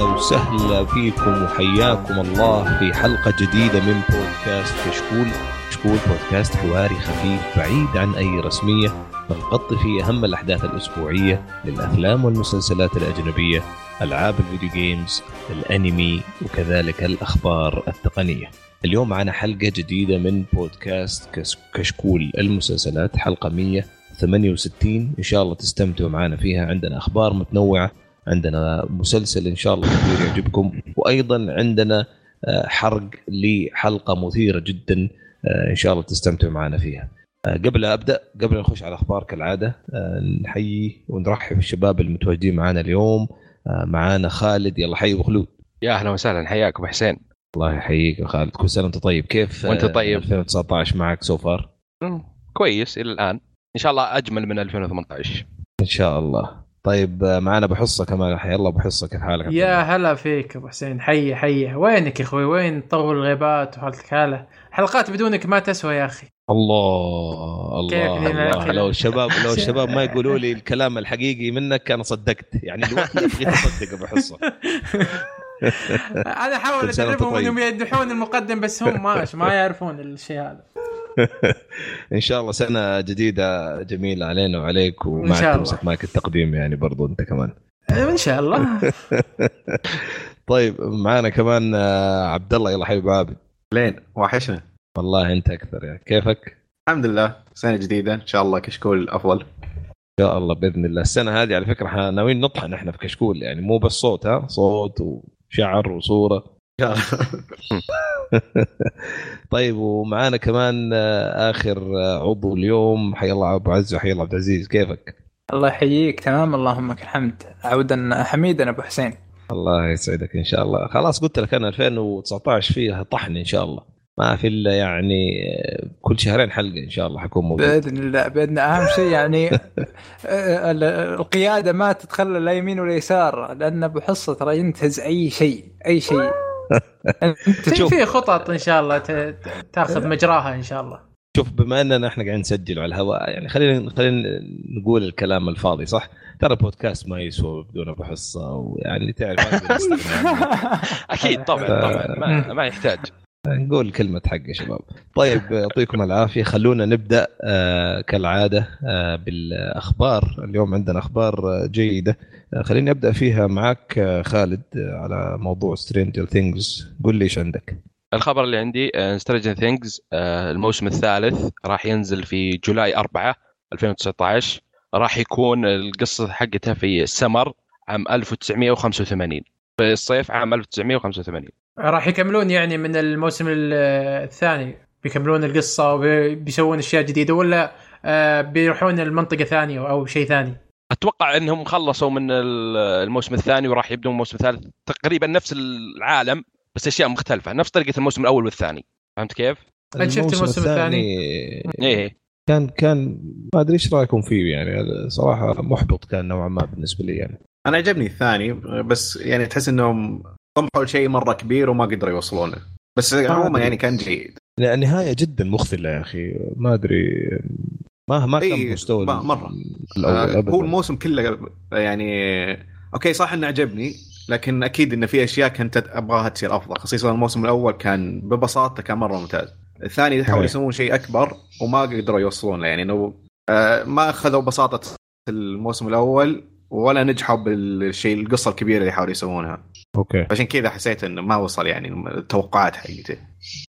أهلا وسهلا فيكم وحياكم الله في حلقة جديدة من بودكاست كشكول كشكول بودكاست حواري خفيف بعيد عن أي رسمية نغطي فيه أهم الأحداث الأسبوعية للأفلام والمسلسلات الأجنبية ألعاب الفيديو جيمز الأنمي وكذلك الأخبار التقنية. اليوم معنا حلقة جديدة من بودكاست كشكول. المسلسلات حلقة 168 إن شاء الله تستمتعوا معنا فيها. عندنا أخبار متنوعة عندنا مسلسل إن شاء الله كثير يعجبكم. وأيضا عندنا آه، حرق لحلقة مثيرة جدا آه، إن شاء الله تستمتعوا معنا فيها. آه، قبل أبدأ قبل نخش على الاخبار كالعادة نحيي ونرحب بالشباب المتواجدين معنا اليوم. معانا خالد يلا حي أبو خلود. يا أهلا وسهلا حياك أبو حسين. الله يحييك يا خالد. كل سنة وأنت طيب. كيف وأنت آه، طيب. 2019 معك سو فار كويس إلى الآن. إن شاء الله أجمل من 2018 إن شاء الله. طيب آه، معانا أبو حصة كمان. حي الله أبو حصة كيف حالك؟ يا؟ هلا فيك أبو حسين. حي حي. وينك يا أخوي؟ وين طول الغيبات وحالتك؟ حاله حلقات بدونك ما تسوى يا أخي. الله الله, الله؟ لو الشباب لو الشباب ما يقولوا لي الكلام الحقيقي منك أنا صدقت. يعني الوقت ابغي تصدق أبو حصة. أنا أحاول أدربهم طيب. انهم يمدحون المقدم بس هم ماش ما يعرفون الشيء هذا. إن شاء الله سنة جديدة جميلة علينا وعليك ومعك الله. تمسك معك التقديم يعني برضو أنت كمان. إن شاء الله. طيب معانا كمان آه، عبد الله يلا حبيب عابد لين وحشنا. والله أنت أكثر يعني. كيفك؟ الحمد لله. سنة جديدة. إن شاء الله كشكول أفضل. إن شاء الله بإذن الله. السنة هذه على فكرة إحنا ناويين نطحن إحنا في كشكول يعني. مو بس صوت ها؟ صوت وشعر وصورة. شاء الله طيب ومعانا كمان آه، آخر آه، عضو اليوم. حي الله أبو عز وحي الله عبد العزيز. كيفك؟ الله يحييك. تمام اللهم لك الحمد. عودا حميدا أبو حسين. الله يسعدك إن شاء الله. خلاص قلت لك أنا 2019 فيها طحن إن شاء الله. ما في إلا يعني آه، كل شهرين حلقة إن شاء الله حكون موجود. بإذن الله بإذن الله. أهم شيء يعني ال- القيادة ما تتخلى لا يمين ولا يسار لأن أبو حصة ترى ينتهز أي شيء أي شيء. أنت في في خطط إن شاء الله تاخذ مجراها إن شاء الله شوف بما أننا إحنا قاعدين نسجل على الهواء يعني خلينا خلينا نقول الكلام الفاضي صح؟ ترى بودكاست ما يسوى بدون أبو حصة ويعني تعرف. أكيد طبعا طبعا ما, ما يحتاج نقول كلمة حق يا شباب. طيب يعطيكم العافية. خلونا نبدأ آه كالعادة آه بالأخبار. اليوم عندنا أخبار آه، جيدة. خليني أبدأ فيها معك خالد على موضوع سترينجر ثينجز قول لي إيش عندك. الخبر اللي عندي سترينجر ثينجز الموسم الثالث راح ينزل في July 4 2019 راح يكون القصة حقتها في سمر عام 1985 في الصيف عام 1985 راح يكملون يعني من الموسم ال- الثاني. بيكملون القصة وبيسوون أشياء جديدة ولا آه، بيروحون المنطقة ثانية أو شيء ثاني؟ أتوقع إنهم خلصوا من ال- الموسم الثاني وراح يبدون الموسم الثالث. تقريبا نفس العالم بس أشياء مختلفة. نفس طريقة الموسم الأول والثاني. فهمت كيف؟ أنت شفت الموسم إيه. كان كان ما أدري إيش رأيكم فيه يعني. صراحة محبط كان نوعا ما بالنسبة لي يعني. أنا عجبني الثاني بس يعني تحس إنهم طمحوا لشيء مرة كبير وما قدروا يوصلونه. بس عموما يعني كان جيد. النهايه جدا مخذله يا أخي. ما أدري. ما ما كان إيه، مستوى ما-. الأول آه، هو الموسم كله يعني أوكي صح إنه عجبني لكن أكيد انه في أشياء كنت أبغاها تصير أفضل. خصيصا الموسم الأول كان ببساطة كان مرة ممتاز. الثاني. حاولوا يسوون شيء أكبر وما قدروا يوصلون له يعني إنه آه، ما أخذوا بساطة الموسم الأول ولا نجحوا بالشيء القصة الكبيرة اللي حاولوا يسوونها. أوكي. عشان كذا حسيت إنه ما وصل يعني التوقعات حقتي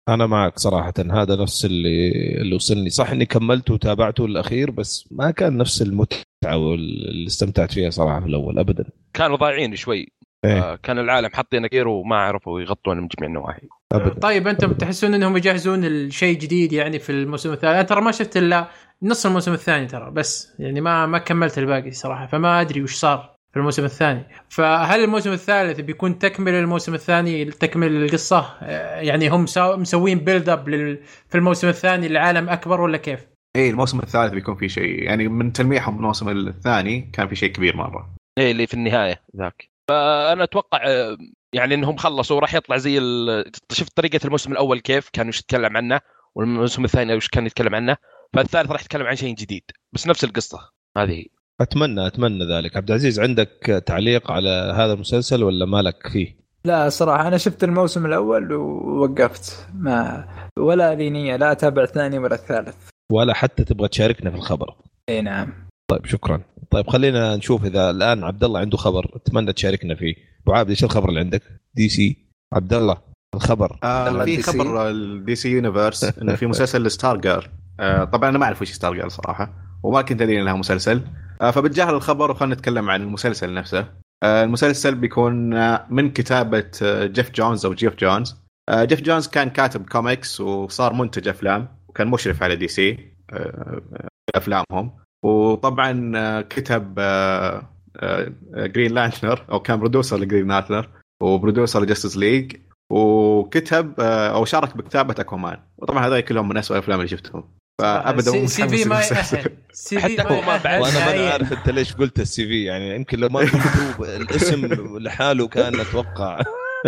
أنا معك صراحة. هذا نفس اللي اللي وصلني. صح إني كملته وتابعته الأخير بس ما كان نفس المتعة واللي استمتعت فيها صراحة في الأول ابدا. كانوا ضايعين شوي. إيه. آه، كان العالم حاطين كثير وما عرفوا يغطون من جميع النواحي. ابدا. طيب أنتم تحسون إنهم يجهزون الشيء جديد يعني في الموسم الثاني؟ أنا ترى ما شفت إلا نص الموسم الثاني ترى بس يعني ما ما كملت الباقي صراحة فما أدري وش صار. في الموسم الثاني. فهل الموسم الثالث بيكون تكمل الموسم الثاني تكمل القصة آه، يعني هم مسوين بيلد اب لل... في الموسم الثاني لعالم أكبر ولا كيف؟ اي الموسم الثالث بيكون في شيء يعني من تلميحهم الموسم الثاني كان في شيء كبير مرة. إيه اللي في النهاية. ذاك. فأنا أتوقع آه، يعني إنهم خلصوا راح يطلع زي ال... شفت طريقة الموسم الأول كيف كان وش يتكلم عنه والموسم الثاني وش كان يتكلم عنه فالثالث راح يتكلم عن شيء جديد بس نفس القصة. هذه هي أتمنى أتمنى ذلك. عبد العزيز عندك تعليق على هذا المسلسل ولا مالك فيه؟ لا صراحة أنا شفت الموسم الأول ووقفت. ما ولا لي نيه لا أتابع الثاني ولا الثالث. ولا حتى تبغى تشاركنا في الخبر. إي نعم. طيب شكرا. طيب خلينا نشوف إذا الآن عبد الله عنده خبر أتمنى تشاركنا فيه. أبو عابد إيش الخبر اللي عندك؟ دي سي. عبد الله الخبر. آه في. خبر الدي سي يونيفرس إنه في مسلسل ستار جيرل آه طبعا أنا ما أعرف وش ستار جيرل صراحة وما كنت أدري إنها مسلسل. فبتجاهل الخبر وخلينا نتكلم عن المسلسل نفسه. آه المسلسل بيكون آه من كتابة آه جيف جونز أو جيف جونز. آه جيف جونز كان كاتب كوميكس وصار منتج أفلام وكان مشرف على دي سي آه أفلامهم. وطبعا آه كتب آه آه جرين لانترن أو كان producer لجرين لانترن و producer لجستس ليج وكتب آه، أو شارك بكتابة أكوامان. وطبعا هذول كلهم من اسوء الأفلام اللي شفتهم. فابدا مو CV ما حتى هو ما بعد. وأنا ما. عارف أنت ليش قلت ال CV يعني يمكن لو ما قلت الاسم لحاله كان أتوقع.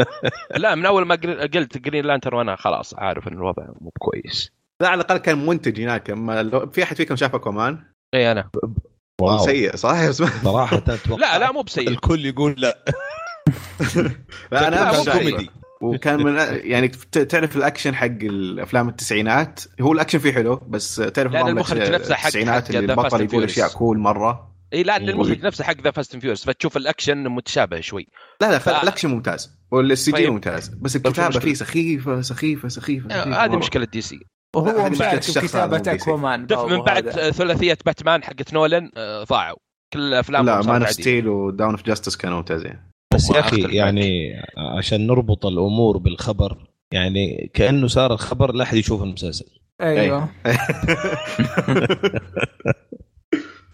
لا من أول ما قل- قلت جرين لانترن وأنا خلاص عارف إن الوضع مو كويس. لا على الأقل كان منتج هناك. أما في أحد فيكم شاف اكوامان اي أنا. wow. سيء صح؟ صراحة أتوقع لا لا مو بسيء. الكل يقول لا. لا أنا مو. كوميدي. وكان من يعني ت- تعرف الأكشن حق الأفلام التسعينات هو الأكشن فيه حلو بس تعرف نظام المخرج نفسه حق- التسعينات حق اللي البطل يقول. أشياء cool مرة إي لأن مم. المخرج نفسه حق ذا فاست فيوريس فتشوف الأكشن متشابه شوي لا لا ف- الأكشن ممتاز وال CG طيب. ممتاز بس الكتابة؟ فيه سخيفة سخيفة سخيفة, سخيفة هذه. مشكلة دي سي لا، وهو مشارك هذا مو DC. اكوامان شوف من بعد هذا. ثلاثية باتمان حقت نولن آه، ضاعوا كل افلام لا مان اوف ستيل ودون اوف جاستس كانوا ممتازين بس يا أخي يعني عشان نربط الأمور بالخبر يعني كأنه صار الخبر لا أحد يشوف المسلسل. أيوه.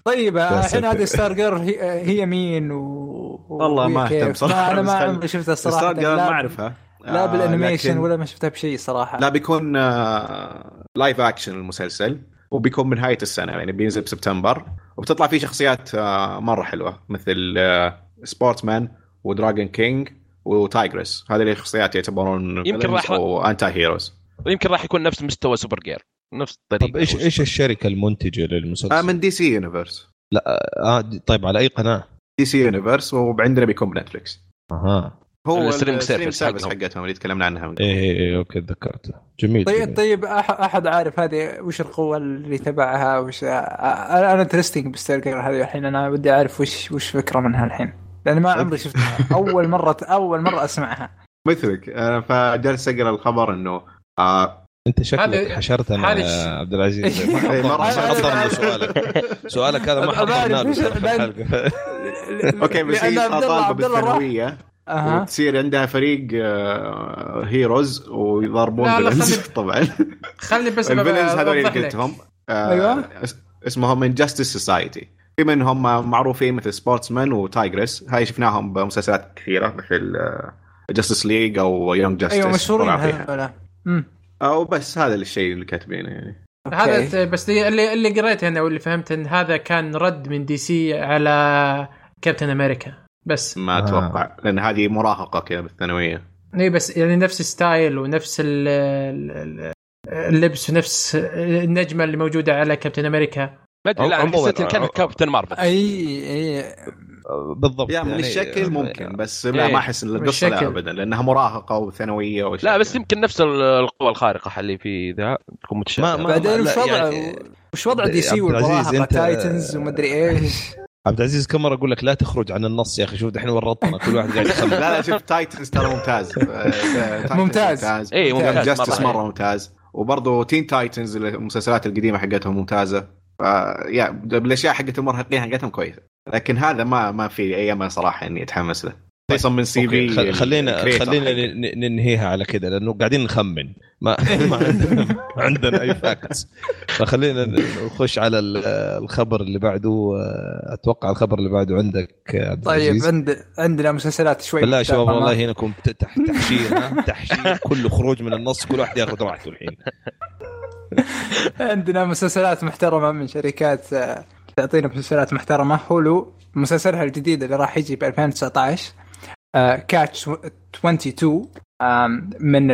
طيب الحين. هذه ستار جير هي, هي مين و... والله ما؟ اهتم صراحة، ما أنا ما عمري شفتها الصراحه ستار جيرل ما لا, أعرفها. لا آه، بال animation ولا ما شفتها بشيء صراحة. لا بيكون آه، live action المسلسل وبيكون من نهاية السنة يعني بينزل بسبتمبر وبتطلع فيه شخصيات آه، مرة حلوة مثل آه، سبورتسمان ودراجون كينج وتايجرس. هذه الشخصيات يعتبرون يمكن راح- أو anti-heroes ويمكن راح يكون نفس مستوى سوبر جيرل. نفس الطريقة طب إيش إيش الشركة المنتجة للمسلسل؟ آه من دي سي يونيفرس آه دي- طيب على أي قناة؟ دي سي يونيفرس وعندنا بيكون بنتفلكس أها. هو ال stream service. حقتهم اللي تكلمنا عنها من إيه إيه إيه okay تذكرت جميل, طيب جميل. طيب أح- أحد عارف هذه وش القوة اللي تبعها وش أنا interesting بستار جيرل هذه الحين أنا ودي أعرف وش وش فكرة منها الحين. لأن ما عمري شفتها أول مرة أول مرة أسمعها. مثلك فجالس أقرأ الخبر إنه آه، أنت شكلك هذا- حشرتنا هذا يا الش- عبد العزيز. ما إيه، حضرنا حشرت. حضرنا سؤالك. سؤالك هذا ما أنا حضرنا له بعرف ترى في إيش- الحلقة okay بس هي لأن عبد الله- طالبة عبد الله راح- بالثانوية. أها. وتصير عندها فريق آه، heroes ويضربون villains خلي- طبعا. خلي بس ال villains هذول اللي. قلتهم. آه،. اس- اسمهم انجاستس سوسايتي في منهم معروفين مثل سبورتسمان وتايجرس هاي شفناهم بمسلسلات كثيرة مثل جاستس ليج أو يونج جاستس أيوه مشهورين هذول. أو بس هذا الشيء اللي كاتبينه يعني. هذا okay. ت- بس اللي اللي قريته أنا واللي فهمت إن هذا كان رد من دي سي على كابتن أمريكا بس. ما آه. أتوقع لأن هذه مراهقة كذا بالثانوية. إي بس يعني نفس ال style ونفس ال- ال- اللبس ونفس النجمة اللي موجودة على كابتن أمريكا ما أدري لا حسيت إن كانت كابتن مارفل. أي أي بالضبط يا من الشكل ممكن بس لا إيه. ما أحس إن القصة لا. ابدا لأنها مراهقة وثانوية وشيء لا بس يمكن نفس القوى الخارقة اللي في ذا تكون متشابهة. ما- بعدين لا، وش وضع يعني- وش وضع DC والمراهقة؟ Titans ومدري إيش. عبد العزيز كم مرة أقول لك لا تخرج عن النص يا أخي شوف دحين ورطنا كل واحد قاعد يخمن لا لا شوف Titans ترى ممتاز. آه، ممتاز. ممتاز. اي ممتاز Justice مرة. مرة ممتاز. وبرضه Teen Titans المسلسلات القديمة حقتهم ممتازة. ف يا بالاشياء حقت المراهقين حقتهم كويسة. لكن هذا ما ما في أي أمل صراحة إني أتحمس له. خصوصا من CV خل- خلينا خلينا ننهيها على كذا لأنه قاعدين نخمن. ما ما عندنا عندنا أي فاكتس فخلينا نخش على ال- الخبر اللي بعده. أتوقع الخبر اللي بعده عندك عبد طيب عند عندنا مسلسلات شوي بالله يا شباب. والله هنا تحشير؟ تحشير كله خروج من النص كل واحد ياخذ راحته الحين. عندنا مسلسلات محترمة من شركات آه، تعطينا مسلسلات محترمة. هولو مسلسلها الجديد اللي راح يجي ب 2019 Catch 22 آم، من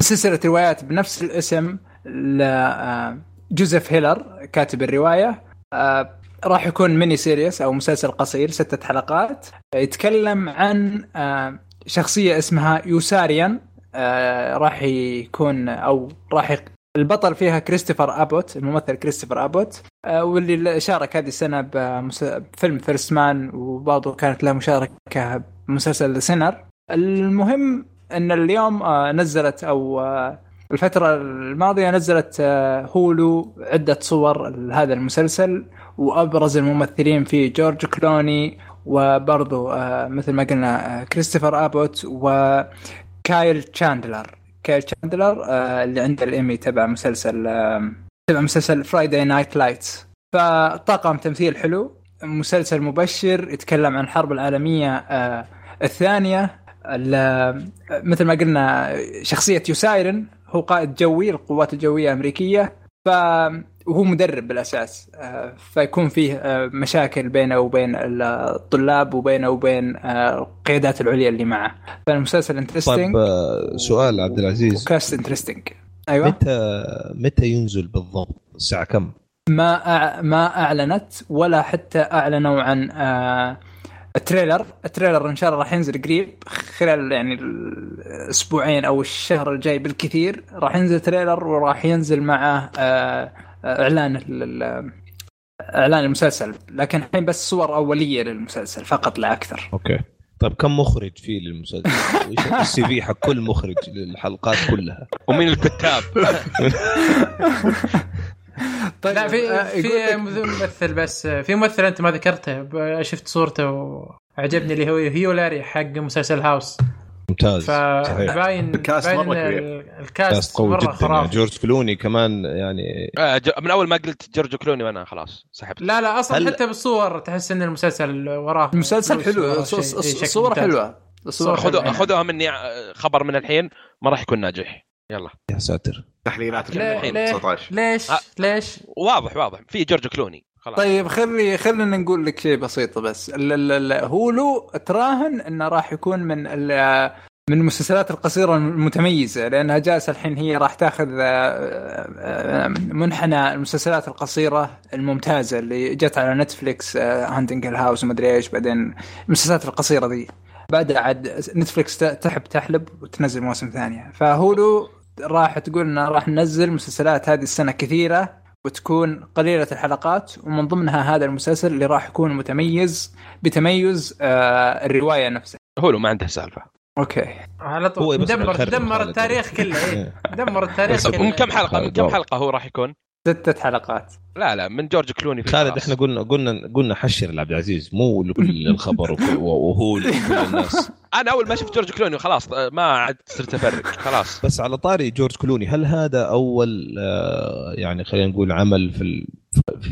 سلسلة روايات بنفس الاسم لجوزيف هيلر كاتب الرواية. آه، راح يكون mini series أو مسلسل قصير ستة حلقات. يتكلم عن آه، شخصية اسمها يوساريان. آه، راح يكون أو راح البطل فيها كريستوفر أبوت الممثل كريستوفر أبوت آه، واللي شارك هذه السنة بفيلم فيرست مان وبرضه كانت له مشاركة بمسلسل Sinner المهم إن اليوم آه، نزلت أو الفترة الماضية نزلت Hulu عدة صور لهذا المسلسل وأبرز الممثلين فيه جورج كلوني وبرضو آه، مثل ما قلنا كريستوفر أبوت وكايل تشاندلر. كايل تشاندلر آه، اللي عنده الإيمي تبع مسلسل تبع مسلسل Friday Night Lights فطاقم تمثيل حلو مسلسل مبشر يتكلم عن الحرب العالمية آه، الثانية ال- مثل ما قلنا شخصية يوساريان هو قائد جوي للقوات الجوية الأمريكية ف وهو مدرب بالأساس آه، فيكون فيه آه، مشاكل بينه وبين الطلاب وبينه وبين آه، القيادات العليا اللي معه فالمسلسل interesting طيب سؤال عبد العزيز و cast interesting أيوه متى متى ينزل بالضبط؟ الساعة كم؟ ما أع... ما أعلنت ولا حتى أعلنوا عن. ال trailer ال trailer إن شاء الله راح ينزل قريب خلال يعني الأسبوعين أو الشهر الجاي بالكثير راح ينزل trailer وراح ينزل معه. إعلان. إعلان المسلسل لكن الحين بس صور أولية للمسلسل فقط لا أكثر okay طيب كم مخرج فيه للمسلسل؟ إيش ال CV حق كل مخرج للحلقات كلها؟ ومين الكتاب؟ طيب لا في آه، في ممثل بس في ممثل أنت ما ذكرته شفت صورته وعجبني اللي هو هيو لوري حق مسلسل House ممتاز فباين ال cast باين مرة إن كبير. ال- cast ال cast قوي مرة جدا يعني. خرافي جورج كلوني كمان يعني آه، ج- من أول ما قلت جورج كلوني وأنا خلاص سحبت. لا لا أصلا هل- حتى بالصور تحس إن المسلسل وراه المسلسل حلو. حلوة. الصورة صورة خذوا حلوة. خذوها مني آه، خبر من الحين ما راح يكون ناجح. يلا. يا ساتر. تحليلات لا، الحين لا. 19 ليش؟ آه. ليش؟ واضح واضح. في جورج كلوني. خلاص. طيب خلي خلينا نقول لك شيء بسيط بس. Hulu تراهن إنه راح يكون من من المسلسلات القصيرة المتميزة لأنها جالسة الحين هي راح تأخذ آه، آه، منحنى المسلسلات القصيرة الممتازة اللي جت على Netflix Haunting House ومدري إيش بعدين المسلسلات القصيرة ذي. بعدها عاد Netflix ت- تحب تحلب وتنزل مواسم ثانية. ف Hulu راح تقول إنه راح ننزل مسلسلات هذه السنة كثيرة وتكون قليلة الحلقات ومن ضمنها هذا المسلسل اللي راح يكون متميز بتميز آه الرواية نفسها هو ما عنده سالفة okay على هو طول بس دمر دمر. التاريخ كله إيه. إيه. دمر التاريخ كله من كم حلقة من كم. حلقة هو راح يكون؟ ستة حلقات لا لا من جورج كلوني في خالد. إحنا قلنا قلنا قلنا حشر لعبد العزيز مو لكل الخبر وهو لكل الناس أنا أول ما شفت جورج كلوني خلاص آه، ما عاد صرت افرق خلاص. بس على طاري جورج كلوني هل هذا أول آه، يعني خلينا نقول عمل في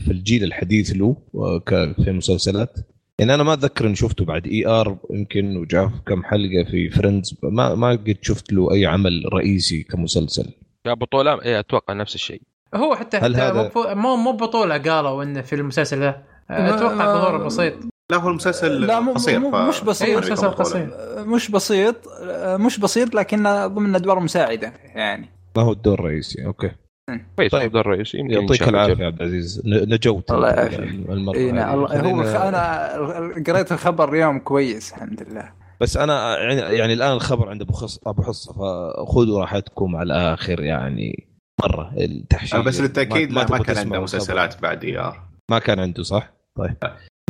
في الجيل الحديث له آه، في المسلسلات؟ يعني أنا ما أتذكر إني شفته بعد ER يمكن وجاء في كم حلقة في Friends ما ما قد شفت له أي عمل رئيسي كمسلسل. يا بطوله إيه أتوقع نفس الشيء. هو حتى هل حتى هذا- مو- مو بطولة قالوا إنه في المسلسل ده. أتوقع ظهوره بسيط. لا هو المسلسل لا مو قصير مو ف- مش بسيط. أيوة، مسلسل. قصير. مش بسيط مش بسيط لكنه ضمن أدوار مساعدة يعني. ما هو الدور الرئيسي أوكي. كويس طيب. ده الرئيس يمكن إن يعطيك العافية يا عبد العزيز. ن- نجوت الله يعافيك. المرة اي نعم. هو أنا قريت الخبر اليوم كويس الحمد لله. بس أنا يعني, يعني الآن الخبر عند أبو خص أبو حصة فخذوا راحتكم على الآخر يعني مرة التحشيش. بس للتأكيد لا ما تبغوا كان عنده. مسلسلات بعد ER ما كان عنده صح؟ طيب.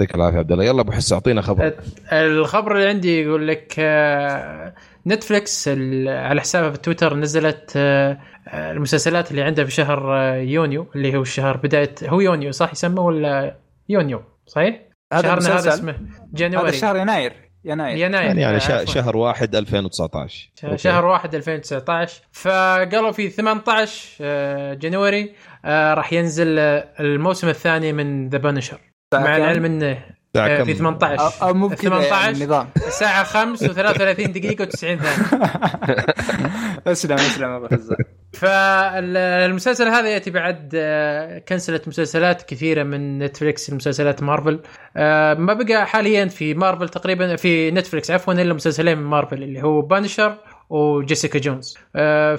يعطيك العافية يا عبد الله. يلا أبو حزة أعطينا خبر. الخبر اللي عندي يقول لك آه، Netflix ال- على حسابها في تويتر نزلت آه، المسلسلات اللي عندها في شهر آه، يونيو اللي هو الشهر بداية هو يونيو صح يسمى ولا يونيو؟ صحيح؟ هذا شهرنا هذا اسمه هذا January شهر يناير. يناير. يناير. يعني يعني شهر. شهر واحد 2019 ش- okay. شهر 1 2019 فقالوا في 18 آه، January راح ينزل الموسم الثاني من The Punisher مع كم؟ العلم إنه آه،؟ في 18 أو- أو مو بكذا 18 يعني النظام الساعة 5 و33 دقيقة و90 ثانية. أسلم أسلم أبو حزة فالمسلسل هذا يأتي بعد آه، كنسلت مسلسلات كثيرة من Netflix مسلسلات مارفل. آه، ما بقى حاليا في مارفل تقريبا في Netflix عفوا إلا مسلسلين من مارفل اللي هو Punisher و Jessica Jones.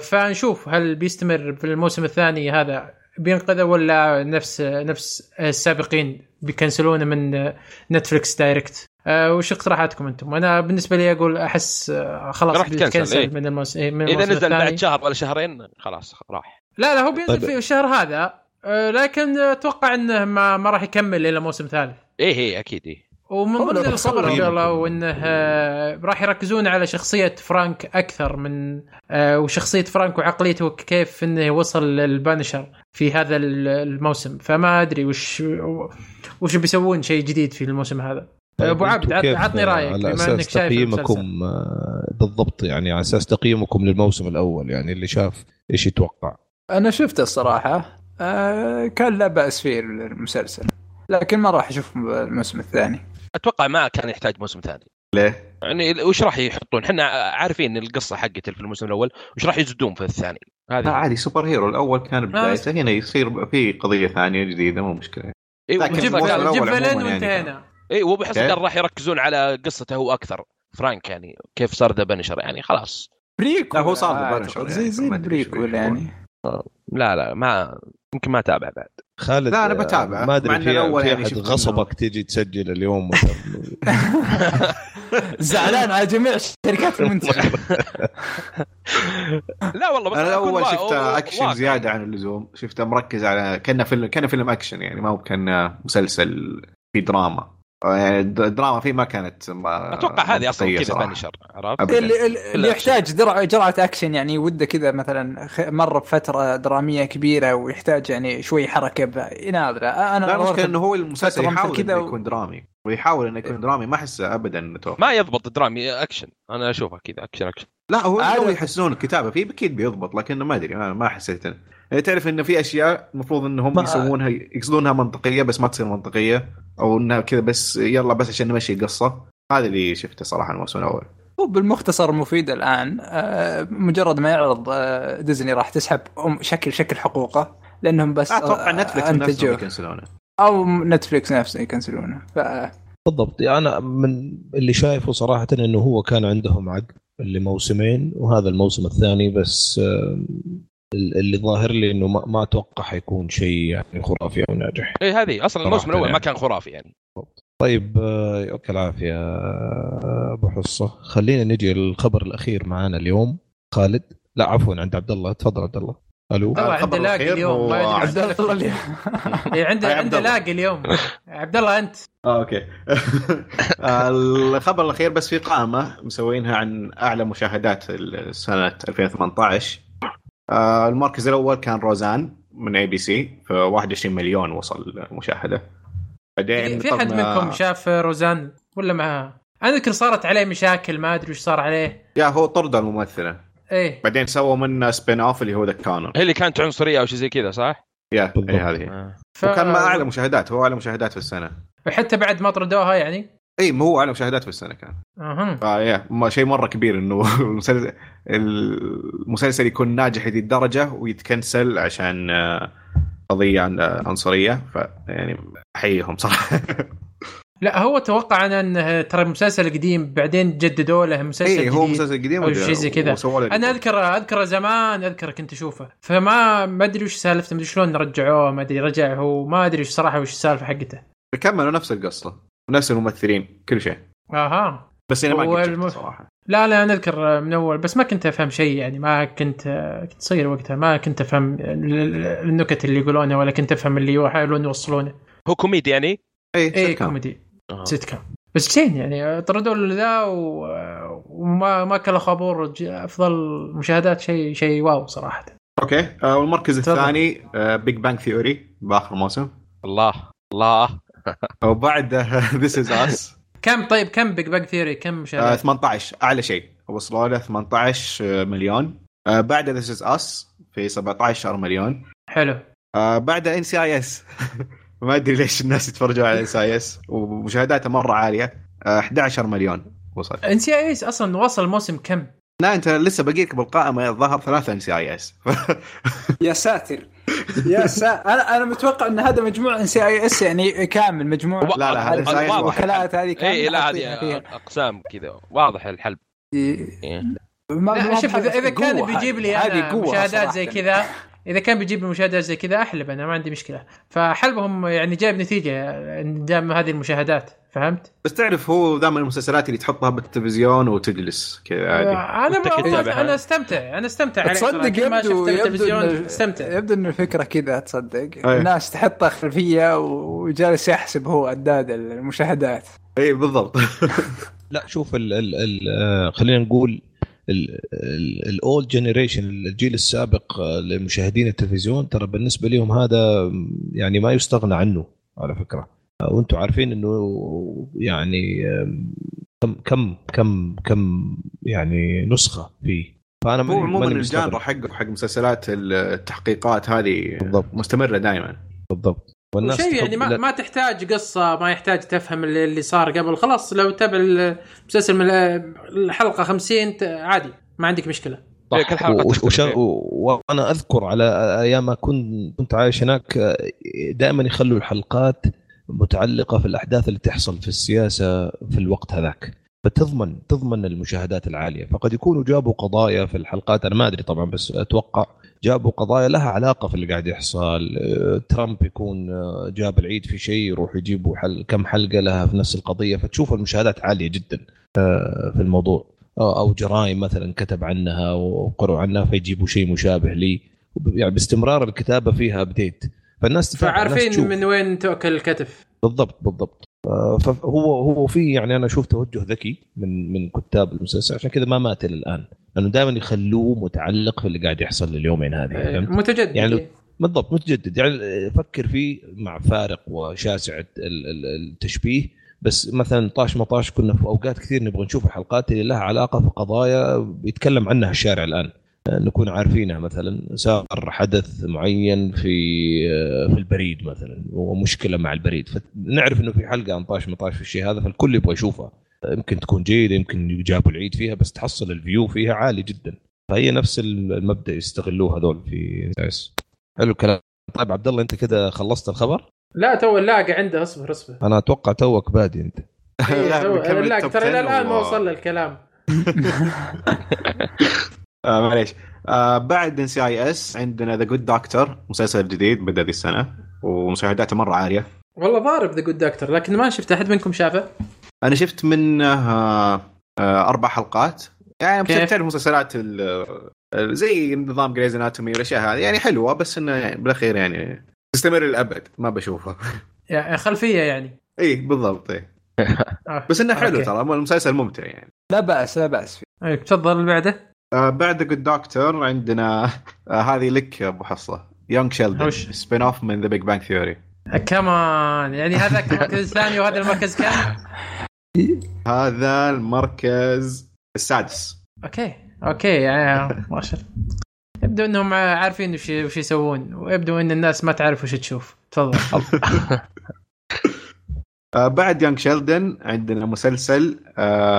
فنشوف هل بيستمر في الموسم الثاني هذا بينقذه ولا نفس نفس السابقين بيكنسلونه من Netflix direct أه وش اقتراحاتكم أنتم؟ أنا بالنسبة لي أقول أحس آه، خلاص راح تكنسل، إيه. من الموسم إيه، من إذا نزل الثاني. بعد شهر ولا شهرين خلاص راح لا لا هو بينزل طيب. في الشهر هذا أه لكن أتوقع إنه ما, ما راح يكمل إلى موسم ثالث إيه إيه أكيد إيه ومن ضمن لو الخبر ان تصور شاء الله يمكن. وانه آه، راح يركزون على شخصية فرانك أكثر من آه، وشخصية فرانك وعقليته كيف إنه وصل للبانشر في هذا ال- الموسم فما أدري وش وش بيسوون شيء جديد في الموسم هذا طيب أبو كيف، عطني رأيك على بما أساس إنك شايف. تقييمكم آه، بالضبط يعني على أساس تقييمكم للموسم الأول يعني اللي شاف إيش يتوقع أنا شفته الصراحة آه كان لا بأس فيه المسلسل لكن ما راح أشوف الموسم الثاني أتوقع ما كان يحتاج موسم ثاني. ليه؟ يعني وش راح يحطون؟ إحنا عارفين القصة حقت في الموسم الأول وش راح يزدون في الثاني؟ لا هذه عادي super hero الأول كان بدايته هنا يصير في قضية ثانية جديدة مو مشكلة. اي لكن جيب عموماً يعني وانتهينا. اي وبحس؟ كان راح يركزون على قصته هو أكثر. فرانك يعني كيف صار ذا Punisher؟ يعني خلاص. prequel لا، هو صار بال Punisher زي يعني، زي prequel بيكون. يعني. لا لا ما يمكن ما تابع بعد. خالد لا، أنا آه، بتابعه. ما أدري في, الأول في يعني أحد شفت غصبك تيجي تسجل اليوم زعلان على جميع شركات المنتج لا والله بس أنا أكون اول وا- شفته أكشن واقع. زيادة عن اللزوم شفته مركز على كأنه فيلم كأنه فيلم أكشن يعني ما هو كان مسلسل في دراما يعني د- دراما فيه ما كانت ما أتوقع هذه أصلا كذا. Punisher عرفت؟ اللي, اللي. يحتاج درع جرعة أكشن يعني ودة كذا مثلا مر بفترة درامية كبيرة ويحتاج يعني شوي حركة ب- نادره أنا لا المشكلة إنه هو المسلسل يحاول كذا إنه و- يكون درامي ويحاول إنه يكون درامي ما أحسه ابدا توقع. ما يضبط درامي أكشن أنا أشوفها كذا أكشن أكشن لا هو. لو يحسنون الكتابة. فيه أكيد بيضبط لكنه ما أدري أنا ما حسيت. يعني تعرف انه في أشياء المفروض إنهم يسوونها يقصدونها منطقية بس ما تصير منطقية أو إنها كذا بس يلا بس عشان نمشي القصة. هذا اللي شفته صراحة الموسم الأول. هو بالمختصر المفيد الآن. آه، مجرد ما يعرض آه، ديزني راح تسحب أم- شكل شكل حقوقه لأنهم بس أتوقع آه، نتفلكس نفسهم يكنسلونه. أو نتفلكس نفسه يكنسلونه. ف بالضبط. يعني أنا من اللي شايفه صراحة إنه هو كان عندهم عقد اللي موسمين وهذا الموسم الثاني بس آه، اللي ظاهر لي إنه ما, ما أتوقع حيكون شيء يعني خرافي أو ناجح. اي هذه أصلا الموسم الأول ما يعني. كان خرافي يعني. طيب آه، يعطيك العافية آه، أبو حصة. خلينا نجي للخبر الأخير معنا اليوم. خالد لا عفوا عند عبد الله. تفضل عبد الله. ألو؟ والله الخبر عنده اليوم ما عبد الله إيه، عنده عبد عنده الله. laggy اليوم. عبد الله أنت. آه أوكي. الخبر الأخير بس في قائمه مسوينها عن أعلى مشاهدات سنه 2018 آه، المركز الأول كان Roseanne من ABC في 21 مليون وصل مشاهدة. بعدين في أحد طبعاً- منكم شاف Roseanne ولا معها؟ أنا أذكر صارت عليه مشاكل ما أدري وش صار عليه. yeah هو طرد الممثلة. إيه. بعدين سووا منه spin off اللي هو The Conners هي اللي كانت عنصرية أو شيء زي كذا صح؟ yeah بالضبط. اي هذه. آه. ف... وكان ما أعلى مشاهدات هو أعلى مشاهدات في السنة. حتى بعد ما طردوها يعني؟ اي ما هو أعلى مشاهدات في السنة كان. أها. ف yeah ما- شيء مرة كبير إنه المسلسل المسلسل يكون ناجح هذه الدرجه ويتكنسل عشان آه، قضية عن آه، عنصرية فيعني أحييهم صراحة. لا هو توقع أنا انه ترى مسلسل قديم بعدين جددوا له مسلسل اي هو جديد. مسلسل قديم أو شيء زي كذا. أنا أذكر أذكر زمان أذكر كنت أشوفه فما ما أدري وش سالفته ما أدري شلون رجعوه ما أدري رجع هو ما أدري وش صراحة وش السالفة حقته كملوا نفس القصة ونفس الممثلين كل شيء أها بس أنا ما قد الم- صراحة لا لا أنا أذكر من أول بس ما كنت أفهم شيء يعني ما كنت كنت صغير وقتها ما كنت أفهم ال- ال- النكت اللي يقولونها ولا كنت أفهم اللي يحاولون يوصلونه هو كوميدي يعني؟ اي اي. كوميدي آه. سيت كوم بس زين يعني طردوا له ذا و... وما ما كلا خابور. أفضل مشاهدات شيء شيء wow صراحة. أوكي. آه، والمركز. الثاني Big Bang Theory بآخر موسم. الله. الله. وبعد This Is Us كم طيب كم Big Bang Theory كم مشاهدات؟ 18 أعلى شيء. وصلوا له 18 مليون. آه، بعد This Is Us في 17 مليون. حلو. آه، بعد NCIS ما أدري ليش الناس يتفرجوا على ان سي آي إس ومشاهداته مرة عالية آه، 11 مليون وصل NCIS أصلا وصل موسم كم؟ لا أنت لسه باقي لك بالقائمة الظاهر ثلاثة NCIS يا ساتر يا ساتر أنا أنا متوقع إن هذا مجموع NCIS يعني كامل مجموع لا، لا، هذا واحد. الوكالات هذه كاملة اي لا هذه. أقسام كذا واضح الحلب إيه. إيه. ما- شوف اذا كان بيجيب لي هذه أنا مشاهدات. زي كذا إذا كان بيجيب مشاهدات زي كذا أحلب أنا ما عندي مشكلة. فحلبهم يعني جايب نتيجة دام هذه المشاهدات فهمت؟ بس تعرف هو دائما المسلسلات اللي تحطها بالتلفزيون وتجلس كذا عادي. أنا ما تتابعها. أنا استمتع. أنا استمتع. عليه تصدق يبدو شفت يبدو استمتع. يبدو ان الفكرة كذا تصدق. أيه. الناس تحطها خلفية وجالس يحسب هو اعداد المشاهدات. إي بالضبط. لا شوف ال ال ال آه، خلينا نقول ال old generation الجيل السابق آه، لمشاهدين التلفزيون ترى بالنسبة لهم هذا يعني ما يستغنى عنه على فكرة. آه، وأنتم عارفين إنه يعني آم، كم كم كم كم يعني نسخة فيه. فأنا هو عموما. ال genre حقه حق مسلسلات التحقيقات هذه بالضبط. مستمرة دائما بالضبط. والناس شيء يعني ما, ما تحتاج قصة ما يحتاج تفهم اللي, اللي صار قبل. خلاص لو تتابع المسلسل من الحلقة 50 ت- عادي ما عندك مشكلة. كل حلقة وش- وش- وأنا أذكر على أيام ما كنت كنت عايش هناك دائما يخلوا الحلقات متعلقة في الأحداث اللي تحصل في السياسة في الوقت هذاك. فتضمن تضمن المشاهدات العالية. فقد يكونوا جابوا قضايا في الحلقات أنا ما أدري طبعا بس أتوقع جابوا قضايا لها علاقة في اللي قاعد يحصل. آه، ترامب يكون آه، جاب العيد في شيء يروح يجيبوا حل كم حلقة لها في نفس القضية. فتشوف المشاهدات عالية جدا آه، في الموضوع. أو جرائم مثلا كتب عنها وقروا عنها فيجيبوا شيء مشابه لي. يعني باستمرار الكتابة فيها ابديت فالناس الناس فعارفين تشوف. من وين تؤكل الكتف. بالضبط بالضبط. فهو هو في يعني أنا أشوف توجه ذكي من من كتاب المسلسل. عشان كذا ما مات إلى الآن. لأنه دائما يخلوه متعلق في اللي قاعد يحصل لليومين هذه فهمت؟ متجدد يعني يعني بالضبط متجدد. يعني فكر فيه مع فارق وشاسع ال- ال- التشبيه. بس مثلا طاش مطاش كنا في أوقات كثير نبغى نشوف الحلقات اللي لها علاقة في قضايا بيتكلم عنها الشارع الآن. نكون عارفينها مثلا صار حدث معين في في البريد مثلا ومشكلة مع البريد. فنعرف إنه في حلقة عن طاش مطاش في الشيء هذا فالكل يبغى يشوفها يمكن تكون جيدة يمكن جابوا العيد فيها بس تحصل ال view فيها عالي جدا. فهي نفس المبدأ يستغلوه هذول في اس حلو الكلام. طيب عبد الله أنت كده خلصت الخبر؟ لا تو ال lag عنده. اصبر اصبر. أنا أتوقع توك بادي أنت. إيه، ال top ترى إلى 10 الآن ما وصل الكلام آه معليش. آه بعد NCIS عندنا The Good Doctor مسلسل جديد بدا ذي السنة ومشاهداته مرة عالية. والله ضارب The Good Doctor لكن ما شفت أحد منكم شافه؟ أنا شفت منه آه آه أربع حلقات. يعني؟ تعرف مسلسلات زي نظام Grey's Anatomy والأشياء هذه يعني حلوة بس إنه يعني بالأخير يعني تستمر للأبد ما بشوفها يعني خلفية يعني. اي بالضبط اي آه. بس إنه حلو. ترى المسلسل ممتع يعني. لا بأس لا بأس فيه. أي، تفضل اللي بعده. آه بعد Good Doctor عندنا آه هذه لك يا أبو حصة. Young Sheldon؟ spin off من The Big Bang Theory كمان يعني هذاك المركز الثاني وهذا المركز كم؟ هذا المركز السادس. أوكي. أوكي. يعني ما شاء الله. يبدو إنهم عارفين وش وش يسوون. ويبدو إن الناس ما تعرف وش تشوف. تفضل. بعد Young Sheldon عندنا مسلسل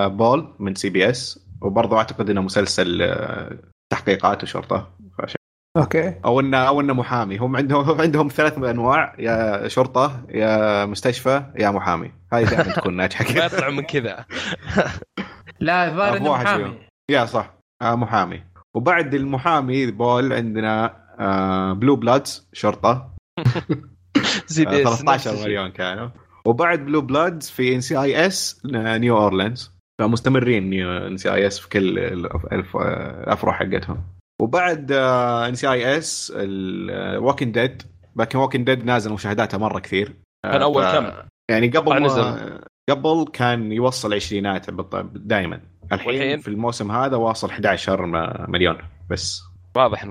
Bull من CBS وبرضه أعتقد إنه مسلسل آه تحقيقات وشرطة. أوكي. أو انه أو إنه محامي. هم عندهم عندهم ثلاث أنواع. يا شرطة يا مستشفى يا محامي. هذه دائما تكون ناجحة. ما كذا يطلع من كذا. لا الظاهر آه، انه محامي. yeah صح. آه محامي. وبعد المحامي Bull عندنا آه Blue Bloods شرطة. زي آه بيس نفس 13 الشيء. مليون كانوا. وبعد Blue Bloods في NCIS New Orleans فمستمرين NCIS في كل الأفرع حقتهم. وبعد NCIS Walking Dead لكن Walking Dead نازل مشاهداته مرة كثير. آه، كان أول ف- كم؟ يعني قبل ما قبل كان يوصل عشرينات دائما الحين؟ في الموسم هذا واصل 11 م- مليون. بس واضح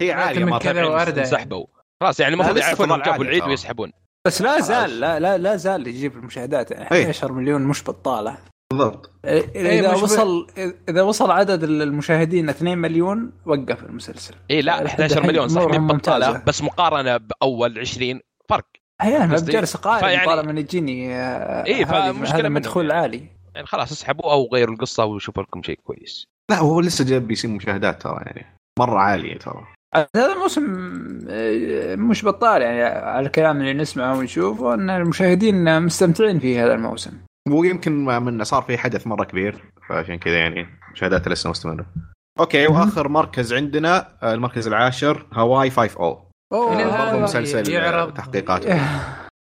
هي عالية من مره كذا يعني. انسحبوا. خلاص يعني المفروض لسه يعرفوا انهم جابوا العيد. ويسحبون. بس لا زال لا لا لا زال يجيب المشاهدات. يعني إيه. 11 مليون مش بطالة. بالضبط. إذا مش ب- وصل إذا وصل عدد المشاهدين 2 مليون وقف المسلسل. اي لا لحد 11 الحين مليون صح بطاله ممتازة. بس مقارنة بأول 20 فرق. أحيانا ما قصدي- بجالس اقارن طالما من يجيني آه، إيه، هذا منهم مدخول. عالي. يعني خلاص اسحبوا أو غيروا القصة وشوفوا لكم شيء كويس. لا هو لسه جايب بيصير مشاهدات ترى يعني مرة عالية ترى. هذا الموسم آه، مش بطال يعني على الكلام اللي نسمعه ونشوفه إن المشاهدين مستمتعين في هذا الموسم. ويمكن من صار في حدث مرة كبير فعشان كذا يعني مشاهدات لسه مستمره أوكي. وآخر مركز عندنا آه، المركز العاشر Hawaii 5-O. الآن برضو مسلسل يعرض. آه، تحقيقات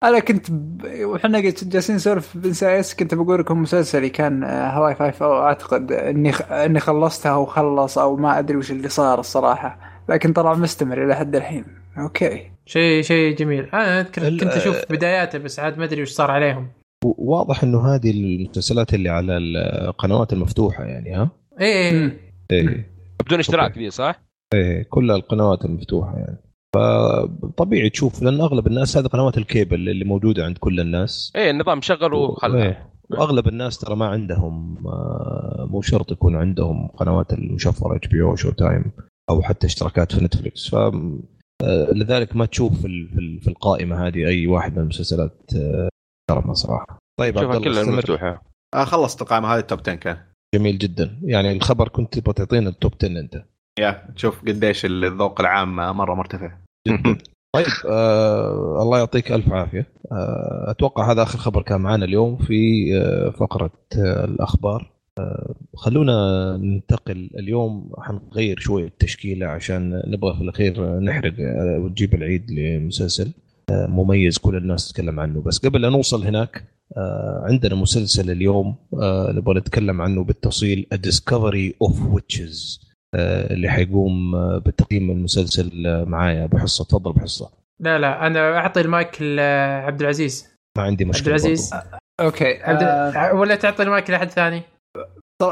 أنا كنت ب... وإحنا جالسين نسولف ب NCIS كنت بقول لكم مسلسلي كان آه، Hawaii Five-O. أعتقد إني خ... إني خلصتها وخلص أو ما أدري وش اللي صار الصراحة لكن طلع مستمر إلى حد الحين. أوكي. شيء شيء جميل. أنا كنت أشوف بداياته بس عاد ما أدري وش صار عليهم. واضح إنه هذه المسلسلات اللي على القنوات المفتوحة يعني ها؟ إيه. إيه. بدون اشتراك ذي صح؟ إيه كل القنوات المفتوحة يعني. فطبيعي تشوف لأن أغلب الناس هذه قنوات الكيبل اللي موجودة عند كل الناس. إيه النظام شغل وخلها. إيه. وأغلب الناس ترى ما عندهم آه، مو شرط يكون عندهم قنوات المشفرة HBO Showtime أو حتى اشتراكات في Netflix ف آه، لذلك ما تشوف في ال- في ال- في القائمة هذه أي واحد من المسلسلات آه، محترمه صراحة طيب عبد شوفها الله كلها. مفتوحة. آه، خلصت القائمه هذه ال top 10 كان. جميل جدا. يعني الخبر كنت تبغى تعطينا ال top 10 أنت. يا تشوف قديش الذوق العام مرة مرتفع. جدا. طيب آه الله يعطيك ألف عافية. آه أتوقع هذا آخر خبر كان معنا اليوم في آه فقرة آه الأخبار. آه خلونا ننتقل اليوم. حنغير شوي التشكيلة عشان نبغى في الأخير نحرق آه ونجيب العيد لمسلسل. مميز كل الناس تتكلم عنه بس قبل لا نوصل هناك آه عندنا مسلسل اليوم آه نبغى نتكلم عنه بالتفصيل A Discovery of Witches آه، اللي حيقوم آه، بتقييم المسلسل معايا بحصه تفضل بحصه لا لا أنا أعطي المايك لعبد العزيز ما عندي مشكلة عبد العزيز برضو. أوكي عبد آه ولا تعطي المايك لأحد ثاني؟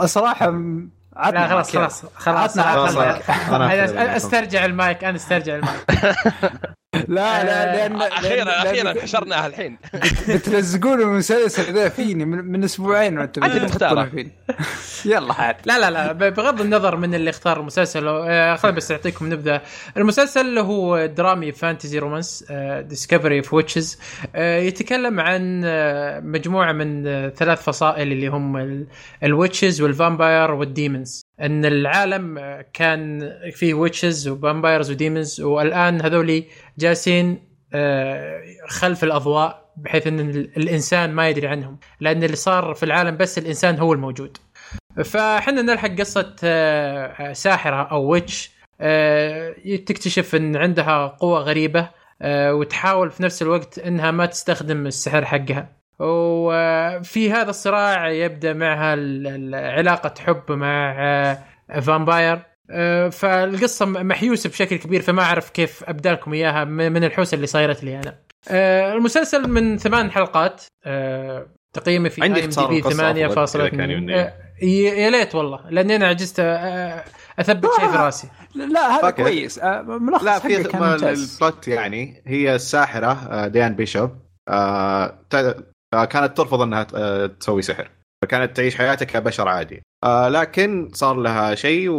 صراحة عطنا لا خلاص. خلاص خلاص عطنا خلاص. عطنا. أسترجع المايك أنا أسترجع المايك لا لا لأن أخيرا لأن- أخيرا حشرناها الحين. بتلزقون المسلسل ذا فيني من, من أسبوعين وأنتم أنت تحطونه تختاره. فيني. يلا. حال لا لا لا بغض النظر من اللي اختار المسلسل آه، خليني بس أعطيكم نبذة. المسلسل هو درامي fantasy romance Discovery of Witches يتكلم عن آه، مجموعة من آه، ثلاث فصائل اللي هم ال witches وال vampire وال demons إن العالم كان فيه witches و vampires و demons والآن هذولي جالسين آه، خلف الأضواء بحيث إن ال- الإنسان ما يدري عنهم. لأن اللي صار في العالم بس الإنسان هو الموجود. فإحنا نلحق قصة آه، آه، ساحرة أو witch تكتشف إن عندها قوة غريبة وتحاول في نفس الوقت إنها ما تستخدم السحر حقها. وفي هذا الصراع يبدأ معها ال- ال- علاقة حب مع آه، فامباير آه، فالقصة م- محيوسة بشكل كبير فما أعرف كيف أبدأ لكم إياها من الحوسة اللي صايرت لي أنا. آه، المسلسل من ثمان حلقات تقييمي في عندي اختصار القصة أفضل كذا كان يمني. آه، ي- يا ليت والله لأني أنا عجزت أثبت شيء في رأسي. لا هذا فاكر. كويس ملخص لا في ال plot يعني هي الساحرة ديانا بيشوب آه، ت- آه، كانت ترفض انها آه، تسوي سحر. فكانت تعيش حياتها كبشر عادي. آه، لكن صار لها شيء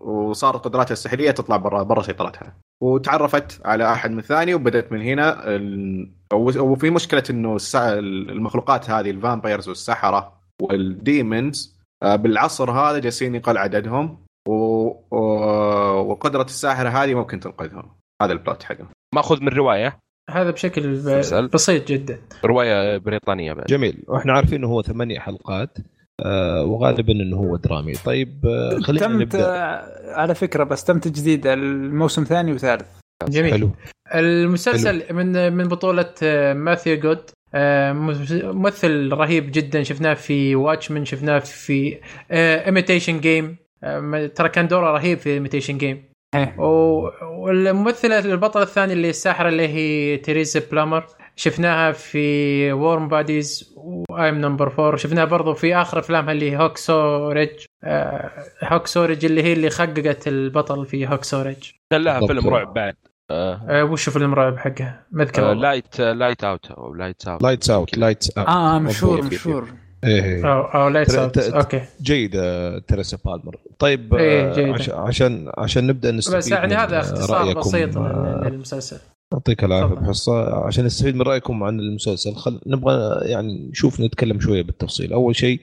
وصارت قدراتها السحرية تطلع برا برا سيطرتها. وتعرفت على أحد من ثاني وبدأت من هنا. وفي مشكلة إنه. المخلوقات هذه ال vampires والسحرة وال demons آه، بالعصر هذا جالسين يقل عددهم. و... و... وقدرة الساحرة هذه ممكن تنقذهم. هذا ال plot حقه ماخذ من رواية. هذا بشكل مسلسل. بسيط جدا. رواية بريطانية بعد. جميل. وإحنا عارفين إنه هو ثمانية حلقات آه وغالبا إنه هو درامي. طيب آه خلينا تم ت- نبدا على فكرة بس تم تجديد الموسم ثاني وثالث. جميل. حلو. المسلسل من من بطولة آه، ماثيو جود ممثل رهيب جدا شفناه في Watchmen شفناه في Imitation Game ترى كان دوره رهيب في Imitation Game إيه. والممثلة البطلة الثانية اللي الساحرة اللي هي تيريزا بالمر. شفناها في Warm Bodies و I Am Number Four شفناها برضو في آخر أفلامها اللي Hacksaw Ridge آه، Hacksaw Ridge اللي هي اللي خققت البطل في Hacksaw Ridge كان لها. فيلم رعب بعد. آه، آه، وش فيلم الرعب حقها؟ ما اذكر آه،. Light Light Out أو Light Out Lights Out Lights Out آه مشهور. مشهور. إيه أو أو لا ترى- يتصل. ت- أوكي جيدة تريسا بالمر طيب إيه، آه، جيدة. عش- عشان عشان نبدأ نستفيد بس يعني من هذا اختصار رأيكم، بسيط آه، لل- للمسلسل يعطيك العافية. بحصة عشان نستفيد من رأيكم عن المسلسل خل... نبغى يعني نشوف نتكلم شوية بالتفصيل أول شيء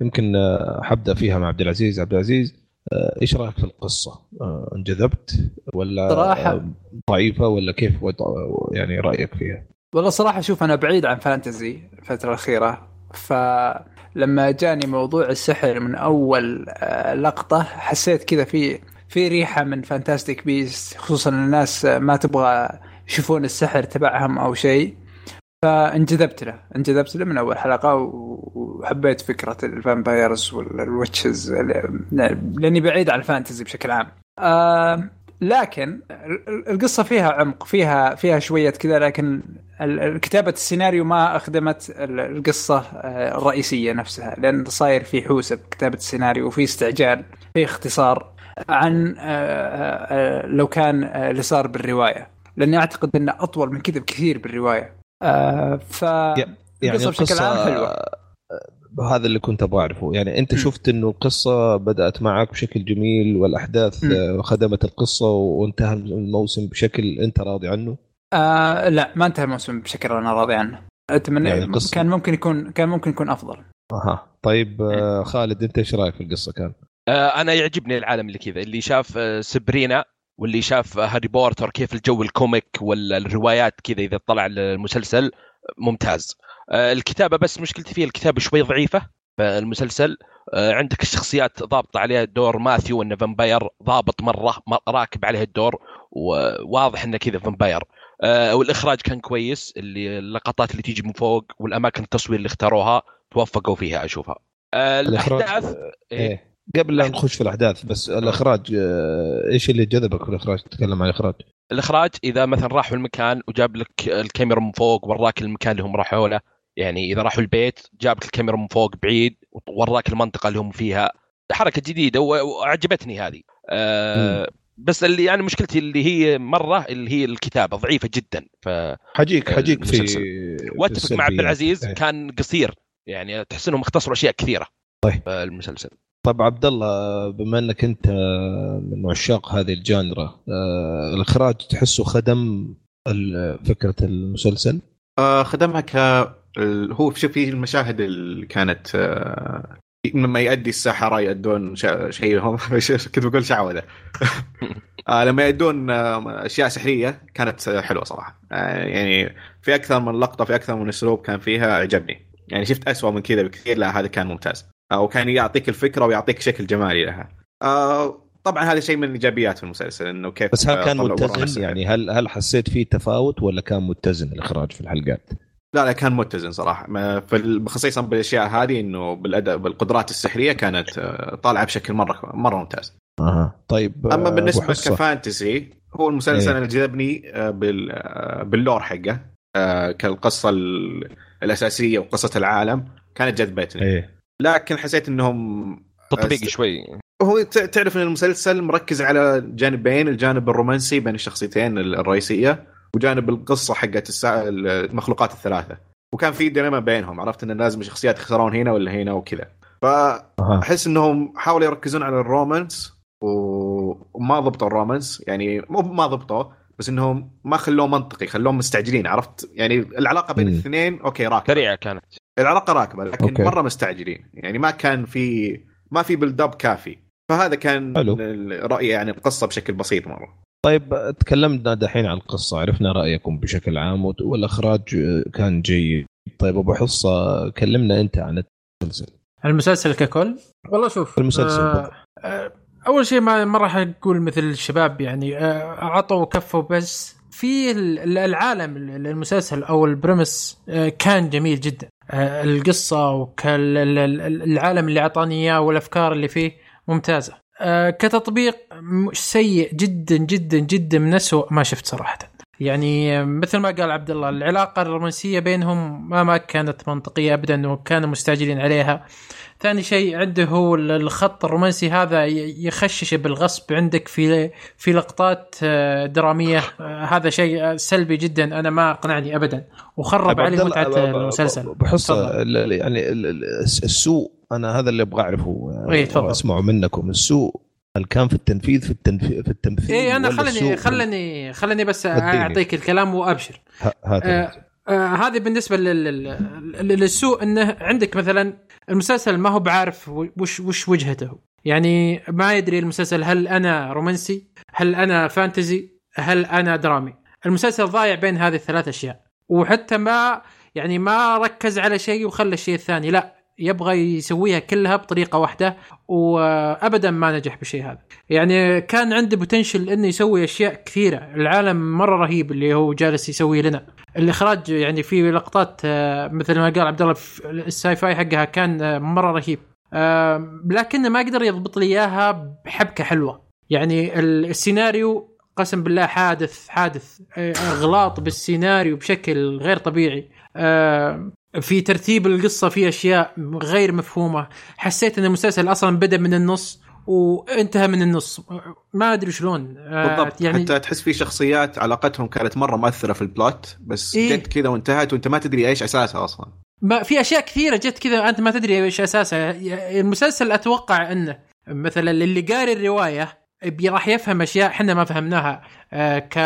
يمكن آه، حبدأ فيها مع عبد العزيز عبد العزيز آه، إيش رأيك في القصة؟ آه، انجذبت ولا صراحة. آه، ضعيفة ولا كيف وضع يعني رأيك فيها؟ والله صراحة شوف أنا بعيد عن fantasy الفترة الأخيرة ف لما جاني موضوع السحر من أول آه، لقطة حسيت كذا في في ريحة من Fantastic Beasts خصوصا الناس ما تبغى يشوفون السحر تبعهم أو شيء. فانجذبت له انجذبت له من أول حلقة وحبيت فكرة ال vampires وال witches لأني بعيد عن ال fantasy بشكل عام. آه لكن القصة فيها عمق فيها فيها شوية كذا لكن كتابة السيناريو ما أخدمت القصة آه، الرئيسية نفسها لأن صاير في حوسه بكتابه السيناريو وفي استعجال في اختصار عن آه، آه، لو كان اللي صار بالرواية. لأني أعتقد إنه أطول من كذا بكثير بالرواية. ف يعني القصة بشكل عام حلوة. هذا اللي كنت أبغى أعرفه يعني أنت م. شفت إنه القصة بدأت معك بشكل جميل والأحداث م. خدمت القصة وانتهى الموسم بشكل أنت راضي عنه آه لا ما انتهى الموسم بشكل أنا راضي عنه أتمنى يعني القصة. كان ممكن يكون كان ممكن يكون أفضل أها طيب آه خالد أنت إيش رأيك في القصة كان؟ آه أنا يعجبني العالم اللي كذا اللي شاف آه سبرينا واللي شاف هاري بوتر كيف الجو ال comic ولا الروايات كذا إذا طلع المسلسل ممتاز آه، الكتابة بس مشكلتي فيها الكتابة شوي ضعيفة في المسلسل آه، عندك الشخصيات ضابطة عليها دور ماثيو إنه vampire ضابط مرة راكب عليه الدور وواضح إنه كذا فامباير آه، والإخراج كان كويس اللي اللقطات اللي تيجي من فوق والأماكن التصوير اللي اختاروها توفقوا فيها أشوفها الأحداث إيه. إيه. قبل لا نخش في الأحداث بس الإخراج إيش اللي جذبك في الاخراج تتكلم عن الإخراج الإخراج إذا مثلا راحوا المكان وجاب لك الكاميرا من فوق وراك المكان اللي هم راحوا له يعني إذا راحوا البيت جاب لك الكاميرا من فوق بعيد ووراك المنطقة اللي هم فيها. حركة جديدة وعجبتني هذه. أه بس اللي يعني مشكلتي اللي هي مرة اللي هي الكتابة ضعيفة جدا. ف حجيك حجيك في واتفق مع عبد العزيز إيه. كان قصير. يعني تحس إنهم اختصروا أشياء كثيرة طيب. المسلسل. طيب عبد الله بما إنك أنت من عشاق هذه الجانرا آه الإخراج تحسه خدم فكرة المسلسل؟ آه خدمها ك هو شوف في المشاهد اللي كانت آه لما يؤدي السحره يؤدون شيء هم كنت بقول شعوذة. آه لما يؤدون آه أشياء سحرية كانت حلوة صراحة. آه يعني في أكثر من لقطة في أكثر من أسلوب كان فيها عجبني. يعني شفت أسوأ من كذا بكثير لا هذا كان ممتاز. أو كان يعطيك الفكرة ويعطيك شكل جمالي لها. آه طبعا هذا شيء من ايجابيات في المسلسل إنه كيف بس هل كان متزن؟ يعني هل هل حسيت فيه تفاوت ولا كان متزن الإخراج في الحلقات؟ لا لا كان متزن صراحة خصيصا بالأشياء هذه إنه بالأداء بالقدرات السحرية كانت آه، طالعة بشكل مرة مرة ممتاز. أها طيب أما آه، بالنسبة كفانتسي هو المسلسل إيه. اللي جذبني آه، باللور حقه كالقصة الأساسية وقصة العالم كانت جذبتني. إيه. لكن حسيت إنهم تطبيق شوي هو تعرف إن المسلسل مركز على جانبين الجانب الرومانسي بين الشخصيتين الرئيسية وجانب القصة حقت السا... المخلوقات الثلاثة. وكان في dynamic بينهم عرفت إن لازم الشخصيات يخسرون هنا ولا هنا وكذا. فأحس إنهم حاولوا يركزون على ال romance وما ضبطوا ال romance. يعني مو ما ضبطوا بس إنهم ما خلوه منطقي خلوهم مستعجلين عرفت؟ يعني العلاقة بين الاثنين okay راكبة. سريعة كانت. العلاقة راكبة لكن okay. مرة مستعجلين. يعني ما كان في ما في build كافي. فهذا كان حلو. رايي يعني القصة بشكل بسيط مرة. طيب تكلمنا دحين عن القصة. عرفنا رأيكم بشكل عام والإخراج كان جيد. طيب أبو حصة كلمنا أنت عن المسلسل. المسلسل ككل؟ والله شوف المسلسل آه آه أول شيء ما ما راح أقول مثل الشباب يعني آه عطوا كفوا بس. في العالم المسلسل أو البريمس آه كان جميل جدا. آه القصة والعالم اللي أعطاني إياه والأفكار اللي فيه ممتازة. كتطبيق سيء جدا جدا جدا من اسوء ما شفت صراحة. يعني مثل ما قال عبد الله العلاقة الرومانسية بينهم ما ما كانت منطقية ابدا وكانوا مستعجلين عليها ثاني شيء عنده هو الخط الرومانسي هذا يخشش بالغصب عندك في في لقطات آه، درامية. آه، هذا شيء سلبي جدا. أنا ما أقنعني ابدا. وخرب علي متعة المسلسل. بحس يعني السوء أنا هذا اللي أبغى أعرفه. إيه اسمعه منكم. السوء هل كان في التنفيذ في التنفيذ في التمثيل اي أنا خلني خلني خلني بس أعطيك الكلام وأبشر. آه آه هذه بالنسبة للسوء إنه عندك مثلا المسلسل ما هو بعارف وش وش وجهته. يعني ما يدري المسلسل هل أنا رومانسي؟ هل أنا فانتزي؟ هل أنا درامي؟ المسلسل ضايع بين هذه الثلاث أشياء. وحتى ما يعني ما ركز على شيء وخلى الشيء الثاني لا. يبغى يسويها كلها بطريقة واحدة وابدا ما نجح بالشيء هذا. يعني كان عنده بوتنشل إنه يسوي أشياء كثيرة. العالم مرة رهيب اللي هو جالس يسويه لنا. الإخراج يعني في لقطات آه، مثل ما قال عبد الله ال sci-fi حقها كان آه، مرة رهيب. آه، لكنه ما قدر يضبط لي إياها بحبكة حلوة. يعني ال- السيناريو قسم بالله حادث حادث أغلاط بالسيناريو بشكل غير طبيعي. في ترتيب القصة في أشياء غير مفهومة. حسيت إن المسلسل أصلا بدأ من النص وانتهى من النص. ما أدري شلون. آه، بالضبط. يعني حتى تحس في شخصيات علاقتهم كانت مرة مؤثرة في ال plot بس إيه؟ جت كذا وانتهت وانت ما تدري إيش أساسها أصلا. ما في أشياء كثيرة جت كذا أنت ما تدري إيش أساسها. المسلسل أتوقع انه مثلا اللي قاري الرواية راح يفهم أشياء إحنا ما فهمناها آه، ك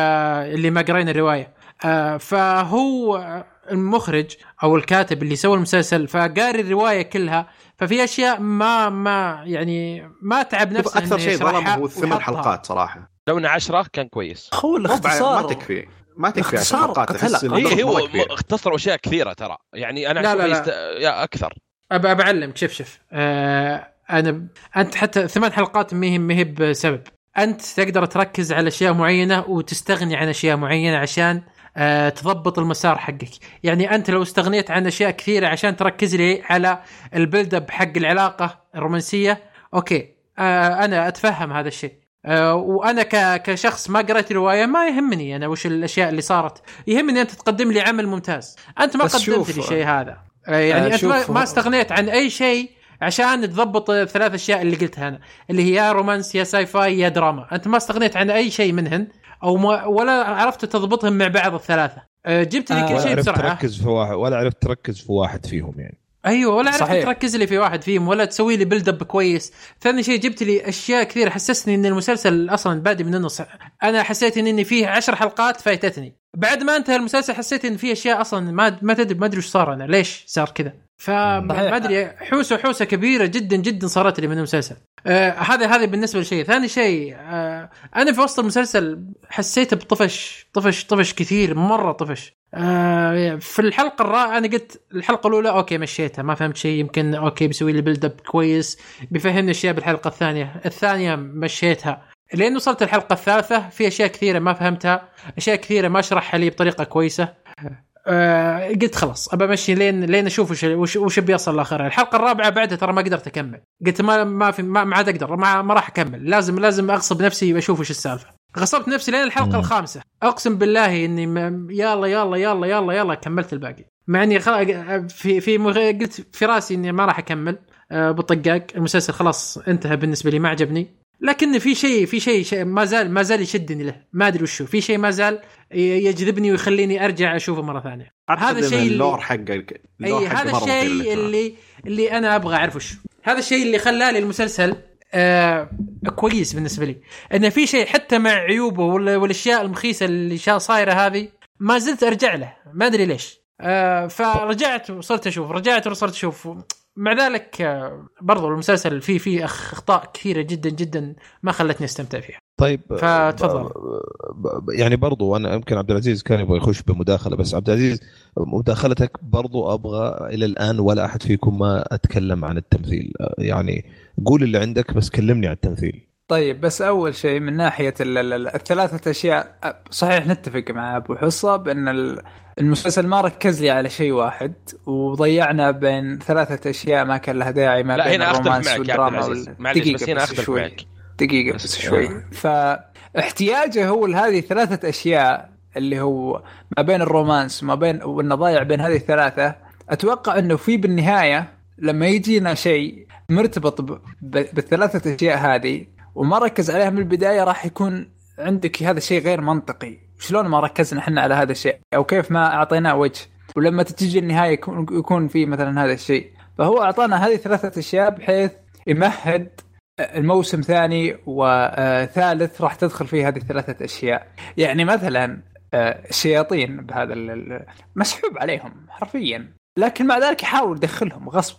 اللي ما قرينا الرواية. آه، فهو المخرج أو الكاتب اللي سوى المسلسل فقاري الرواية كلها ففي أشياء ما ما يعني ما تعب نفسه أكثر شيء ظلم هو الثمان ويحطها. حلقات صراحة. لو انه 10 كان كويس. هو الاختصار ما تكفي. ما تكفي عشر اختصار حلقات اي ضغط هو اختصروا أشياء كثيرة ترى. يعني أنا لا، لا، لا. يست... يا أكثر. ابى بعلمك شوف شوف. آه أنا أنت حتى ثمان حلقات ما هي بسبب. أنت تقدر تركز على أشياء معينة وتستغني عن أشياء معينة عشان آه تضبط المسار حقك. يعني أنت لو استغنيت عن أشياء كثيرة عشان تركز لي على ال build up حق العلاقة الرومانسية okay آه أنا أتفهم هذا الشيء. آه وأنا كشخص ما قرأت روايه ما يهمني أنا وش الأشياء اللي صارت. يهمني أنت تقدم لي عمل ممتاز. أنت ما قدمت لي شيء هذا. يعني أنت ما استغنيت عن أي شيء عشان تضبط الثلاث أشياء اللي قلتها أنا اللي هي يا romance يا sci-fi يا دراما. أنت ما استغنيت عن أي شيء منهن. أو ما ولا عرفت تضبطهم مع بعض الثلاثة. آه، جبت لي آه، كل ولا شيء عرفت بسرعة. تركز في واحد ولا عرفت تركز في واحد فيهم يعني. أيوه ولا عرفت صحيح. تركز لي في واحد فيهم ولا تسوي لي build up كويس. ثاني شيء جبت لي أشياء كثير حسسني إن المسلسل أصلا بادي من النص. أنا حسيت إن إني فيه عشر حلقات فايتتني. بعد ما انتهى المسلسل حسيت إن في أشياء أصلا ما ما تدري ما أدري وش صار أنا. ليش صار كذا؟ فما. أدري حوسة حوسة كبيرة جدا جدا صارت لي من المسلسل. آه هذا هذا بالنسبة لشيء. ثاني شيء آه أنا في وسط المسلسل حسيت بطفش طفش طفش كثير مرة طفش. آه في الحلقة الرابعه أنا قلت الحلقة الأولى okay مشيتها ما فهمت شيء يمكن okay بيسوي لي build up كويس بيفهمني أشياء بالحلقة الثانية. الثانية مشيتها. لين وصلت الحلقة الثالثة في أشياء كثيرة ما فهمتها أشياء كثيرة ما شرحها لي بطريقة كويسة. آه قلت خلاص أبى أمشي لين لين أشوف وش وش, وش بيصل لآخرها. الحلقة الرابعة بعدها ترى ما قدرت أكمل. قلت ما ما في ما, ما عاد أقدر ما, ما راح أكمل. لازم لازم أغصب نفسي وأشوف وش السالفة. غصبت نفسي لين الحلقة مم. الخامسة. أقسم بالله إني م... يلا يلا يلا يلا يلا كملت الباقي. مع إني خل... في في مغ... قلت في رأسي إني ما راح أكمل. آه، بالطقاق المسلسل خلاص انتهى بالنسبة لي ما عجبني. لكن في شيء في شيء شيء ما زال ما زال يشدني له. ما أدري وشو في شيء ما زال يجذبني ويخليني أرجع أشوفه مرة ثانية. هذا الشيء اللور حقك إي هذا الشيء. اللي اللي أنا أبغى أعرف وش هذا الشيء اللي خلالي المسلسل آه كويس بالنسبة لي. إنه في شيء حتى مع عيوبه وال- والأشياء المخيسة اللي صايرة هذه ما زلت أرجع له. ما أدري ليش. آه فرجعت وصرت أشوف. رجعت وصرت أشوف. مع ذلك آه برضو المسلسل فيه فيه أخطاء كثيرة جدا جدا ما خلتني أستمتع فيها. طيب فتفضل. ب- ب- يعني برضو أنا يمكن عبد العزيز كان يبغى يخش بمداخلة بس عبد العزيز مداخلتك برضو أبغى إلى الآن ولا أحد فيكم ما أتكلم عن التمثيل. يعني قول اللي عندك بس كلمني عن التمثيل. طيب بس أول شيء من ناحية ال- ال- ال- الثلاثة أشياء صحيح نتفق مع أبو حصة بأن ال- المسلسل ما ركز لي على شيء واحد وضيعنا بين ثلاثة أشياء ما كان لها داعي ما لا بين هنا الرومانس معك والدراما وال- دقيقة بس هنا اختلف شوي. معك. دقيقة بس- بس شوي. فاحتياجه هو لهذه الثلاثة أشياء اللي هو ما بين الرومانس وما بين وإنه ضايع بين هذه الثلاثة. أتوقع أنه في بالنهاية لما يجينا شيء مرتبط ب... ب... بالثلاثة أشياء هذه وما ركز عليها من البداية راح يكون عندك هذا الشيء غير منطقي. شلون ما ركزنا إحنا على هذا الشيء؟ أو كيف ما أعطيناه وجه؟ ولما تجي النهاية يكون, يكون في مثلا هذا الشيء. فهو أعطانا هذه ثلاثة أشياء بحيث يمهد الموسم ثاني وثالث راح تدخل فيه هذه الثلاثة أشياء. يعني مثلا آه، الشياطين بهذا مسحوب عليهم حرفيا. لكن مع ذلك يحاول يدخلهم غصب.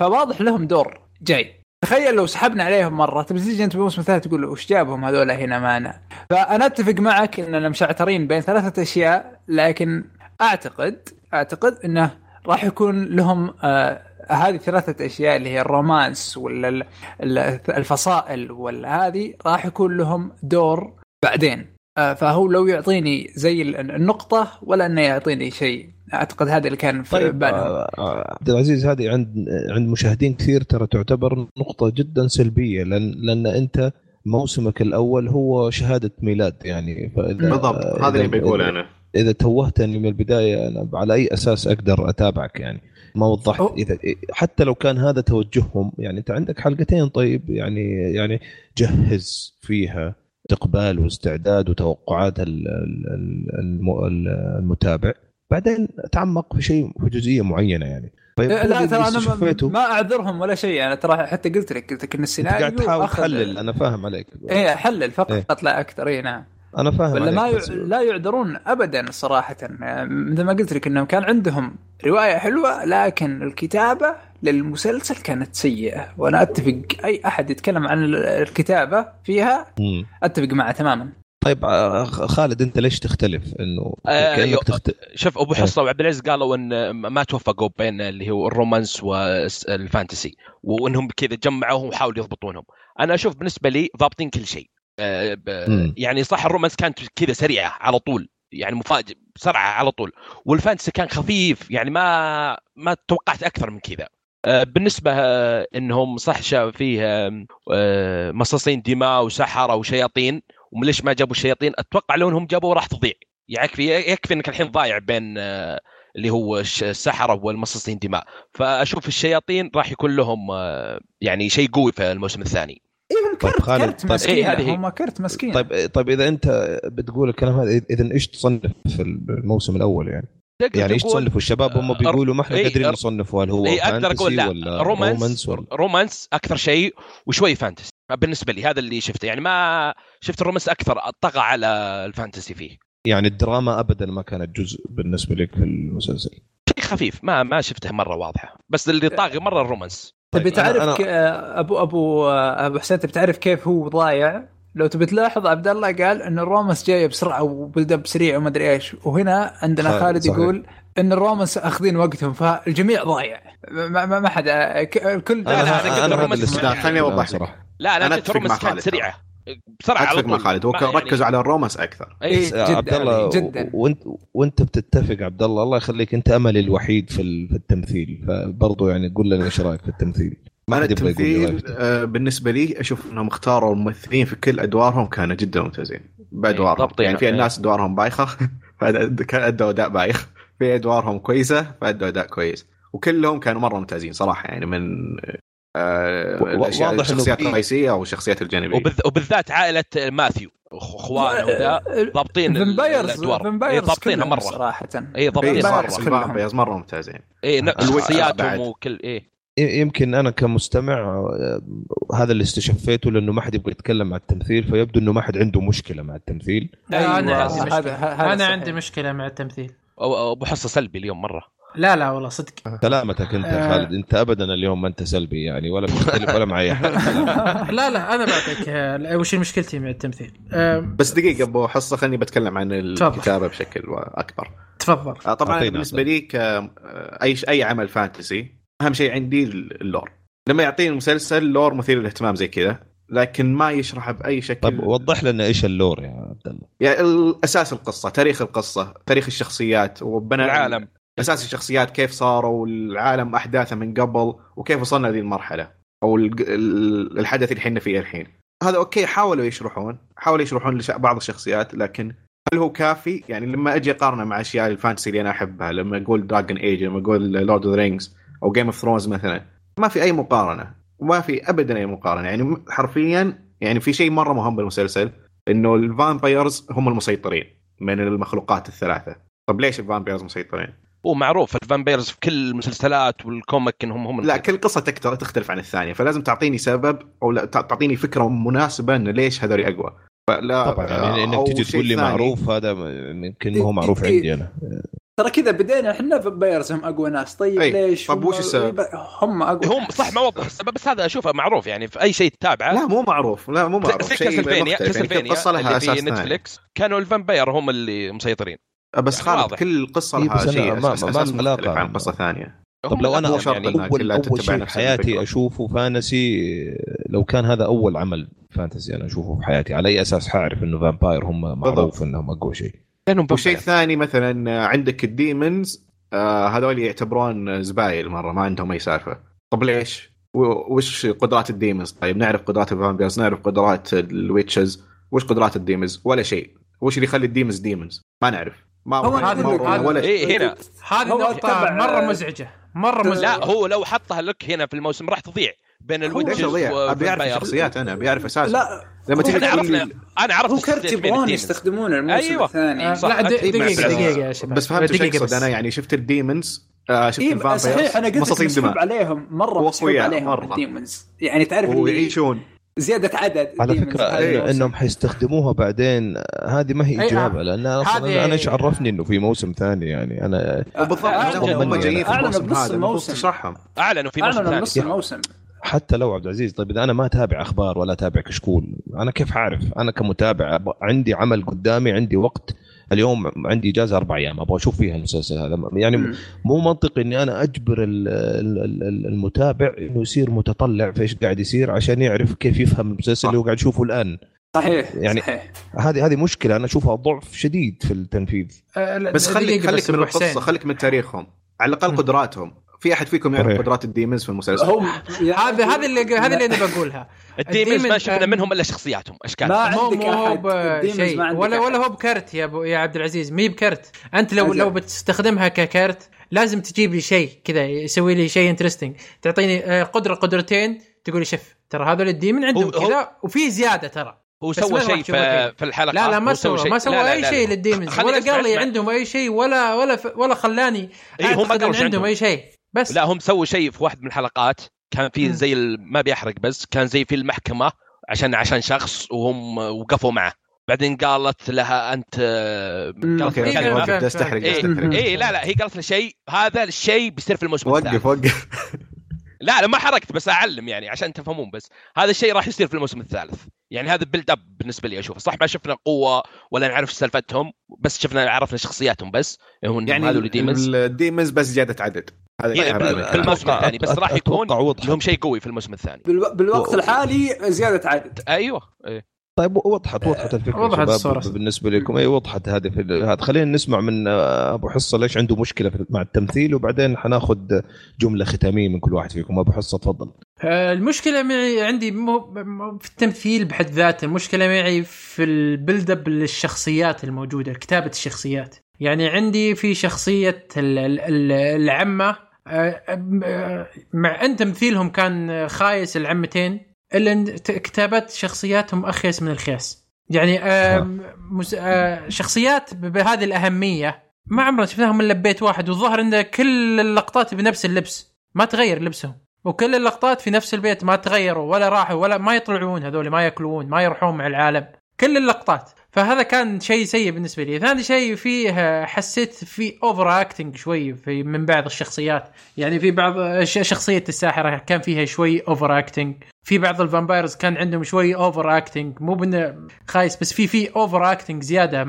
فواضح لهم دور. جاي. تخيل لو سحبنا عليهم مرة تبي تيجي أنت بالموسم الثالث تقول وش جابهم هذول هنا معنا؟ فانا اتفق معك اننا مشعترين بين ثلاثة أشياء لكن أعتقد أعتقد إنه راح يكون لهم آه هذه ثلاثة أشياء اللي هي الرومانس ولا ال- ال- الفصائل ولا هذه راح يكون لهم دور بعدين. آه، فهو لو يعطيني زي ال- النقطة ولا إنه يعطيني شيء. أعتقد هذا اللي كان في طيب بالهم. آه، آه، عبد العزيز هذه عند عند مشاهدين كثير ترى تعتبر نقطة جدا سلبية لأن لأن أنت موسمك الأول هو شهادة ميلاد يعني فإذا بالضبط هذا اللي بقوله إذا- أنا. إذا توهتني من البداية أنا على أي أساس أقدر أتابعك يعني؟ ما وضحت. إذا حتى لو كان هذا توجههم يعني أنت عندك حلقتين طيب يعني يعني جهز فيها استقبال واستعداد وتوقعات ال- ال- ال- الم- ال- المتابع. بعدين تعمق في شيء في جزئية معينة يعني. طيب لا اللي ترى أنا استشفيته- ما- أعذرهم ولا شيء أنا ترى حتى قلت لك قلت لك إن السيناريو قاعد تحاول تحلل أنا فاهم عليك. إيه حلل فقط إيه. لا أكثر اي نعم. أنا فاهم ولا ما يع... لا يعذرون ابدا صراحة. يعني مثل ما قلت لك إنهم كان عندهم رواية حلوة لكن الكتابة للمسلسل كانت سيئة. وأنا أتفق أي أحد يتكلم عن ال- الكتابة فيها. أتفق معه تماما. طيب آه، خالد انت ليش تختلف؟ انه آه، كأنك يو- تخت... شوف أبو حصة وعبد العزيز قالوا إن ما توفقوا بين اللي هو ال romance وال fantasy وإنهم كذا جمعوهم وحاولوا يضبطونهم. أنا أشوف بالنسبة لي ضابطين كل شيء. آه،. يعني صح ال romance كانت كذا سريعه على طول يعني مفاجئ بسرعة على طول وال fantasy كان خفيف يعني ما ما توقعت أكثر من كذا. بالنسبة إنهم صح فيه مصاصين دماء وسحرة وشياطين وليش ما جابوا الشياطين؟ أتوقع لو إنهم جابوا راح تضيع. يكفي يكفي إنك الحين ضايع بين آه، اللي هو السحرة والمصاصين دماء. فأشوف الشياطين راح يكون لهم آه، يعني شيء قوي في الموسم الثاني. إيه هم طيب كرت خالد، كرت طيب مسكينة. إيه. هم كرت مسكينة. طيب طيب إذا أنت بتقول الكلام هذا إذا إيش تصنف في الموسم الأول يعني؟ تقدر يعني إيش تصنفوا الشباب هم آه، بيقولوا ما إحنا إيه، قادرين آه، نصنفه هل هو اي أقدر fantasy أقول لا. ولا romance romance ولا؟ romance أكثر شيء وشوي fantasy بالنسبة لي هذا اللي شفته. يعني ما شفت ال romance أكثر طغى على ال fantasy فيه. يعني الدراما ابدا ما كانت جزء بالنسبة لك في المسلسل. شيء خفيف. ما ما شفته مرة واضحة. بس اللي طاغي مرة ال romance. تبي طيب، تعرف أنا- ك... أبو أبو أبو حسين تبي تعرف كيف هو ضايع؟ لو تبي تلاحظ عبد الله قال إن ال romance جاية بسرعة و build up سريع وما أدري إيش. وهنا عندنا خالد، خالد صحيح. يقول إن الرومانس أخذين وقتهم فالجميع ضايع. ما, ما, ما حدا ك- الكل لا، لا، أنا هذا خليني أوضح لك. صراحة. لا لا الرومانس مع كانت خالد. سريعة. بسرعة أتفق مع خالد. هو يعني- ركزوا على الرومانس أكثر. إيه، بس، آه، جداً عبد الله جداً. وانت وانت بتتفق عبد الله. الله يخليك أنت أملي الوحيد في ال- في التمثيل. فبرضه يعني قول لنا إيش رأيك في التمثيل. ما أنا حد يبغى يقول. آه، بالنسبة لي أشوف إنهم اختاروا الممثلين في كل أدوارهم كانوا جدا ممتازين. بأدوارهم. ضابطين. يعني في إيه. الناس أدوارهم بايخة فادوا أداء بايخ. في أدوارهم كويسة فأدوا أداء كويس. وكلهم كانوا مرة ممتازين صراحة يعني من آه، و- الأشياء الشخصيات الرئيسية والشخصيات الجانبية. وبالذ- وبالذات عائلة ماثيو اخوانه وذا ضابطين vampires الأدوار. اي vampires ضابطينها مرة. صراحة. اي ضابطين إيه، vampires مره مرة ممتازين. اي شخصياتهم. وكل إيه. ي- يمكن أنا كمستمع آه، هذا اللي استشفيته لأنه ما حد يبغى يتكلم مع التمثيل فيبدو إنه ما حد عنده مشكلة مع التمثيل. لا أنا أيوة، عندي مشكلة. أنا. عندي مشكلة مع التمثيل. أو- أبو حصة سلبي اليوم مرة. لا لا والله صدق. سلامتك أنت يا آه. خالد. أنت ابدا اليوم ما أنت سلبي يعني ولا مختلف ولا مع اي حد لا لا أنا بعطيك آه، وش مشكلتي مع التمثيل. بس دقيقة أبو حصة خليني بتكلم عن. الكتابة بشكل أكبر. تفضل. طبعا بالنسبة لي أي أي عمل fantasy أهم شيء عندي ال lore. لما يعطيني المسلسل lore مثير للاهتمام زي كذا لكن ما يشرحه بأي شكل. طيب وضح لنا إيش ال lore يا عبد الله. يعني أساس القصة تاريخ القصة تاريخ الشخصيات وبناء العالم. أساس الشخصيات كيف صاروا والعالم أحداثه من قبل وكيف وصلنا لهذه المرحلة أو الحدث اللي إحنا فيه الحين. هذا okay حاولوا يشرحون حاولوا يشرحون لش- بعض الشخصيات لكن هل هو كافي؟ يعني لما أجي أقارنه مع أشياء ال fantasy اللي أنا أحبها لما أقول Dragon Age لما أقول Lord of Rings أو Game of Thrones مثلا. ما في أي مقارنة. وما في ابدا أي مقارنة. يعني حرفيا يعني في شيء مرة مهم بالمسلسل إنه ال vampires هم المسيطرين من المخلوقات الثلاثة. طب ليش ال vampires مسيطرين؟ هو معروف ال vampires في كل المسلسلات وال comic إنهم هم لا كل قصة تكتر تختلف عن الثانية. فلازم تعطيني سبب أو لا تع- تعطيني فكرة مناسبة انه ليش هذول أقوى. فلا طبعا يعني إنك تجي تقول لي. معروف هذا يمكن ما هو معروف إيه، عندي أنا. ترى كذا بدينا إحنا vampires هم أقوى ناس طيب أي. ليش طب هم- وش السبب؟ هم أقوى هم ناس. صح ما وضح السبب بس هذا أشوفه معروف يعني في أي شيء تتابعه لا مو معروف لا مو معروف زي شيء Castlevania. يعني كاسلفينيا في ثاني Netflix كانوا ال vampire هم اللي مسيطرين بس يعني خالد. كل قصة إيه، لها شيء ما- ما-. عن قصة ثانية طب لو أنا يعني أول اول شيء بحياتي الفكرة. أشوفه fantasy لو كان هذا أول عمل fantasy أنا أشوفه في حياتي على أي أساس حاعرف إنه vampire هم معروف إنهم أقوى شيء لانهم vampire. الثاني مثلا آه، عندك ال demons آه هذول يعتبرون زبايل مره ما عندهم أي سالفة طب ليش؟ وش قدرات ال demons؟ طيب نعرف قدرات ال vampires نعرف قدرات ال witches وش قدرات ال demons؟ ولا شيء وش اللي يخلي ال demons demons؟ ما نعرف ما هو هذا- ولا شيء إيه هنا هذه هو نقطة تبع- مرة مزعجة مرة مزعجة لا هو لو حطها لك هنا في الموسم راح تضيع بين اضيع؟ أبي اعرف. الشخصيات أنا أبي اعرف أساسا لا لما تيجي أنا تقول عرفنا لي أنا عرفت هو كرت يبغون. يستخدمون الموسم أيوة. الثاني آه، لا د- أكيد دقيقة بس- دقيقة يا شباب بس فهمت إيش دقيقة أقصد أنا يعني شفت الديمونز آه شفت اي الفامبيرز صحيح أنا قلت مسحوب دماء عليهم مرة مسحوب عليهم مرة. الديمونز يعني تعرف ويعيشون زيادة عدد على إيه. إن- الموسم. إنهم حيستخدموها بعدين هذه ما هي أي، إجابة لأن أصلا أنا إيش عرفني إنه في موسم ثاني يعني أنا أعلنوا- هم جايين في الموسم بنص هذا المفروض الموسم. تشرحهم أعلنوا في موسم أعلنوا ثاني نص الموسم حتى لو عبد العزيز طيب إذا أنا ما أتابع أخبار ولا أتابع كشكول أنا كيف اعرف أنا كمتابع عندي عمل قدامي عندي وقت اليوم عندي إجازة أربع أيام أبغى أشوف فيها المسلسل هذا يعني. مو منطقي إني أنا أجبر ال- ال- ال- المتابع إنه يصير متطلع في إيش قاعد يصير عشان يعرف كيف يفهم المسلسل. اللي هو قاعد يشوفه الآن صحيح يعني- صحيح هذه هذه مشكلة أنا أشوفها ضعف شديد في التنفيذ بس خليك دقيقة خليك بس من القصة. خليك من تاريخهم على الأقل. قدراتهم في أحد فيكم يعرف. قدرات ال demons في المسلسل هم هذا هذا اللي هذا اللي أنا بقولها ال demons ما شفنا منهم إلا شخصياتهم أشكال ما عندك ما عندك ولا. ولا هو بكرت يا ابو يا عبد العزيز مي بكرت أنت لو. لو بتستخدمها ككرت لازم تجيب لي شيء كذا يسوي لي شيء interesting تعطيني آه، قدره قدرتين تقول لي شوف ترى هذول ال demon عندهم كذا وفي زيادة ترى هو سوى شيء. في, في الحلقة لا لا ما سوى شيء. ما سوى لا، لا، أي شيء. لل demons ولا قال لي. عندهم أي شيء ولا ولا ولا خلاني إيه، هم ما عندهم. أي شيء بس لا هم سووا شيء في واحد من الحلقات كان في. زي ال- ما بيحرق بس كان زي في المحكمة عشان عشان شخص وهم وقفوا معه بعدين قالت لها أنت. قالت okay لها إيه، أوكي كلمة فاهم، وقف جالس تحرق جالس إيه. اي لا لا هي قالت له شيء هذا الشيء بيصير في الموسم الثالث وقف وقف لا لا ما حركت بس أعلم يعني عشان تفهمون بس. هذا الشيء راح يصير في الموسم الثالث. يعني هذا build up بالنسبة لي أشوفه. صح ما شفنا قوة ولا نعرف سالفتهم بس شفنا عرفنا شخصياتهم بس. هم يعني هذول ال demons ال demons بس زيادة عدد. هذا يعني. في الموسم الثاني بس راح يكون. لهم شيء قوي في الموسم الثاني. بالو- بالوقت الحالي زيادة عدد. أيوه إيه. طيب وضحت وضحت الفكرة وضحت الصورة. بالنسبة لكم. إي وضحت هذه في هذا. خلينا نسمع من آه، أبو حصة ليش عنده مشكلة في- مع التمثيل وبعدين حناخذ جملة ختامية من كل واحد فيكم. أبو حصة تفضل. آه، المشكلة معي عندي مو في التمثيل بحد ذاته. المشكلة معي في ال build up للشخصيات الموجودة كتابة الشخصيات. يعني عندي في شخصية ال- ال- ال- العمة آه، مع أن تمثيلهم كان خايس العمتين إلا إن ت- كتابه شخصياتهم أخيس من الخياس. يعني آه، آه. شخصيات بهذه الأهمية ما عمرنا شفناهم إلا ببيت واحد والظاهر إن كل اللقطات بنفس اللبس ما تغير لبسهم. وكل اللقطات في نفس البيت ما تغيروا ولا راحوا ولا ما يطلعون هذول ما ياكلون ما يروحون مع العالم. كل اللقطات. فهذا كان شيء سيء بالنسبة لي. ثاني شيء فيه حسيت في over acting شوي في من بعض الشخصيات. يعني في بعض شخصية الساحرة كان فيها شوي over acting في بعض ال vampires كان عندهم شوي over acting مو بانه خايس بس في في over acting زياده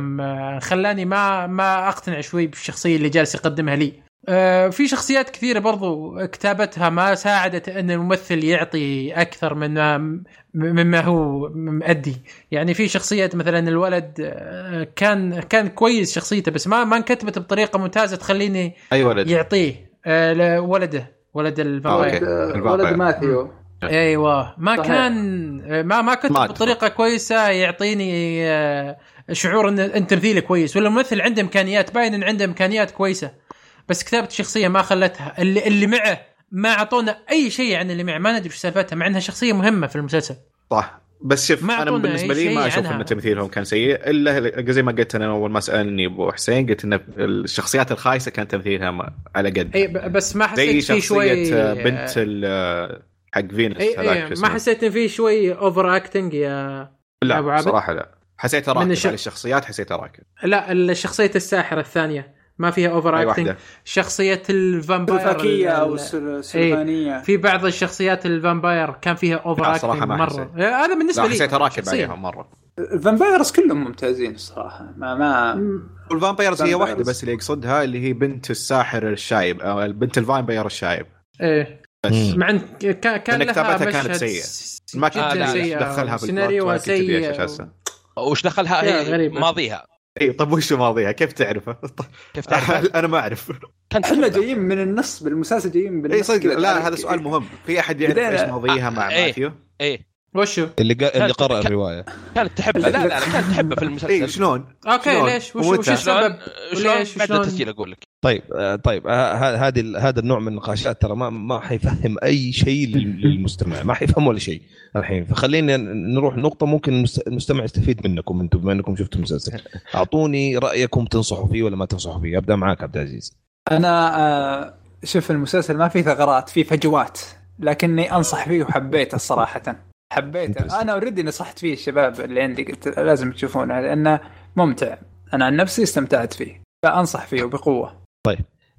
خلاني ما ما أقتنع شوي بالشخصية اللي جالس يقدمها لي. في شخصيات كثيرة برضو كتابتها ما ساعدت أن الممثل يعطي أكثر من ما مما هو مؤدي. يعني في شخصية مثلا الولد آه، كان كان كويس شخصيته بس ما ما انكتبت بطريقة ممتازة تخليني أي ولد؟ يعطيه آه، لولده ولد آه، الفامباير. ولد. ماثيو. أيوه. ما صحيح. كان ما ما كنت بطريقة كويسة يعطيني آه، شعور ان إن تمثيله كويس. ولا الممثل عنده إمكانيات باين إن عنده إمكانيات كويسة. بس كتابة الشخصيه ما خلتها. اللي اللي معه ما أعطونا أي شيء عن اللي معه. ما ندري إيش سالفتها مع إنها شخصية مهمة في المسلسل. صح. بس شوف أنا بالنسبة أي لي ما أشوف. إن تمثيلهم كان سيء إلا زي ما قلت أنا أول ما سألني أبو حسين قلت إن الشخصيات الخايسة كان تمثيلها على قد. اي بس ما حسيت في شوي شخصيه آه، بنت ال- حق هذاك اي شو ما. حسيت إن في شوي اوفر اكتنج يا لا عابد؟ صراحة لا. حسيتها من راكب الش- على الشخصيات حسيتها راكب. لا الشخصية الساحرة الثانية. ما فيها اوفر اي اكتنج واحدة شخصية الفامباير الفاكيه أو ال- السل- السلفانيه في بعض الشخصيات الفامباير كان فيها اوفر اكتنج مرة حسيت. هذا بالنسبة لا لي حسيتها راكب شخصياً. عليها مرة الفامبايرز كلهم ممتازين الصراحة ما ما والفامبايرز هي. واحدة بس اللي يقصدها اللي هي بنت الساحر الشايب أو بنت الفامباير الشايب إيه بس. مع إن كان لها كتابتها كانت مشهد سيئة. س- ما آه، لا، لا، سيئة دخلها في سيناريوها تدري سيء. وش دخلها هي غريبة. ماضيها اي طب وش ماضيها كيف تعرفه؟ كيف تعرف أنا ما أعرف كانت إحنا. جايين من النص بالمسلسل جايين بالنص اي صدق. لا هذا سؤال مهم في أحد يعرف إيش ماضيها مع إيه. ماثيو؟ إيه وشو؟ اللي قا... اللي قرأ كان- الرواية كانت تحبه لا لا لا كانت تحبه في المسلسل شلون؟ okay شلون؟ ليش؟ وش؟ وش السبب؟ وليش؟ بعد؟ التسجيل أقول لك طيب آه، طيب آه، هذه هذا النوع من النقاشات ترى ما ما حيفهم أي شيء لل- للمستمع ما حيفهم ولا شيء الحين فخلينا ن- نروح نقطة ممكن المست- المستمع يستفيد منكم أنتم بما أنكم شفتوا المسلسل أعطوني رأيكم تنصحوا فيه ولا ما تنصحوا فيه أبدأ معك عبد العزيز أنا آه، شوف المسلسل ما فيه ثغرات فيه فجوات لكني أنصح فيه وحبيته صراحة حبيته. أنا أوريدي نصحت فيه الشباب اللي عندي قلت لازم تشوفونه لأنه ممتع. أنا عن نفسي استمتعت فيه فأنصح فيه وبقوه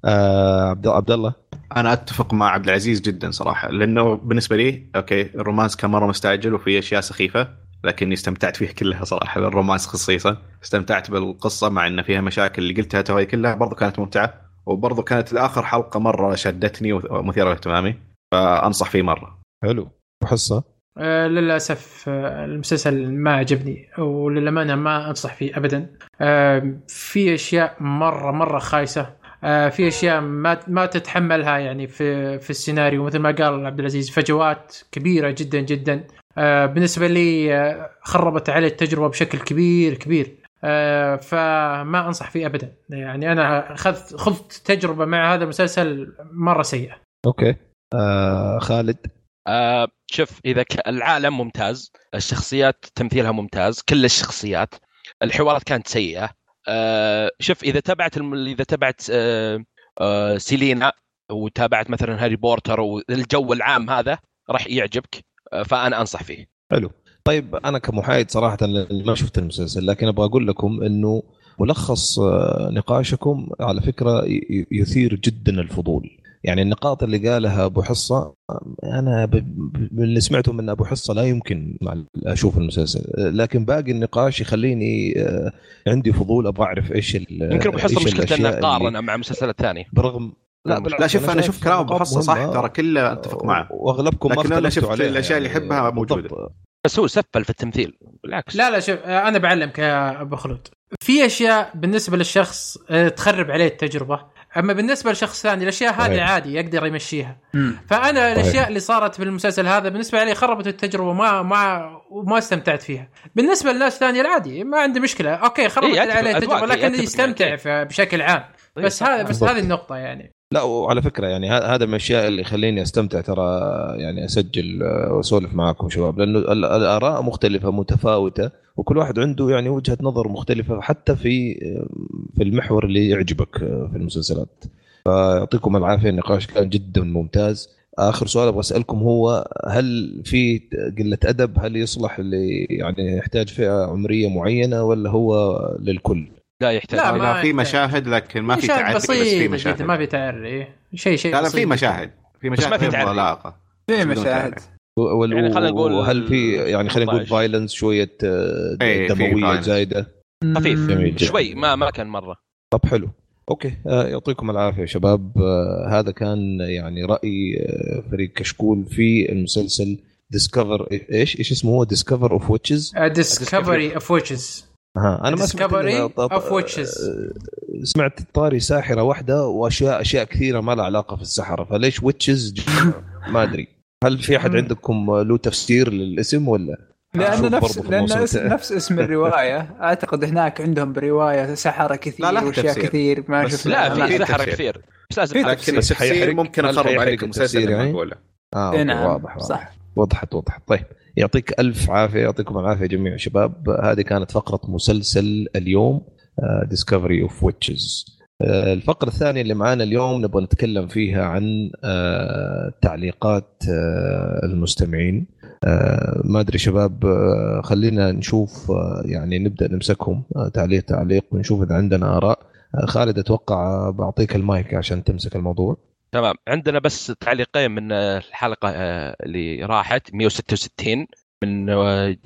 آه، عبد عبد الله أنا أتفق مع عبد العزيز جدا صراحة لأنه بالنسبة لي okay ال romance كان مرة مستعجل وفي أشياء سخيفة لكني استمتعت فيها كلها صراحة ال romance خصيصا. استمتعت بالقصة مع إن فيها مشاكل اللي قلتها توي كلها برضو كانت ممتعة وبرضو كانت لاخر حلقة مرة شدتني ومثيرة لاهتمامي فأنصح فيه مرة. حلو. وحصة؟ آه للأسف آه المسلسل ما عجبني وللأمانة ما أنصح فيه ابدا. آه في أشياء مرة مرة خايسة. في أشياء ما ما تتحملها يعني في في السيناريو مثل ما قال عبد العزيز فجوات كبيرة جدا جدا. بالنسبة لي خربت علي التجربة بشكل كبير كبير. فما أنصح فيه ابدا. يعني أنا أخذت خذت تجربة مع هذا المسلسل مرة سيئة. okay. آه خالد؟ آه شوف إذا. العالم ممتاز الشخصيات تمثيلها ممتاز كل الشخصيات الحوارات كانت سيئة. آه شوف إذا تبعت الم... إذا تبعت آه آه سيلينا وتابعت مثلا هاري بوتر والجو العام هذا راح يعجبك آه فأنا أنصح فيه. حلو. طيب أنا كمحايد صراحة ما شفت المسلسل لكن أبغى أقول لكم إنه ملخص آه، نقاشكم على فكرة يثير جدا الفضول. يعني النقاط اللي قالها أبو حصة أنا باللي سمعته من أبو حصة لا يمكن مع أشوف المسلسل. لكن باقي النقاش يخليني آه، عندي فضول أبغى أعرف إيش ال- يمكن أبو حصة مشكلته إنه اللي- قارن مع المسلسلات ثانية. برغم لا لا شوف أنا شايف شوف كلام أبو حصة صح. ترى كله أتفق معه. وأغلبكم ما لكن أنا اختلفتوا شفت عليها. الأشياء اللي يحبها موجودة. بالضبط. بس هو سفل في التمثيل. بالعكس. لا لا شوف أنا بعلمك يا أبو خلود. في أشياء بالنسبة للشخص آه، تخرب عليه التجربة. أما بالنسبة لشخص ثاني الأشياء هذه. عادي يقدر يمشيها مم. فأنا الأشياء. اللي صارت في المسلسل هذا بالنسبة لي خربت التجربة ما ما وما استمتعت فيها بالنسبة للناس ثانية العادي ما عندي مشكلة أوكي خربت إيه، عليه التجربة لكن يستمتع بشكل عام طيب، بس. هذا بس. هذه النقطة يعني لا وعلى فكرة يعني هذا من الأشياء اللي يخليني أستمتع ترى يعني أسجل آه، وأسولف معاكم شباب لأنه ال- الآراء مختلفة متفاوتة وكل واحد عنده يعني وجهة نظر مختلفة حتى في في المحور اللي يعجبك آه، في المسلسلات. فيعطيكم العافية النقاش كان جدا ممتاز. آخر سؤال أبغى أسألكم هو هل في قلة أدب؟ هل يصلح ل يعني يحتاج فئة عمرية معينة ولا هو للكل؟ لا يحتاج. لا، لا, ما في يحتاج. مشاهد لكن ما في مشاهد تعري بس في مشاهد. ما في تعري. شيء شيء لا لا في. مشاهد. في بس ما مشاهد في تعري. لائقه في مشاهد. وال- يعني خلينا نقول وهل في يعني خلينا نقول 18. violence شوية آه، إيه، دموية. زايدة. خفيف. جميل. شوي ما ما كان مرة. طب حلو. okay آه، يعطيكم العافية يا شباب. آه، هذا كان يعني رأي فريق كشكول في المسلسل Discover إيش؟ إيش اسمه هو؟ Discover of Witches Discovery اوف ويتشز ها أنا ما سمعت of Witches. آه، سمعت طاري ساحرة واحدة واشياء أشياء كثيرة ما لها علاقة في السحرة فليش Witches ما أدري هل في أحد. عندكم له تفسير للاسم ولا لأنه نفس لأنه اسم. نفس اسم الرواية أعتقد هناك عندهم برواية سحرة كثير لا، لا وأشياء تفسير. كثير ما شفنا لا لا، في سحره. كثير بس لازم. لكن التفسير ممكن اخرب حيحرق عليك المسلسل يعني؟ آه إيه نعم واضح واضح. صح وضحت وضحت طيب يعطيك ألف عافية يعطيكم العافية جميع الشباب هذه كانت فقرة مسلسل اليوم Discovery of Witches الفقرة الثانية اللي معانا اليوم نبغى نتكلم فيها عن آه، تعليقات آه، المستمعين. آه، ما أدري شباب خلينا نشوف يعني نبدأ نمسكهم تعليق تعليق ونشوف إذا عندنا آراء. خالد أتوقع بعطيك المايك عشان تمسك الموضوع. تمام. عندنا بس تعليقين من آه، الحلقة آه، اللي راحت 166 من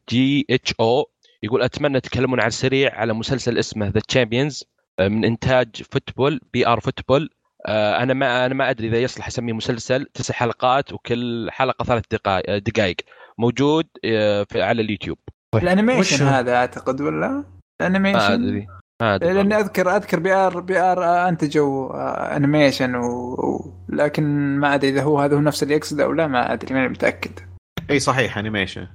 GHO. يقول أتمنى تتكلمون على السريع على مسلسل اسمه The Champions من إنتاج football BR Football. آه، أنا ما أنا ما أدري إذا يصلح أسميه مسلسل. تسع حلقات وكل حلقة ثلاث دقائق دقائق موجود آه، في على اليوتيوب ال animation؟ هذا أعتقد ولا؟ ال animation؟ ما أدري. لأني. اذكر أذكر BR BR أنتجوا آه، animation و... و... لكن ما أدري إذا هو هذا هو نفس اللي يقصده أو لا ما أدري ماني متأكد إي صحيح انيميشن.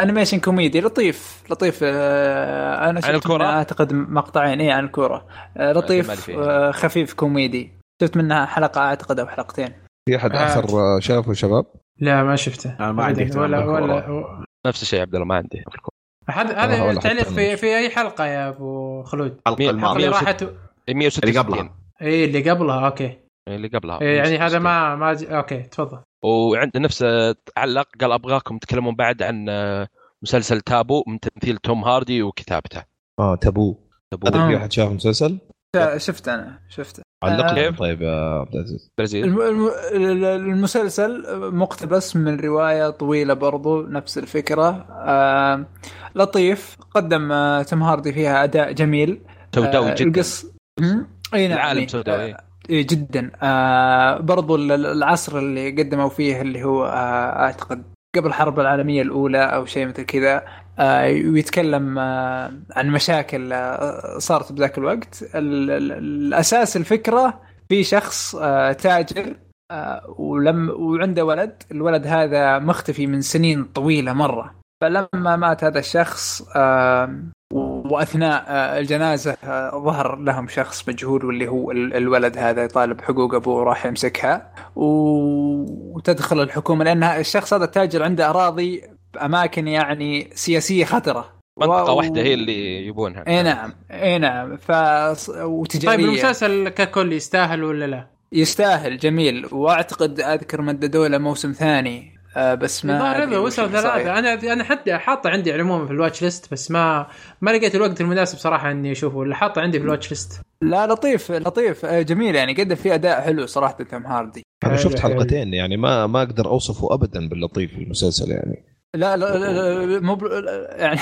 انيميشن كوميدي لطيف لطيف آه، أنا شفت الكرة؟ منها أعتقد مقطعين إي عن الكوره آه، لطيف. آه، خفيف كوميدي شفت منها حلقة أعتقد أو حلقتين في أحد آه. آخر آه، شافه شباب لا ما شفته ما عندي اهتمام ولا بالكورة. ولا نفس الشيء عبد الله ما عندي هذا هذا حتى في. في أي حلقة يا أبو خلود؟ الحلقة اللي الماضية 106. راحت 166 اللي قبلها اي اللي قبلها أوكي. اللي قبلها. إيه يعني هذا 166. ما ما ج- okay تفضل. وعند نفسه علق قال أبغاكم تتكلمون بعد عن مسلسل تابو من تمثيل توم هاردي وكتابته. آه Taboo. Taboo. أدري آه. في أحد شاف مسلسل شفت أنا شفته علق آه. لي طيب يا عبد العزيز. برازيل الم... الم... المسلسل مقتبس من رواية طويلة برضو نفس الفكرة. آه... لطيف قدم آه... تم هاردي فيها أداء جميل. سوداوي آه، جدا. القص؟ إي نعم العالم. سوداوي آه، جدا. آه برضو ال- ال- العصر اللي قدموا فيه اللي هو آه أعتقد قبل الحرب العالمية الأولى أو شيء مثل كذا آه ويتكلم آه عن مشاكل آه صارت بذاك الوقت. ال- ال- الأساس الفكرة في شخص آه تاجر آه ولم وعنده ولد. الولد هذا مختفي من سنين طويلة مرة. فلما مات هذا الشخص آه وأثناء آه، الجنازة آه، ظهر لهم شخص مجهول واللي هو ال- الولد هذا يطالب حقوق أبوه راح يمسكها. و- وتدخل الحكومة لأن الشخص هذا التاجر عنده أراضي بأماكن يعني سياسية خطرة. منطقة و- واحدة هي اللي يبونها. إي نعم إي نعم. ف وتجارية. طيب المسلسل ككل يستاهل ولا لا؟ يستاهل جميل. وأعتقد أذكر مددوا له موسم ثاني. آه، بس ما وش وصل. ثلاثة. أنا أنا حتى حاطه عندي على العموم في الواتش ليست بس ما ما لقيت الوقت المناسب صراحة إني أشوفه ولا حاطه عندي في الواتش ليست. لا لطيف لطيف. آه، جميل. يعني قدم فيه أداء حلو صراحة توم هاردي. أنا شفت. حلقتين يعني ما ما أقدر أوصفه ابدا باللطيف في المسلسل يعني. لا لا, لا, لا مو يعني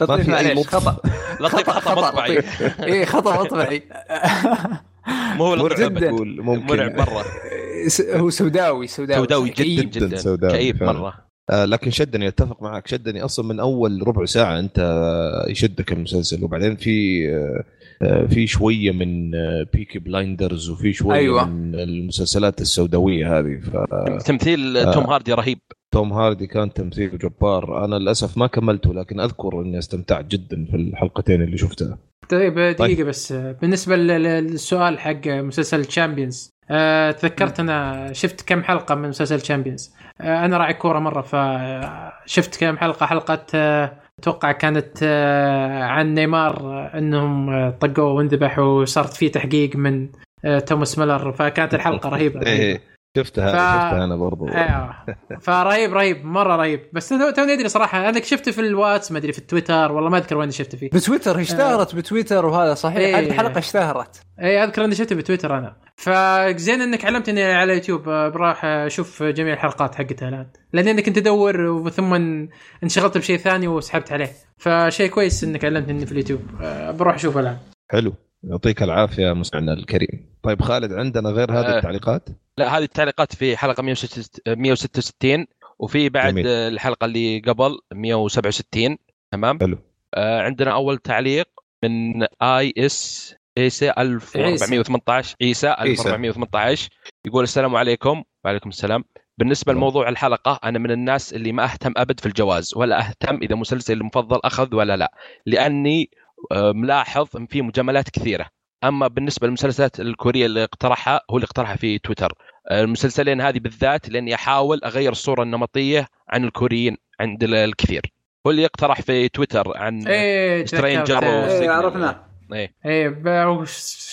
لطيف معليش. خطأ. لطيف خطأ مطبعي. اي خطأ مطبعي. مو هو لطيف جداً. أبداً. تقول ممكن مرعب مرة هو سوداوي سوداوي سوداوي كئيب. جدا جدا سوداوي كئيب فعلاً. مرة آه لكن شدني أتفق معك شدني أصلا من أول ربع ساعة أنت يشدك المسلسل وبعدين في آه، آه، في شوية من آه، Peaky Blinders وفي شوية أيوة. من المسلسلات السوداوية هذه تمثيل آه. توم هاردي رهيب فتوم هاردي كان تمثيله جبار. أنا للأسف ما كملته لكن أذكر إني استمتعت جدا في الحلقتين اللي شفتها. طيب دقيقة طيب. بس. بالنسبة لل- للسؤال حق مسلسل Champions أه تذكرت أنا شفت كم حلقة من مسلسل Champions أه أنا راعي كورة مرة فشفت كم حلقة. حلقة أه أتوقع كانت عن نيمار آه، إنهم آه، طقوه وانذبح وصارت فيه تحقيق من توماس ميلر. فكانت الحلقة رهيبة إيه. شفتها ف- شفتها أنا برضو. أيوه. فرهيب رهيب مرة رهيب بس تو- توني ادري صراحة أنا شفته في الواتس ما أدري في التويتر والله ما أذكر وين شفته فيه. بتويتر هي اشتهرت بتويتر وهذا صحيح؟ إيه. هذه الحلقة اشتهرت. اي أذكر أني شفته بتويتر أنا. فزين إنك علمتني على يوتيوب آه، بروح أشوف جميع الحلقات حقتها الآن. لأن أنا كنت ادور ثم انشغلت بشيء ثاني وسحبت عليه. فشيء كويس إنك علمتني في اليوتيوب آه، بروح أشوفه الآن. حلو. يعطيك العافية مستمعنا الكريم طيب خالد عندنا غير هذه آه. التعليقات لا هذه التعليقات في حلقة 166 وفي بعد جميل. الحلقة اللي قبل 167 تمام حلو. آه عندنا أول تعليق من آي إس عيسى 1418 عيسى 1418 يقول السلام عليكم وعليكم السلام بالنسبة لموضوع الحلقة أنا من الناس اللي ما أهتم أبد في الجواز ولا أهتم إذا مسلسل المفضل أخذ ولا لا لأني آه، ملاحظ إن في مجاملات كثيرة. أما بالنسبة للمسلسلات الكورية اللي اقترحها هو اللي اقترحها في تويتر. المسلسلين هذه بالذات لاني احاول أغير الصورة النمطية عن الكوريين عند ال- الكثير. هو اللي اقترح في تويتر عن إيه سترينجر إيه عرفنا. إيه. إيه ب-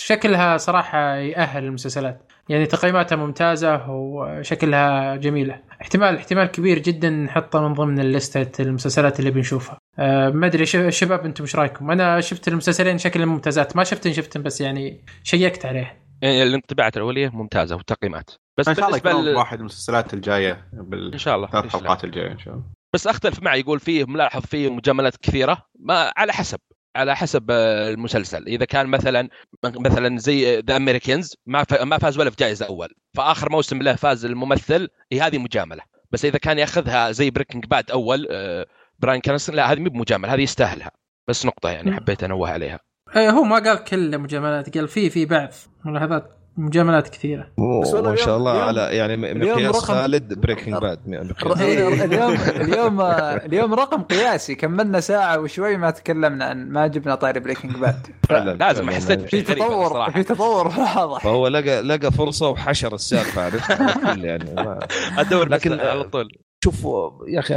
شكلها صراحة يأهل المسلسلات. يعني تقييماتها ممتازة وشكلها جميلة. احتمال احتمال كبير جدا نحطها من ضمن الليستة المسلسلات اللي بنشوفها. أه ما أدري ش- شباب أنتم إيش رأيكم؟ أنا شفت المسلسلين شكلهم ممتازات. ما شفتن شفتن بس يعني شيكت عليه يعني الانطباعات الأولية ممتازة والتقييمات بس إن شاء الله يكون. واحد من المسلسلات الجاية إن شاء الله لا؟ حلقات الجاية إن شاء الله. بس أختلف معي يقول فيه ملاحظ فيه مجاملات كثيرة ما على حسب. على حسب آه، المسلسل. إذا كان مثلا مثلا زي The Americans ما ما فاز ولا في جائزة أول. فآخر موسم له فاز الممثل هي هذه مجاملة. بس إذا كان يأخذها زي Breaking Bad أول آه، براين كرانستون لا هذه مو بمجامله هذه يستاهلها. بس نقطة يعني. حبيت أنوه عليها. آه، هو ما قال كل مجاملات قال في في بعض ملاحظات. مجاملات كثيرة. بس والله ما شاء الله على يعني مقياس رقم- خالد Breaking Bad اليوم اليوم اليوم رقم قياسي كملنا ساعة وشوي ما تكلمنا عن ما جبنا طاري Breaking Bad فعلا لازم. حسيت في تطور. في تطور واضح. فهو لقى لقى فرصة وحشر السالفة عرفت؟ يعني أدور لكن على طول. شوف يا أخي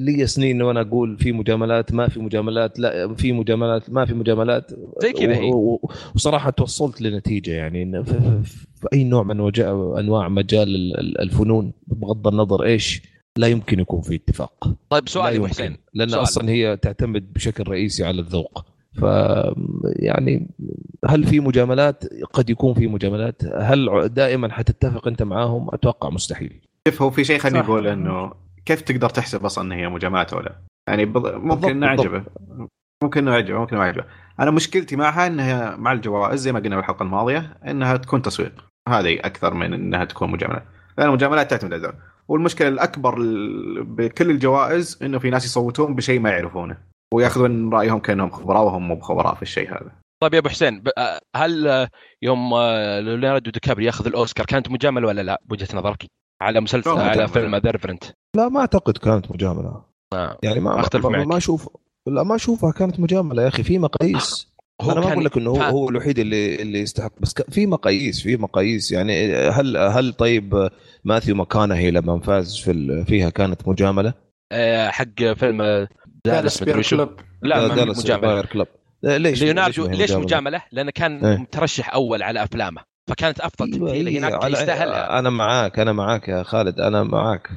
لي سنين وأنا أقول في مجاملات ما في مجاملات لا في مجاملات ما في مجاملات. زي كذا وصراحة توصلت لنتيجة يعني في, في, في أي نوع من أنواع مجال ال- ال- الفنون بغض النظر إيش لا يمكن يكون في اتفاق. طيب لا سؤال ابو يمكن حسين. لأن سؤال. أصلا هي تعتمد بشكل رئيسي على الذوق. ف يعني هل في مجاملات؟ قد يكون في مجاملات. هل دائما حتتفق أنت معاهم؟ أتوقع مستحيل. شوف هو في شيء خليني. أقول إنه كيف تقدر تحسب أصلا إن هي مجاملات ولا لا؟ يعني بض... بالضبط، ممكن إنه. يعجبه. ممكن إنه يعجبه ممكن ما يعجبه. أنا مشكلتي معها إنها مع الجوائز زي ما قلنا بالحلقة الماضية إنها تكون تسويق. هذه أكثر من إنها تكون مجاملات لأن المجاملات تعتمد على والمشكلة الأكبر ال- بكل الجوائز إنه في ناس يصوتون بشيء ما يعرفونه. ويأخذون رأيهم كأنهم خبراء وهم مو بخبراء في الشيء هذا. طيب يا أبو حسين هل يوم آه، ليوناردو دي كابريو ياخذ الأوسكار كانت مجاملة ولا لا؟ بوجهة نظرك. على مسلسل لا، على. فيلم The Revenant لا ما أعتقد كانت مجاملة. آه. يعني ما أختلف ما, معك. ما أشوف لا ما أشوفها كانت مجاملة يا أخي. في مقاييس. هو أنا ما أقول لك إنه هو, هو الوحيد اللي اللي يستحق بس ك- في مقاييس في مقاييس. يعني هل هل طيب ماثيو ماكونهي لما فاز في ال- فيها كانت مجاملة؟ آه، حق فيلم آه، Dallas بايرز Club لا ما مجاملة. Club آه، ليش ليوناردو ليش مجاملة؟ لأنه كان إيه. مترشح أول على أفلامه. فكانت أفضل تمثيل أيوة، هناك على- يستاهلها أنا معاك أنا معاك يا خالد أنا معاك.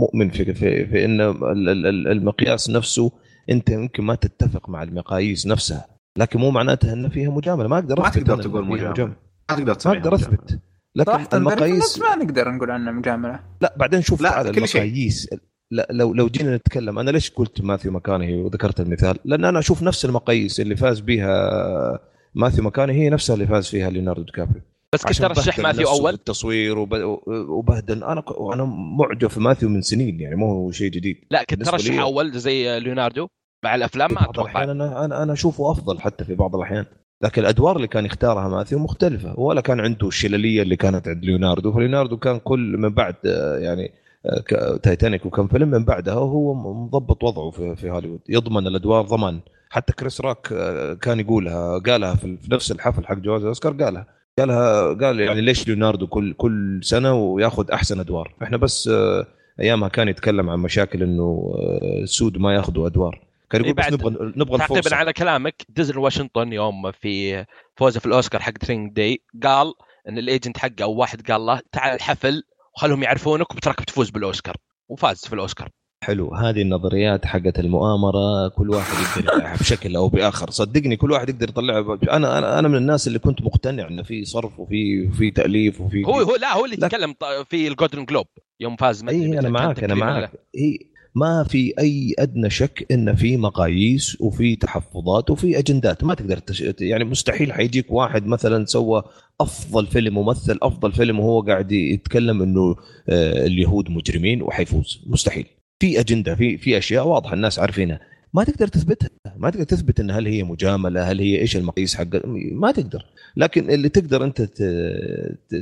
مؤمن في في, في إن ال- ال- ال- المقياس نفسه أنت يمكن ما تتفق مع المقاييس نفسها لكن مو معناتها إن فيها مجاملة. ما أقدر ما أثبت تقدر أنا إن تقول مجاملة. ما تقدر ما أقدر. أثبت. لكن المقاييس ما نقدر نقول عنه مجاملة. لا بعدين شوف لا، شيء. المقاييس. لا لو لو جينا نتكلم أنا ليش قلت ماثيو ماكونهي وذكرت المثال؟ لأن أنا أشوف نفس المقاييس اللي فاز بها ماثيو ماكونهي هي نفسها اللي فاز فيها ليوناردو دي كابريو. بس كنت ترشح ماثيو أول؟ التصوير وب- وبهدل. أنا أنا معجب في ماثيو من سنين يعني مو هو شيء جديد. لا كنت ترشح أول زي ليوناردو مع الأفلام ما أتوقع. أنا أنا أشوفه أفضل حتى في بعض الأحيان. لكن الأدوار اللي كان يختارها ماثيو مختلفة ولا كان عنده الشللية اللي كانت عند ليوناردو. فليوناردو كان كل من بعد آه، يعني آه، تايتانيك وكم فيلم من بعدها وهو مضبط وضعه في, في هوليوود. يضمن الأدوار ضمان. حتى كريس روك آه، كان يقولها قالها في نفس الحفل حق جوائز الأوسكار قالها. قالها قال يعني ليش ليوناردو كل كل سنة وياخذ أحسن أدوار؟ إحنا بس آه، أيامها كان يتكلم عن مشاكل إنه آه، السود ما ياخذوا أدوار. كان يقول إيه بس بعد نبغى نبغى تعقيبا الفرصة. على كلامك دينزل واشنطن يوم في فوزه في الأوسكار حق Training Day قال إن ال agent حقه أو واحد قال له تعال الحفل وخلهم يعرفونك وبتراك بتفوز بالأوسكار. وفاز في الأوسكار. حلو. هذه النظريات حقت المؤامرة كل واحد يقدر يطلعها بشكل أو بآخر. صدقني كل واحد يقدر يطلعها ب- أنا أنا أنا من الناس اللي كنت مقتنع إنه في صرف وفي في تأليف وفي هو هو لا هو اللي. تكلم في الجولدن جلوب يوم فاز ما إي أنا معاك أنا معاك. إي ما في أي أدنى شك إن في مقاييس وفي تحفظات وفي أجندات. ما تقدر تش... يعني مستحيل حيجيك واحد مثلا سوى أفضل فيلم ممثل أفضل فيلم وهو قاعد يتكلم إنه آه، اليهود مجرمين وحيفوز. مستحيل. في أجندة في في أشياء واضحة الناس عارفينها. ما تقدر تثبتها ما تقدر تثبت إن هل هي مجاملة هل هي إيش المقاييس حق ما تقدر. لكن اللي تقدر أنت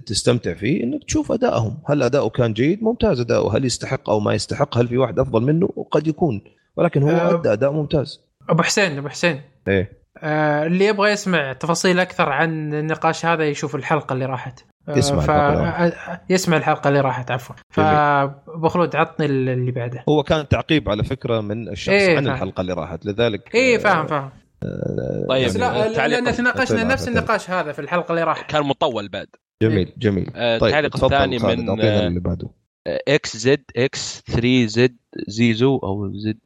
تستمتع فيه إنك تشوف أدائهم. هل أداؤه كان جيد؟ ممتاز أداؤه. هل يستحق أو ما يستحق؟ هل في واحد أفضل منه؟ وقد يكون. ولكن هو أه. أدى أداء ممتاز. أبو حسين أبو حسين. إيه. آه اللي يبغى يسمع تفاصيل أكثر عن النقاش هذا يشوف الحلقة اللي راحت. يسمع ف... الحلقة اللي آه، يسمع الحلقة اللي راحت عفوا. فابو خلود عطني اللي بعده. هو كان تعقيب على فكرة من الشخص إيه، عن فاهم. الحلقة اللي راحت لذلك إيه آه، فاهم فاهم. طيب بس لا لأن تناقشنا تعليق- نفس النقاش هذا في الحلقة اللي راحت. كان مطول بعد. جميل جميل. آه، طيب التعليق الثاني من آه، اللي بعده. إكس زد إكس 3 زد زيزو أو زد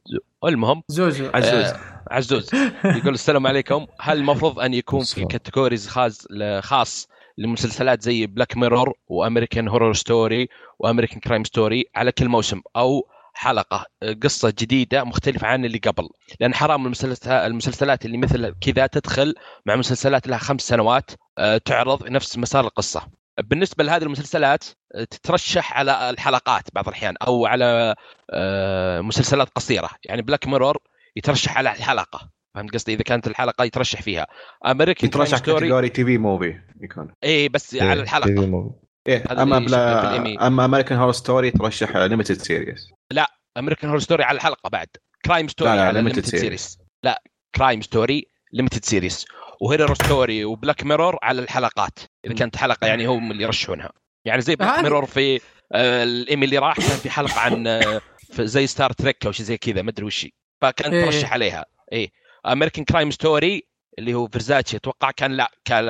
المهم زوزو عزوز آه، عزوز. يقول السلام عليكم. هل المفروض أن يكون في. categories خاص خاص لمسلسلات زي Black Mirror و American Horror Story و American Crime Story على كل موسم أو حلقة. قصة جديدة مختلفة عن اللي قبل. لأن حرام المسلسلات المسلسلات اللي مثل كذا تدخل مع مسلسلات لها خمس سنوات آه، تعرض نفس مسار القصة. بالنسبة لهذه المسلسلات آه، تترشح على الحلقات بعض الأحيان أو على آه، مسلسلات قصيرة. يعني بلاك ميرور يترشح على الحلقة. فهمت قصدي؟ إذا كانت الحلقة يترشح فيها. امريكان يترشح ستوري كاتيجوري تي في موفي يكون. اي بس إيه، على الحلقة. TV movie. إيه هذا أما بلا. أما American Horror Story ترشح limited series American Horror Story على الحلقة بعد. Crime Story لا، لا، على limited. series لا Crime Story limited series و Horror Story و Black Mirror على الحلقات. إذا كانت حلقة يعني هم اللي يرشحونها. يعني زي Black Mirror في آه، الإيمي اللي راح كان في حلقة عن آه، في زي Star Trek أو شيء زي كذا ما أدري وش هي. فكان إيه. ترشح عليها. إي American Crime Story اللي هو فيرزاتشي أتوقع كان لا كان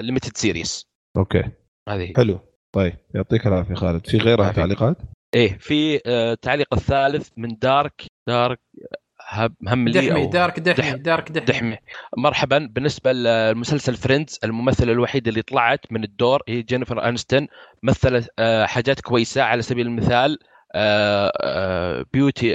ليمتد سيريس أوكي. هذه. حلو. طيب يعطيك العافية خالد. في غيرها عافية. تعليقات؟ إيه في آه، التعليق الثالث من دارك دارك هم لي دحمي أو- دارك دحمي دح- دارك دحمي. دحمي. مرحبا. بالنسبة للمسلسل فريندز الممثله الوحيده اللي طلعت من الدور هي جينيفر انستون مثلت آه، حاجات كويسة على سبيل المثال آه، بيوتي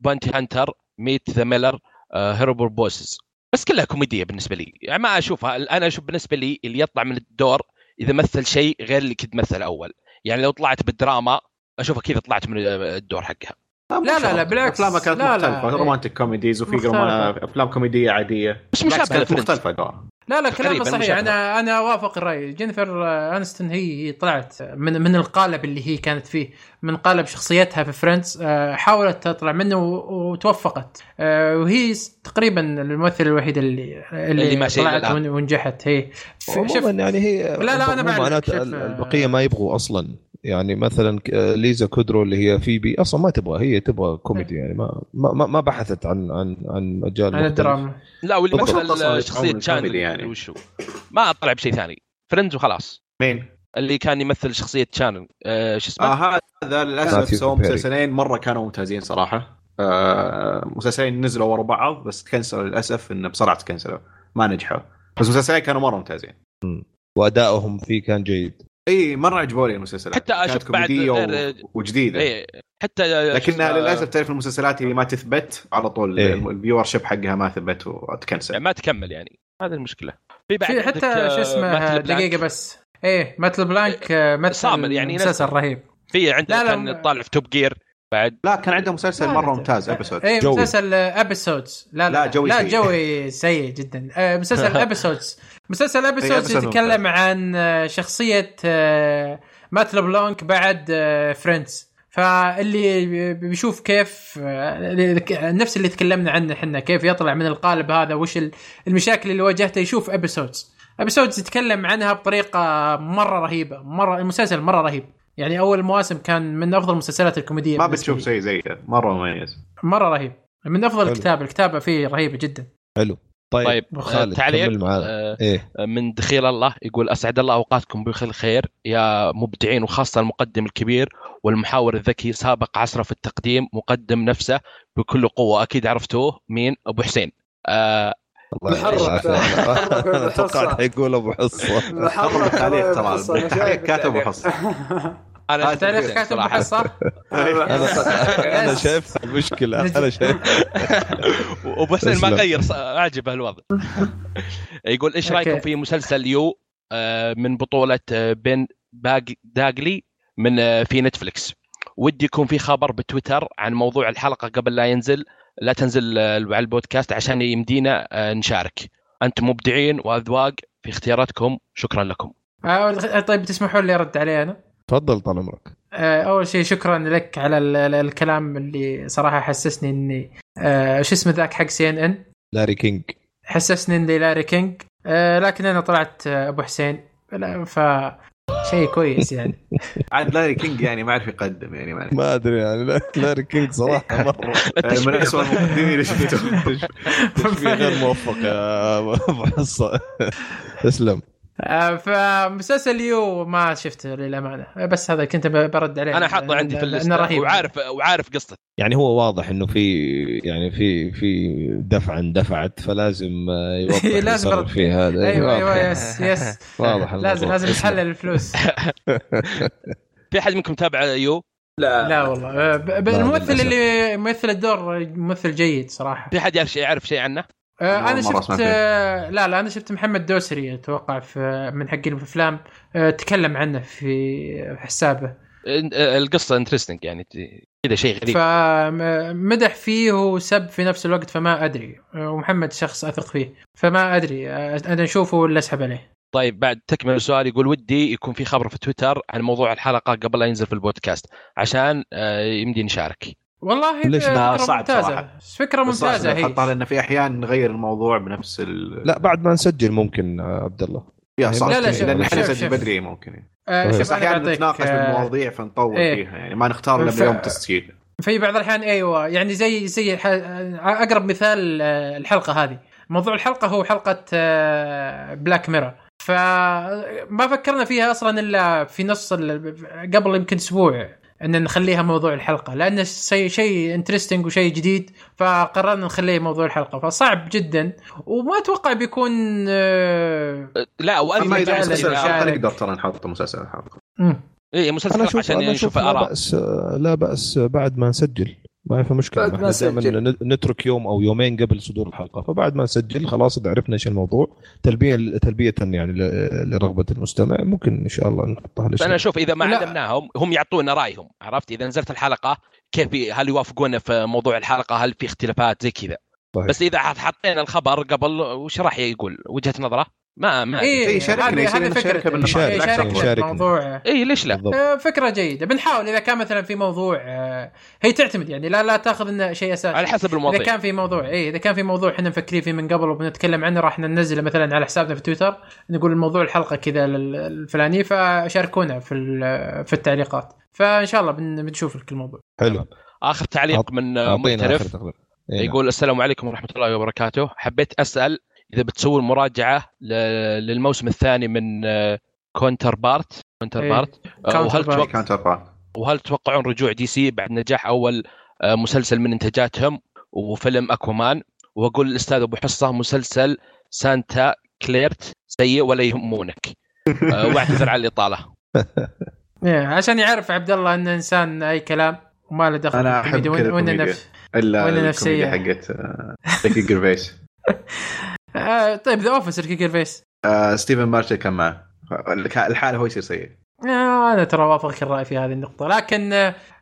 بانتي هانتر ميت ذا ميلر Horrible Bosses بس كلها كوميدية بالنسبة لي. يعني ما اشوفها أنا أشوف بالنسبة لي اللي يطلع من الدور إذا مثل شيء غير اللي كنت مثل أول. يعني لو طلعت بالدراما أشوفها كذا طلعت من الدور حقها. لا، لا، لا، بالعكس. افلامها كانت لا، لا، مختلفة. إيه. romantic comedies وفي أفلام كوميدية عادية. بس مشابهه كانت مختلفة دور لا لا كلامه صحيح. أنا أنا أوافق الرأي. جينيفر أنيستون هي هي طلعت من من القالب اللي هي كانت فيه من قالب شخصيتها في Friends آه، حاولت تطلع منه وتوفقت. آه، وهي تقريبا الممثله الوحيده اللي اللي, اللي ماشية طلعت ونجحت. هي. شوف يعني هي لا، لا، مو بعد آه، البقية ما يبغوا أصلا. يعني مثلا ك- ليزا كودرو اللي هي فيبي أصلا ما تبغى هي تبغى كوميدي يعني ما ما, ما- بحثت عن عن عن مجال عن. الدراما. لا واللي أصلاً شخصية كوميدي يعني. وشو؟ ما طلع بشيء ثاني. فريندز وخلاص. مين؟ اللي كان يمثل شخصية شاندلر آه شو اسمه؟ آه هذا للأسف سووا. مسلسلين مرة كانوا ممتازين صراحة. آه مسلسلين نزلوا ورا بعض بس تكنسلوا للأسف انه بسرعة تكنسلوا ما نجحوا. بس مسلسلين كانوا مرة ممتازين. وأدائهم فيه كان جيد. إي مرة عجبوني المسلسلات. حتى كانت أشوف بعد غير- و... وجديدة. إيه حتى لكنها اسمه، للأسف تعرف المسلسلات اللي ما تثبت على طول إيه. ال viewership حقها ما ثبت وتكنسل. ما تكمل يعني. هذه المشكلة. في بعد حتى آه، شو اسمه مات لبلانك. دقيقة بس. إيه مات لبلانك آه، مثل صامل يعني مسلسل رهيب. في عندك لا، لا، كان طالع في توب جير بعد لا كان عنده مسلسل مرة. ممتاز ابيسودز إيه جوي. مسلسل ابيسودز لا لا لا، جوي لا سيء. جوي سيء جدا. آه، مسلسل ابيسودز مسلسل ابيسودز يتكلم عن آه، شخصية آه، مات لبلانك بعد فريندز فاللي بيشوف كيف آه، نفس اللي تكلمنا عنه إحنا كيف يطلع من القالب هذا وش ال- المشاكل اللي واجهته يشوف ابيسودز ابيسودز يتكلم عنها بطريقة مرة رهيبة مرة المسلسل مرة رهيب. يعني أول مواسم كان من أفضل المسلسلات الكوميدية ما بتشوف. شيء زي مرة مميز. مرة رهيب. من أفضل حلو. الكتابه الكتابه فيه رهيبه جدا. حلو. طيب, طيب خالد آه، تعليق. كمل معانا. آه، من دخيل الله يقول أسعد الله أوقاتكم بكل خير. يا مبدعين وخاصة المقدم الكبير والمحاور الذكي سابق عصره في التقديم مقدم نفسه بكل قوة. أكيد عرفتوه. مين؟ أبو حسين. آه الله محرك. توقعت حيقول أبو حصه محرك التعليق ترى. كاتب وحص أنا تعرف كاتب صراحة. حصة أنا شايف المشكلة أنا شايف. وأبو حسين ما. غير ص- عاجبه الوضع يقول إيش رأيكم. في مسلسل يو آه، من بطولة آه، بن باج داغلي من آه، في نتفلكس ودي يكون في خبر بتويتر عن موضوع الحلقة قبل لا ينزل. لا تنزل على البودكاست عشان يمدينا نشارك. أنتم مبدعين وأذواق في اختياراتكم. شكرا لكم. آه، طيب تسمحوا لي أرد عليه أنا؟ تفضل طال عمرك. آه، أول شيء شكرا لك على ال- ال- الكلام اللي صراحة حسسني إني آه، شو اسمه ذاك حق سي إن إن؟ لاري كينج حسسني إني لاري كينج آه، لكن أنا طلعت آه، أبو حسين. ف شيء كويس يعني. عاد لاري كينج يعني ما يعرف يقدم يعني ما ما أدري يعني لا- لاري كينج صراحة مرة. من اسوء المقدمين اللي شفته تشبيه غير موفق يا أبو حصة؟ تسلم. فمسلسل يو ما شفته للأمانة بس هذا كنت برد عليه أنا حاطه عندي في الليسته رهيب وعارف وعارف قصته يعني هو واضح إنه في يعني في في دفع اندفعت فلازم آه، يوضح لازم. فيه هذا أيوه. أيوه yes yes واضح لازم. لازم. نحلل الفلوس في أحد منكم تابع يو لا لا والله آه، الممثل. اللي يمثل الدور ممثل جيد صراحة في حد يعرف شيء يعرف شيء عنه؟ آه، أنا شفت. آه، لا لا أنا شفت محمد دوسري أتوقع في من حقين الأفلام. آه، تكلم عنه في حسابه. القصة انترستنج يعني كذا شيء غريب. فمدح فيه وسب في نفس الوقت فما أدري. آه، ومحمد شخص أثق فيه فما أدري. آه، أنا أشوفه ولا أسحب عليه. طيب بعد تكمل السؤال يقول ودي يكون في خبر في تويتر عن موضوع الحلقة قبل لا ينزل في البودكاست عشان آه، يمدي نشارك. والله ليش؟ صعب ممتازة صراحة. فكرة ممتازة هي نحطها لأن في أحيان نغير الموضوع بنفس ال لا بعد ما نسجل ممكن آه، عبد الله يا صح لا، لا، شوف- لأن إحنا نسجل. بدري ممكن يعني. آه، بس شوف أنا أحيانا نتناقش آه، بالمواضيع فنطول إيه. فيها يعني ما نختار إلا بيوم تسجيل في بعض الأحيان أيوه يعني زي زي ح- أقرب مثال آه، الحلقة هذه موضوع الحلقة هو حلقة بلاك ميرا فما فكرنا فيها أصلا إلا في نص قبل يمكن أسبوع إن نخليها موضوع الحلقة لأن شيء شيء interesting وشيء جديد فقررنا نخليه موضوع الحلقة فصعب جدا وما أتوقع بيكون آه، لا وأنا أما إذا مسلسل لا، حلقه لا. نقدر ترى نحط مسلسل حلقه مم. اي مسلسل عشان نشوف لا باس لا بأس بعد ما نسجل ما في مشكلة. بعد ما إحنا دائما نترك يوم أو يومين قبل صدور الحلقة. فبعد ما نسجل خلاص إذا عرفنا إيش الموضوع تلبية تلبية يعني ل- لرغبة المستمع. ممكن إن شاء الله نحطها فأنا أشوف إذا ما لا. عدمناهم هم يعطونا رأيهم عرفت؟ إذا نزلت الحلقة كيف هل يوافقونا في موضوع الحلقة؟ هل في اختلافات؟ زي كذا. صحيح. بس إذا حط- حطينا الخبر قبل وش راح يقول؟ وجهة نظره؟ ما ما إيه، شاركنا، هذه يصير فكرة بالنقاش. إيه، يشاركنا. الموضوع اي ليش لا؟ بالضبط آه، فكرة جيدة. بنحاول إذا كان مثلا في موضوع آه، هي تعتمد يعني لا لا تأخذ إنه شيء أساسي. على حسب إذا الموضوع كان في موضوع إيه إذا كان في موضوع إحنا مفكرين فيه من قبل وبنتكلم عنه راح ننزله مثلا على حسابنا في تويتر نقول الموضوع الحلقة كذا لل- الفلاني فشاركونا في ال- في التعليقات. فإن شاء الله بن- بنشوف لك الموضوع. حلو. آخر تعليق من تقرير. إيه نعم. يقول السلام عليكم ورحمة الله وبركاته. حبيت أسأل إذا بتسوون مراجعه ل- للموسم الثاني من آه، كونتر بارت كونتر إيه. بارت آه، كاونتر وهل بارت وهل تتوقعون رجوع دي سي بعد نجاح أول آه، مسلسل من إنتاجاتهم وفيلم أكوامان؟ وأقول الأستاذ أبو حصة مسلسل سانتا كلاريتا سيء ولا يهمونك. آه، واعتذر على الإطالة. إيه عشان يعرف عبد الله انه إنسان أي كلام وما له دخل أحب الكوميديا كذا وإن-. نفس إلا ولا الكوميديا نفسية. حقت آه، ريكي جيرفيس آه طيب ذا اوفيس ريكي جيرفيس آه، ستيفن ميرشنت كان معه. الحالة هو يصير سيء. آه أنا ترى وافقك الرأي في هذه النقطة. لكن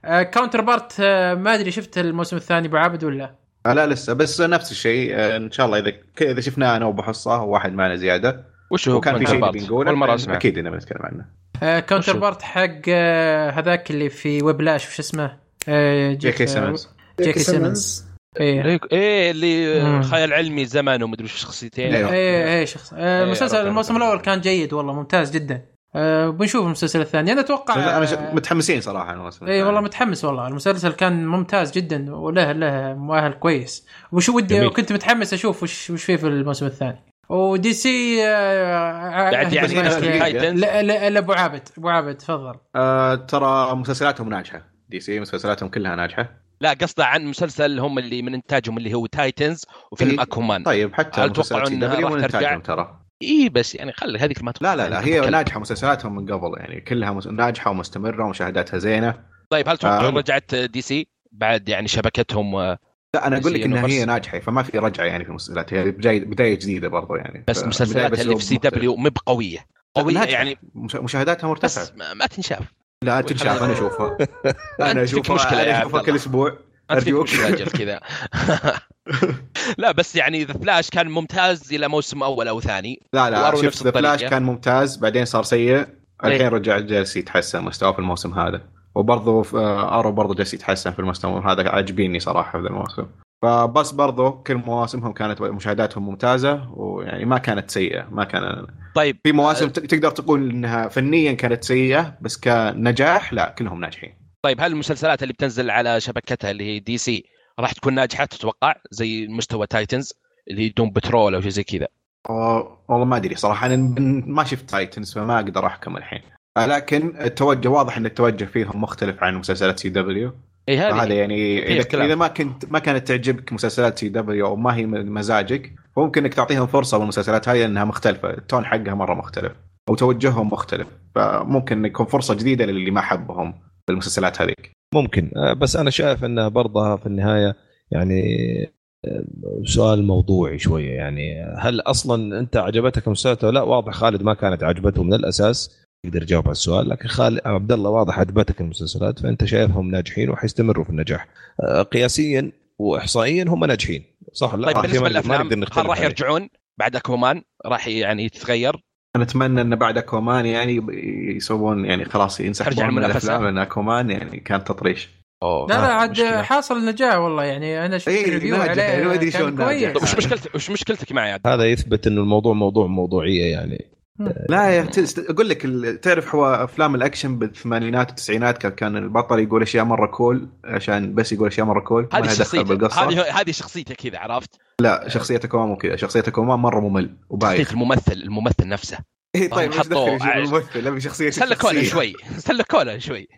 آه كاونتر بارت آه ما أدري شفت الموسم الثاني أبو عابد ولا آه، لا لسه. بس نفس الشيء آه، إن شاء الله إذا إذا شفناه أنا وأبو حصة وواحد معنا زيادة. وش هو وكان في شيء بارت؟ نبي نقوله؟ أول مرة أسمع. أكيد اننا بنتكلم عنه. آه كاونتر؟ بارت حق آه هذاك اللي في ويبلاش وش اسمه؟ آه جي كي سيمنز جي كي سيمنز إيه. إيه إيه، اللي مم. خيال علمي زمان ومدري شخصيتين. أيوه. إيه إيه شخص. آه إيه، المسلسل الموسم. الأول كان جيد والله ممتاز جدا. آه بنشوف المسلسل الثاني. أنا أتوقع أنا ش- آه، متحمسين صراحة الموسم اي والله. متحمس والله. المسلسل كان ممتاز جدا وله له مؤهل كويس. وش ودي. وكنت متحمس أشوف وش وش فيه في الموسم الثاني. ودي سي آه بعد يعني لا لا لا أبو عابد. أبو عابد تفضل. آه ترى مسلسلاتهم ناجحة. دي سي مسلسلاتهم كلها ناجحة. لا قصده عن مسلسل هم اللي من إنتاجهم اللي هو تايتنز وفيلم إيه. اكومان طيب حتى هل مسلسلات دي سي انها راح ترجع؟ ترى اي بس يعني خلي هذيك ما لا لا لا هي تتكلم. ناجحة مسلسلاتهم من قبل يعني كلها مس- ناجحة ومستمرة ومشاهداتها زينة طيب هل تتوقعون آه. رجعت دي سي بعد يعني شبكتهم و- لا أنا أقول لك إنها هي. ناجحة فما في رجعة يعني في المسلسلات هي بدايه بداية جديدة برضو يعني بس بداية اللي في سي دبليو مو بقوية. قوية. يعني مش- مشاهداتها مرتفعة بس ما تنشاف لا تنشاف أنا أشوفها. أنا أشوفها مشكلة يا أنا اشوفها. كل أسبوع. مشكلة أجل كذا. لا بس يعني ذا فلاش كان ممتاز إلى موسم أول أو ثاني. لا لا شوف ذا فلاش. كان ممتاز بعدين صار سيء. الحين إيه. رجع جالس يتحسن مستواه في الموسم هذا. وبرضه آه، Arrow برضه جالس يتحسن في المستوى هذا. عاجبيني صراحة في الموسم. فبس برضه كل مواسمهم كانت مشاهداتهم ممتازة ويعني ما كانت سيئة ما كان طيب في مواسم ت- تقدر تقول إنها فنيا كانت سيئة بس كنجاح لا كلهم ناجحين. طيب هل المسلسلات اللي بتنزل على شبكتها اللي هي DC راح تكون ناجحة تتوقع؟ زي مستوى Titans اللي هي Doom Patrol أو شيء زي كذا. آه، والله ما أدري صراحة أنا ما شفت Titans فما أقدر أحكم الحين. آه، لكن التوجه واضح إن التوجه فيهم مختلف عن مسلسلات CW. اي هذا هذه يعني فيها إذا كلام. إذا ما كنت ما كانت تعجبك مسلسلات CW أو ما هي مزاجك فممكن إنك تعطيهم فرصة بالمسلسلات هاي لأنها مختلفة. ال tone حقها مرة مختلف. أو توجههم مختلف. فممكن يكون فرصة جديدة للي ما حبهم بالمسلسلات هذيك. ممكن. آه، بس أنا شايف إنها برضه في النهاية يعني آه، سؤال موضوعي شوية يعني. هل أصلا أنت عجبتك المسلسلات ولا لا؟ واضح خالد ما كانت عجبته من الاساس يقدر يجاوب على السؤال لكن خالد عبد الله واضح عجبتك المسلسلات فأنت شايفهم ناجحين وحيستمروا في النجاح آه، قياسيا واحصائيا هم ناجحين صح لا؟ طيب بالنسبة للأفلام هل راح. يرجعون بعد اكومان راح يعني تتغير أنا أتمنى إن بعد أكوامان يعني يسوون يعني خلاص ينسحبون من. الأفلام لأن أكوامان يعني كان تطريش أوه لا لا آه، عاد مشكلة. حاصل نجاح والله يعني أنا شفت إيه، review ما عليه شلون طيب وش مشكلتك وش مشكلتك معي عاد؟ هذا يثبت إنه الموضوع موضوع موضوعية يعني لا يا. أقول لك تعرف هو أفلام الأكشن بالثمانينات والتسعينات كان- البطل يقول أشياء مرة cool عشان بس يقول أشياء مرة cool هذه شخصيته هذه هذه شخصيته كذا عرفت؟ لا شخصية اكوامان مو كذا شخصية اكوامان مرة ممل شخصية وبايخ الممثل الممثل نفسه اي طيب إيش دخل عايش. الممثل أبي شخصية سلكوا لنا. شوي سلكوا لنا شوي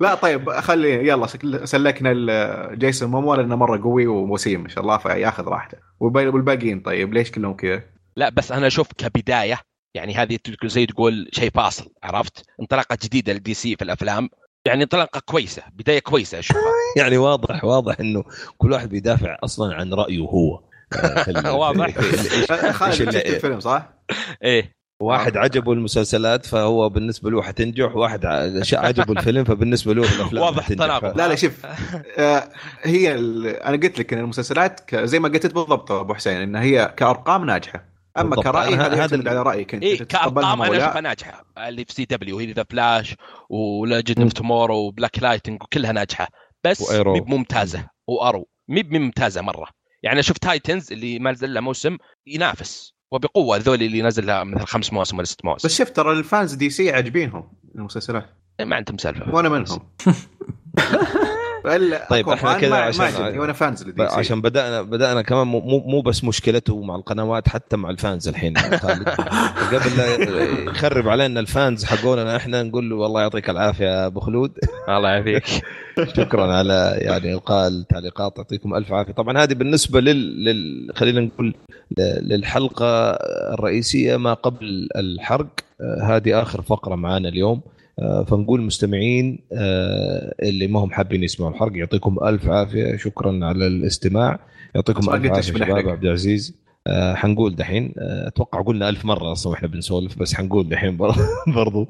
لا طيب خلي يلا سلكنا جيسون مومو لأنه مرة قوي ووسيم ما شاء الله فياخذ راحته والباقي- والباقيين طيب ليش كلهم كذا؟ لا بس أنا أشوف كبداية يعني هذه تقول- زي تقول شيء فاصل عرفت؟ انطلاقة جديدة لل DC في الأفلام يعني انطلاقة كويسة بداية كويسة اشوفها يعني واضح واضح إنه كل واحد بيدافع أصلا عن رأيه هو واضح. خالد الفيلم صح؟ إيه واحد عجبه المسلسلات فهو بالنسبة له حتنجح واحد عجبه الفيلم فبالنسبة له الأفلام واضح. التناقض. لا لا شوف آه، هي ال- أنا قلت لك إن المسلسلات زي ما قلت بالضبط أبو حسين إن هي كأرقام ناجحة أما. كرأي هذا هذا على رأيك أنت. تتقبلهم كارقام أنا اشوفها ناجحة. اللي في CW هي The Flash و Legends of Tomorrow و Black Lightning وكلها ناجحة. بس. مي ممتازه و Arrow. مي ممتازه مرة. يعني أشوف Titans اللي ما نزل له موسم ينافس. وبقوة ذولي اللي نزل له مثل خمس مواسم ولا ست مواسم. بس شوف ترى ال fans DC عاجبينهم المسلسلات. ما عندهم سالفة. وأنا منهم. طيب، إحنا كذا ما- عشان- وأنا fans ل DC عشان بدانا بدأنا كمان مو مو مو بس مشكلته مع القنوات حتى مع ال fans الحين. قبل لا يخرب علينا ال fans حقوننا إحنا نقول له والله يعطيك العافية يا أبو خلود. الله يعافيك. شكرا على يعني إلقاء التعليقات يعطيكم ألف عافية. طبعا هذه بالنسبة لل, لل... خلينا نقول ل- للحلقة الرئيسية ما قبل الحرق. آه، هذه آخر فقرة معانا اليوم. آه، فنقول مستمعين آه، اللي ما هم حابين يسمعوا الحرق يعطيكم ألف عافية شكرا على الاستماع. يعطيكم ألف عافية شباب. عبد العزيز. آه، حنقول دحين آه، أتوقع قلنا ألف مرة أصلا وإحنا بنسولف بس حنقول دحين بر- برضو.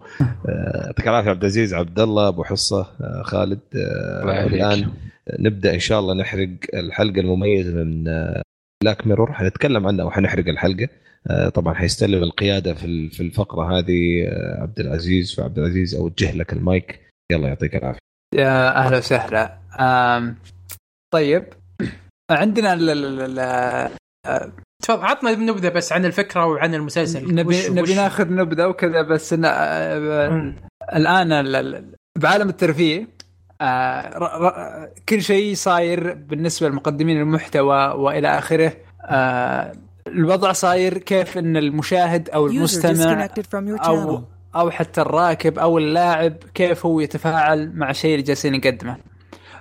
آه، يعطيك العافية عبد العزيز عبد الله أبو حصة آه، خالد آه،. الآن نبدأ إن شاء الله نحرق الحلقة المميزة من Black Mirror حنتكلم عنها وحنحرق الحلقة. آه، طبعا حيستلم القيادة في ال- في الفقرة هذه آه، عبد العزيز فعبد العزيز؟ أوجه لك المايك. يلا يعطيك العافية. يا أهلا وسهلا. طيب. عندنا ال- ال- ال- تفضل. عطنا نبذه بس عن الفكرة وعن المسلسل. نبي وش- نبي وش- ناخذ نبذه وكذا بس إن آه،. الآن ال- ال- بعالم الترفيه آه، كل شيء صاير بالنسبة لمقدمين المحتوى وإلى آخره. آه، الوضع صاير كيف إن المشاهد أو المستمع أو. أو حتى الراكب أو اللاعب كيف هو يتفاعل مع الشيء اللي جالسين يقدمه.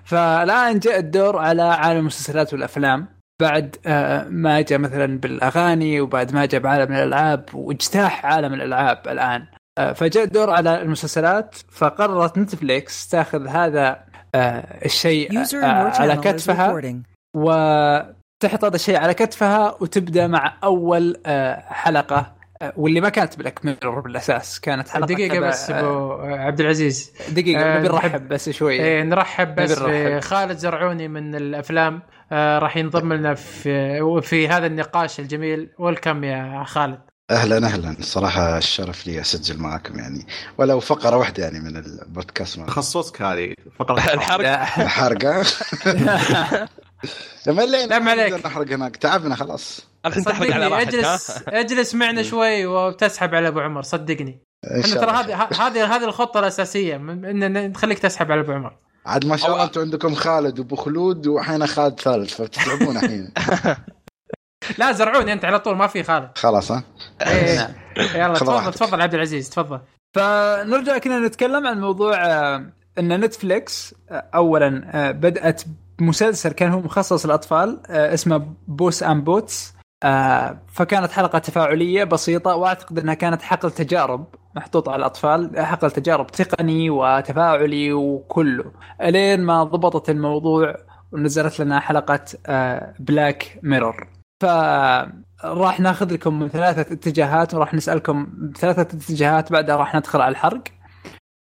فالآن جاء الدور على عالم المسلسلات والأفلام بعد آه، ما جاء مثلا بالأغاني وبعد ما جاء بعالم الألعاب واجتاح عالم الألعاب الآن. آه، فجاء الدور على المسلسلات فقررت نتفليكس تاخذ هذا آه، الشيء على كتفها recording. وتحط هذا الشيء على كتفها وتبدأ مع أول آه، حلقة آه، واللي ما كانت Black Mirror بالأساس كانت حلقة دقيقة تبع- بس أبو عبد العزيز. دقيقة آه، نبي نرحب بس شوي إيه نرحب بس. بخالد زرعوني من الأفلام آه راح ينضم لنا في في هذا النقاش الجميل. welcome يا خالد. أهلا أهلا. صراحة الشرف لي أسجل معكم يعني. ولو فقرة واحدة يعني من البودكاست. تخصصك هذه فقرة الحرق لا. ملينا لا، ما عليك. نحرق هناك تعبنا خلاص الحين تحرق على صدقني راحتك؟ اجلس اجلس معنا شوي وتسحب على أبو عمر صدقني إحنا ترى. هذه هذه هذه الخطة الأساسية ان نخليك تسحب على أبو عمر عاد ما شاء الله أنتم عندكم خالد وأبو خلود وحين خالد ثالث فبتتعبون الحين لا زرعوني أنت على طول ما في خالد خلاص ها إيه. نعم. يلا تفضل. تفضل عبد العزيز تفضل فنرجع كنا نتكلم عن موضوع آه، إن نتفليكس آه، اولا آه، بدأت بمسلسل كان هو مخصص للاطفال آه، اسمه Puss in Boots آه، فكانت حلقة تفاعلية بسيطة وأعتقد إنها كانت حقل تجارب محطوط على الأطفال حقل تجارب تقني وتفاعلي وكله. إلين ما ضبطت الموضوع ونزلت لنا حلقة آه، Black Mirror فراح ناخذ لكم من ثلاثة اتجاهات وراح نسألكم بثلاثه اتجاهات بعدها راح ندخل على الحرق.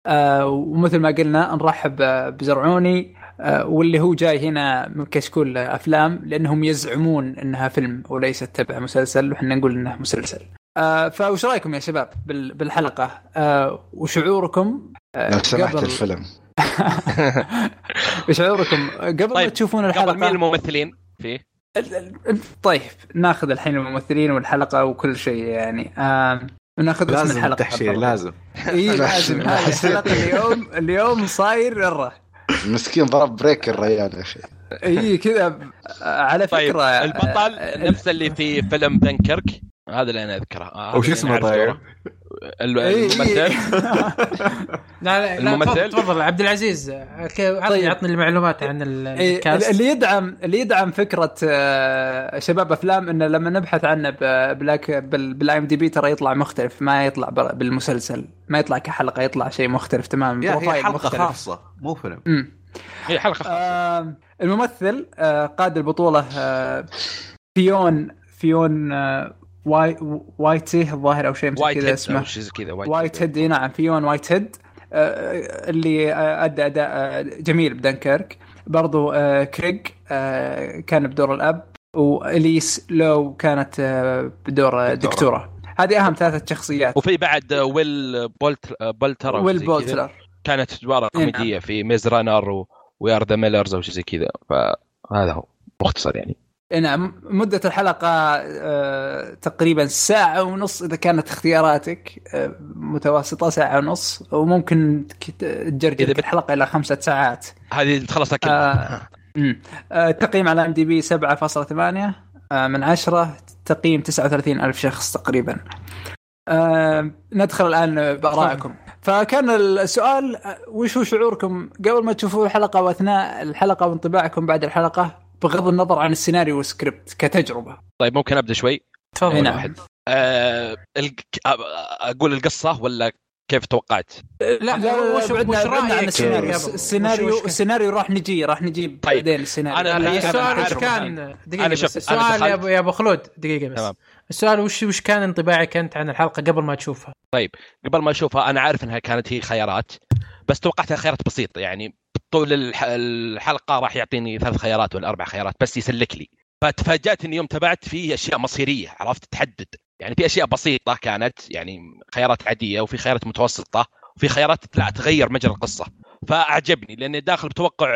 آه، ومثل ما قلنا نرحب آه، بزرعوني. آه، واللي هو جاي هنا من كشكول أفلام لأنهم يزعمون إنها فيلم وليست تبع مسلسل وحنا نقول إنه مسلسل. آه، فوش رأيكم يا شباب بال- بالحلقة؟ آه، وشعوركم؟ آه، لو سمحت قبل الفيلم. وشعوركم قبل ما طيب، تشوفون قبل مين الحلقة الممثلين؟ فيه؟ ال- ال- طيب ناخذ الحين الممثلين والحلقة وكل شيء يعني. آه، وناخذ اسم لازم الحلقة التحشير لازم. إي لازم. الحلقة اليوم اليوم صاير مره مسكين ضرب break الريال يا أخي. اي كذا على طيب فكرة البطل آه، نفس اللي في فيلم دنكرك. هذا اللي أنا أذكره آه، وش اسمه طيب؟ الممثل لا لا, لا الممثل؟ تفضل, تفضل عبد العزيز عطني طيب. عطني المعلومات عن ال- إيه، ال cast اللي يدعم اللي يدعم فكرة آه، شباب أفلام إنه لما نبحث عنه ب- Black بال- بال IMDb ترى يطلع مختلف ما يطلع بالمسلسل ما يطلع كحلقة يطلع شيء مختلف تماما هي حلقة مختلف. خاصة مو فيلم أمم. هي حلقة خاصة. آه، الممثل آه، قاد البطولة آه، Fionn فيون آه، واي وايتي الظاهر أو شيء مثل وايت كذا هيد اسمه. شيء كذا وايت وايت هيد إي نعم فيون وايت هيد آه، اللي آه، ادى اداء آه، جميل بدنكرك. برضو كريج كان بدور الأب وأليس لو كانت بدور دكتورة. هذه أهم ثلاثة شخصيات. وفي بعد ويل بولت بولتر أو ويل. بولتر كانت ادوار إيه نعم. كوميدية في Maze Runner We're the Millers أو شيء زي كذا. فهذا هو مختصر يعني. نعم مدة الحلقة آه، تقريبا ساعة ونص إذا كانت اختياراتك آه، متوسطة ساعة ونص وممكن تجرجر الحلقة إلى خمسة ساعات. هذه تخلصها كلها. مم. آه، التقييم على IMDb 7.8 آه، من 10 تقييم 39 ألف شخص تقريبا. ندخل الآن بآرائكم. فكان السؤال وش هو شعوركم؟ قبل ما تشوفوا الحلقة وأثناء الحلقة وانطباعكم بعد الحلقة بغض النظر عن السيناريو والسكريبت كتجربة طيب ممكن أبدأ شوي تفضل نعم. واحد آه الق- آه، أقول القصة ولا كيف توقعت؟ لا وش بعدنا- وش عن رأيك السيناريو؟ السيناريو وش- وش- السيناريو راح نجي راح نجيب طيب. بعدين السيناريو أنا لا، هي السؤال وش. كان دقيقة أنا بس السؤال يا ابو يا أبو خلود دقيقة بس تمام. السؤال وش وش كان انطباعك أنت عن الحلقة قبل ما تشوفها؟ قبل ما أشوفها أنا عارف إنها كانت هي خيارات بس توقعتها خيارات بسيطة يعني طول الح- الحلقة راح يعطيني ثلاث خيارات ولا أربع خيارات بس يسلك لي. فتفاجات اني يوم تابعت في أشياء مصيرية عرفت؟ تحدد. يعني في أشياء بسيطة كانت يعني خيارات عادية وفي خيارات متوسطة وفي خيارات لا تغير مجرى القصة. فأعجبني لأني داخل بتوقع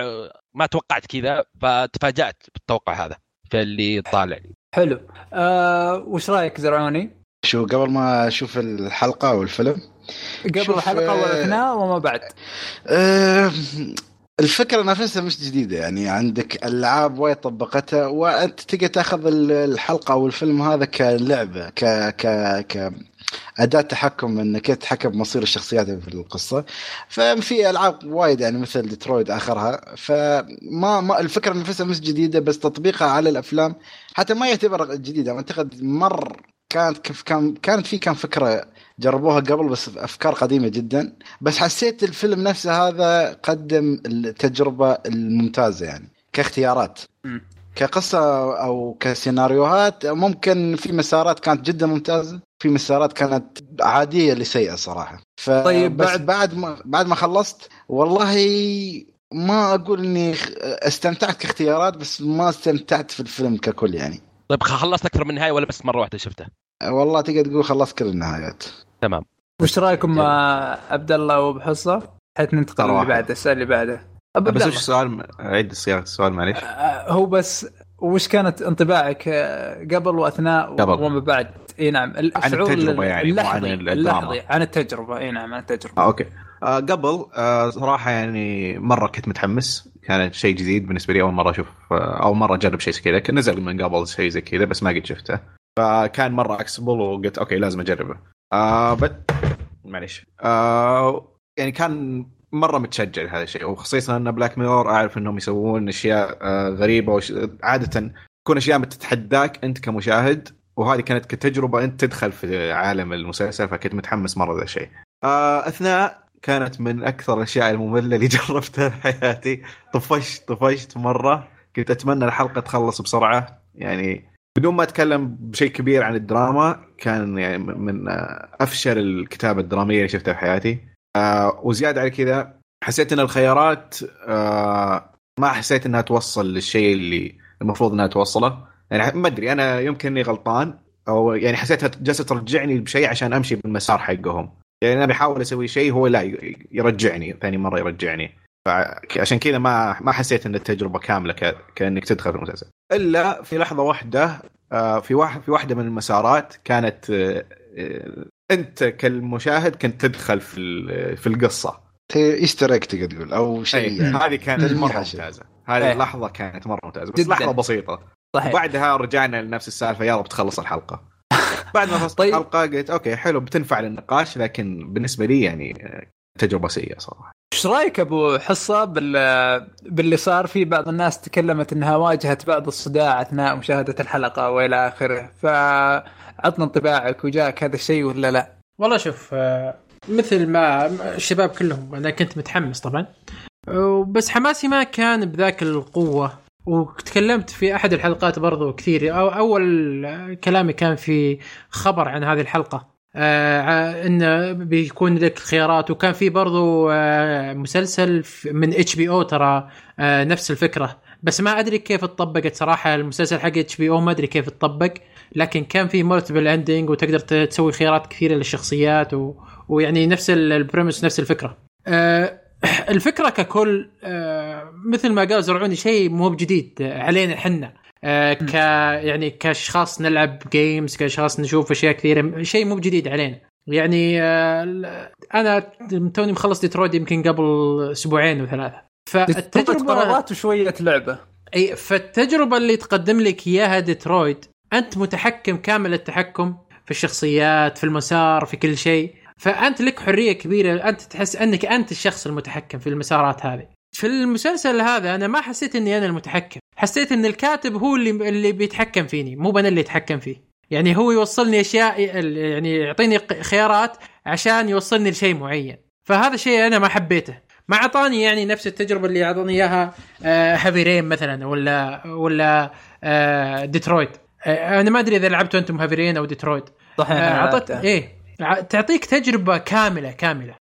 ما توقعت كذا فتفاجأت بالتوقع هذا فاللي طالع لي. حلو. آه وش رأيك زرعوني؟ شو قبل ما أشوف الحلقة أو الفيلم قبل الحلقة آه، والاثناء وما بعد؟ أه الفكرة نفسها مش جديدة يعني عندك ألعاب وايد طبقتها وأنت تقدر تاخذ ال- الحلقة أو الفيلم هذا كلعبة ك ك ك أداة تحكم إنك كيف تتحكم بمصير الشخصيات في القصة. ففي ألعاب وايد يعني مثل ديترويد آخرها فما ما الفكرة نفسها مش جديدة بس تطبيقها على الأفلام حتى ما يعتبر جديدة. أعتقد مر كانت كيف كان كانت في كان فكرة جربوها قبل بس افكار قديمة جدا. بس حسيت الفيلم نفسه هذا قدم التجربة الممتازة يعني كاختيارات. كقصة أو كسيناريوهات ممكن في مسارات كانت جدا ممتازة في مسارات كانت عادية لسيئة صراحة. ف طيب، بس بعد- بعد ما بعد ما خلصت والله ما أقول إني استمتعت كاختيارات بس ما استمتعت في الفيلم ككل يعني. طيب خلصت أكثر من نهايه ولا بس مرة واحدة شفته؟ والله تقدر تقول خلصت كل النهايات. تمام. وش رأيكم مع عبد الله وابو حصه؟ حيث ننتقل اللي. بعده السؤال اللي بعده. عبد بس وش السؤال؟ عيد صياغه السؤال معليش. آه، هو بس وش كانت انطباعك آه، قبل وأثناء قبل. وما بعد؟ إي نعم. الشعور التجربة يعني، مو عن اللحظي. اللحظي عن التجربة. إي نعم عن التجربة. آه okay. آه قبل آه صراحة يعني مرة كنت متحمس. كانت شيء جديد بالنسبة لي أول مرة أشوف آه أول مرة أجرب شيء زي كذا. كان نزل من قبل شيء زي كذا بس ما قد شفته. فكان مرة excited وقلت okay لازم أجربه. آه بس معليش. آه يعني كان مرة متشجع لهذا الشيء وخصيصا أن Black Mirror أعرف إنهم يسوون أشياء آه غريبة وش... عادة تكون أشياء بتتحداك أنت كمشاهد وهذه كانت كتجربة أنت تدخل في عالم المسلسل فكنت متحمس مرة ذا الشيء. آه أثناء كانت من أكثر الأشياء المملة اللي جربتها في حياتي طفشت طفشت مرة كنت أتمنى الحلقة تخلص بسرعة يعني بدون ما أتكلم بشيء كبير عن الدراما كان يعني من آه، أفشل الكتابة الدرامية اللي شفتها في حياتي. آه وزيادة على كذا حسيت إن الخيارات آه ما حسيت إنها توصل للشيء اللي المفروض إنها توصله. يعني ما أدري أنا يمكن إني غلطان أو يعني حسيتها جالسة ترجعني بشيء عشان أمشي بالمسار حقهم. يعني أنا بحاول أسوي شيء هو لا يرجعني ثاني مرة يرجعني. فعشان كذا ما ما حسيت إن التجربة كاملة ك... كأنك تدخل في المسلسل إلا في لحظة واحدة آه، في واحد في واحدة من المسارات كانت آه، آه، أنت كالمشاهد كنت تدخل في ال- في القصة Easter egg تقدر تقول أو شيء أي، يعني. هذه كانت مرة. ممتازة هذه إيه. اللحظة كانت مرة ممتازة بس جداً. لحظة بسيطة صحيح وبعدها رجعنا لنفس السالفة يلا بتخلص الحلقة بعد ما خلصت طيب. الحلقة قلت okay حلو بتنفع للنقاش لكن بالنسبة لي يعني تجربة سيئة صراحة إيش رأيك أبو حصة بال... باللي صار في بعض الناس تكلمت إنها واجهت بعض الصداع أثناء مشاهدة الحلقة وإلى آخره فعطنا انطباعك وجاك هذا الشيء ولا لا؟ والله شوف آه، مثل ما الشباب كلهم أنا كنت متحمس طبعا. بس حماسي ما كان بذاك القوة. وتكلمت في أحد الحلقات برضو كثير. أو أول كلامي كان في خبر عن هذه الحلقة. آه انه بيكون لك خيارات وكان في برضو آه مسلسل من HBO ترى آه نفس الفكرة. بس ما أدري كيف اتطبقت صراحة. المسلسل حق HBO ما أدري كيف اتطبق. لكن كان في multiple ending وتقدر تسوي خيارات كثيرة للشخصيات و... ويعني نفس ال- ال premise نفس الفكرة. الفكرة ككل مثل ما قال زرعوني شيء مو بجديد علينا إحنا. ك يعني كأشخاص نلعب games كأشخاص نشوف أشياء كثيرة شيء مو بجديد علينا. يعني آه أنا توني مخلص ديترويد يمكن قبل أسبوعين وثلاثه التجربه قرارات وشوية لعبة. أي فالتجربة اللي تقدم لك إياها ديترويد أنت متحكم كامل التحكم في الشخصيات في المسار في كل شيء. فأنت لك حرية كبيرة أنت تحس أنك أنت الشخص المتحكم في المسارات هذه. في المسلسل هذا أنا ما حسيت إني أنا المتحكم. حسيت إن الكاتب هو اللي اللي بيتحكم فيني مو أنا اللي أتحكم فيه. يعني هو يوصلني أشياء يعني يعطيني خيارات عشان يوصلني لشيء معين. فهذا شيء أنا ما حبيته. ما أعطاني يعني نفس التجربة اللي أعطاني إياها آه، Heavy Rain مثلا ولا ولا آه، ديترويت. آه، أنا ما أدري إذا لعبتوا أنتم Heavy Rain أو ديترويت. صحيح اعطت. إيه. تعطيك تجربة كاملة كاملة.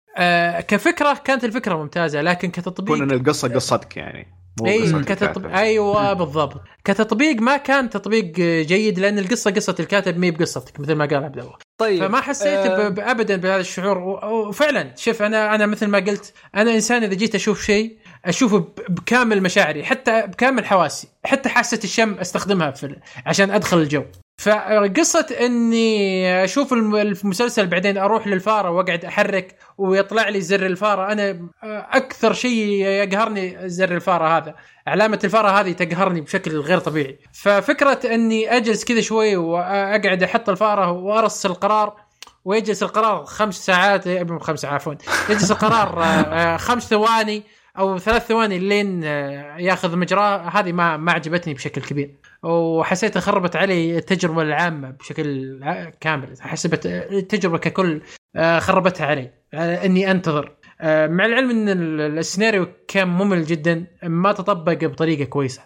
كفكرة كانت الفكرة ممتازة لكن كتطبيق كون إن القصة قصتك يعني. اي الكاتب. أيوه بالضبط. كتطبيق ما كان تطبيق جيد لأن القصة قصة الكاتب مي بقصتك مثل ما قال عبد الله طيب فما حسيت ب- ابدا بهذا الشعور. و- وفعلا شوف أنا أنا مثل ما قلت أنا إنسان إذا جيت أشوف شيء أشوفه ب- بكامل مشاعري حتى بكامل حواسي حتى حاسة الشم أستخدمها في عشان أدخل الجو. فقصة إني أشوف الم- المسلسل بعدين أروح للفارة وأقعد أحرك ويطلع لي زر الفارة. أنا أكثر شيء يقهرني زر الفارة هذا. علامة الفارة هذه تقهرني بشكل غير طبيعي. ففكرة إني أجلس كذا شوي وأقعد أحط الفارة وأرص القرار ويجلس القرار خمس ساعات إيه، خمس ساعات عفوا. يجلس القرار آه، آه، خمس ثواني أو ثلاث ثواني لين آه، ياخذ مجراه. هذه ما ما عجبتني بشكل كبير. وحسيت خربت علي التجربة العامة بشكل كامل. حسبت التجربة ككل آه، خربتها علي. آه، إني أنتظر. آه، مع العلم إن ال- السيناريو كان ممل جدا ما تطبق بطريقة كويسة.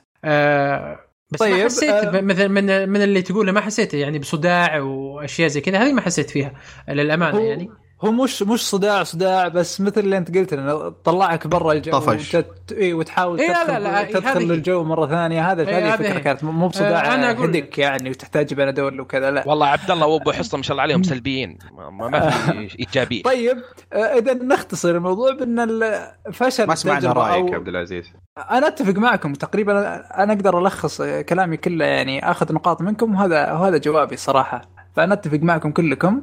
بس طيب ما حسيت آه، ب- مثل من من اللي تقوله ما حسيت يعني بصداع وأشياء زي كذا. هذه ما حسيت فيها للأمانة يعني. هو مش مش صداع صداع بس مثل اللي انت قلت انه طلعك برا الجو طفش. وتت... إيه وتحاول إيه، لا، تدخل, لا، لا، تدخل هذه- للجو مرة ثانية. هذا إيه، هذه الفكرة. كانت مو بصداع آه، أنا أقول- هدك يعني وتحتاج بنادول وكذا لا. والله عبد الله وابو حصة ما شاء الله عليهم سلبيين. ما, ما في إيجابيين. طيب آه، إذا نختصر الموضوع بأن الفشل ما سمعنا رأيك أو- يا عبد العزيز. أنا أتفق معكم تقريبا أنا أقدر ألخص كلامي كله يعني آخذ نقاط منكم وهذا وهذا جوابي صراحة. فانا اتفق معكم كلكم.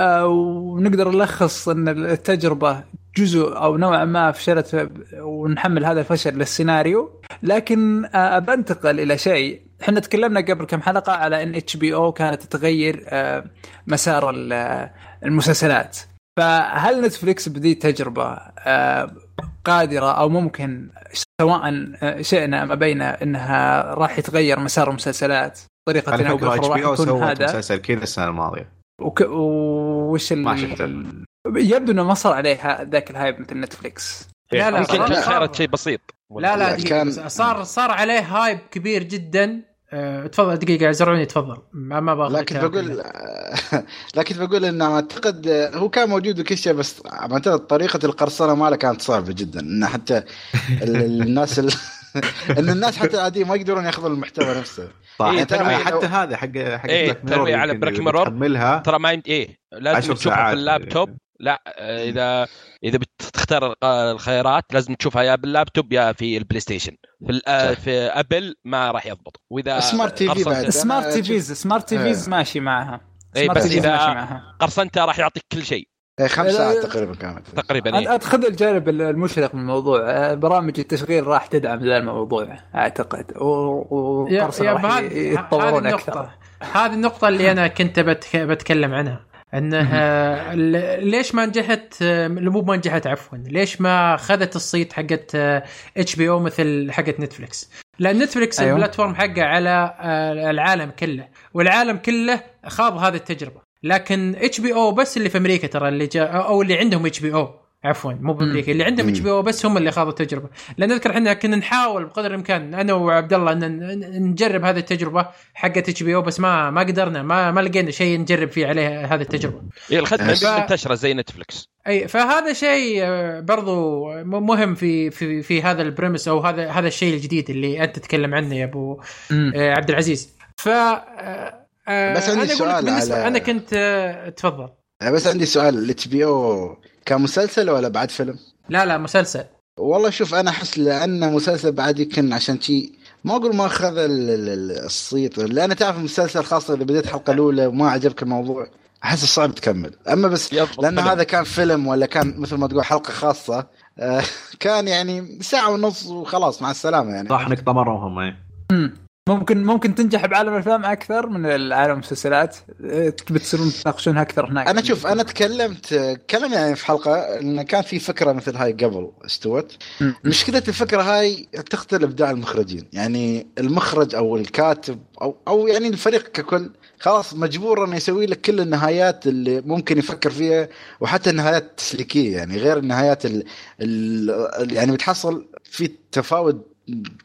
آه، ونقدر نلخص إن التجربة جزء أو نوعا ما فشلت ونحمل هذا الفشل للسيناريو. لكن آه، بنتقل إلى شيء. إحنا تكلمنا قبل كم حلقة على إن HBO كانت تغير آه، مسار ال- المسلسلات. فهل Netflix بذي التجربه قادرة أو ممكن سواء شئنا أم أبينا إنها راح يتغير مسار المسلسلات؟ طريقة على فكرة HBO سوت هذا مسلسل كذا السنة الماضية وك... وش ال... ما شفته. يبدو إنه ما صار عليه ذاك ال hype مثل Netflix لا لا يمكن صار- كان صار- خيرت شيء بسيط لا لا لا، دقيقة كان-. صار صار عليه hype كبير جدا أه تفضل دقيقة زرعوني تفضل ما ما باخذ لكن بقول. لكن بقول انه أعتقد هو كان موجود وكل شيء بس أعتقد طريقة القرصنة ماله كانت صعبة جدا إن حتى ال- الناس ال... ان الناس حتى العاديين ما يقدرون يأخذون المحتوى نفسه صح إيه، حتى, تنويع. حتى هذا حق حق إيه، تنويع على Mirror. بتحملها ترى ما يمدي إيه لازم تشوفها. في اللابتوب لا آه، اذا إذا بتختار الخيارات لازم تشوفها يا باللابتوب يا في ال PlayStation في, آه، في Apple ما راح يضبط وإذا smart TV بعد. smart TVs smart TVs ماشي معها إيه، smart بس TVs إذا- ماشي معها قرصنته راح يعطيك كل شيء إيه، خمس لا، ساعات لا. تقريبا كانت. تقريبا إيه. أدخل الجانب المشرق من الموضوع. آه، برامج التشغيل راح تدعم ذا الموضوع أعتقد. و- يا وقرصنة يا راح يتطورون النقطة. أكثر. هذه النقطة اللي أنا كنت بتك... بتكلم عنها. انه ال- ليش ما نجحت مو ما نجحت عفوا. ليش ما اخذت الصيت حقت HBO مثل حقت نتفلكس لأن نتفلكس أيوه. ال platform حقه على آه، العالم كله. والعالم كله خاض هذه التجربة. لكن HBO بس اللي في أمريكا ترى اللي جاء أو اللي عندهم HBO عفوا مو بأمريكا اللي عندهم. HBO بس هم اللي خاضوا التجربة. لأن أذكر إحنا كنا نحاول بقدر الإمكان أنا وعبد الله ان ن- نجرب هذه التجربة حقت HBO بس ما ما قدرنا ما ما لقينا شيء نجرب فيه عليه هذه التجربة. إيه، الخدمة ف- منتشرة زي نتفلكس أي فهذا شيء آه، برضو م- مهم في في في هذا ال premise أو هذا هذا الشيء الجديد اللي أنت تتكلم عنه يا أبو. آه، عبد العزيز. ف آه، آه، بس عندي سؤال على- أنا كنت آه، تفضل بس عندي سؤال ال HBO كان مسلسل ولا بعد فيلم؟ لا لا مسلسل والله شوف أنا أحس لأنه مسلسل بعد يمكن عشان شي ما أقول ما أخذ ال- ال- ال- الصيت لأن تعرف المسلسل خاصة إذا بديت الحلقة الأولى وما عجبك الموضوع أحس صعب تكمل أما بس لأن. هذا كان فيلم ولا كان مثل ما تقول حلقة خاصة آه، كان يعني ساعة ونص وخلاص مع السلامة يعني صح نقطة مرة مهمة إيه. ممكن ممكن تنجح بعالم الأفلام أكثر من العالم المسلسلات. إيه، تبي تصيرون تناقشونها أكثر هناك. أنا شوف أنا تكلمت تكلم يعني في حلقة إن كان في فكرة مثل هاي قبل استوت. مشكلة الفكرة هاي تقتل ابداع المخرجين. يعني المخرج أو الكاتب أو أو يعني الفريق ككل خلاص مجبور إنه يسوي لك كل النهايات اللي ممكن يفكر فيها وحتى النهايات التسليكية. يعني غير النهايات ال ال يعني بتحصل في تفاوت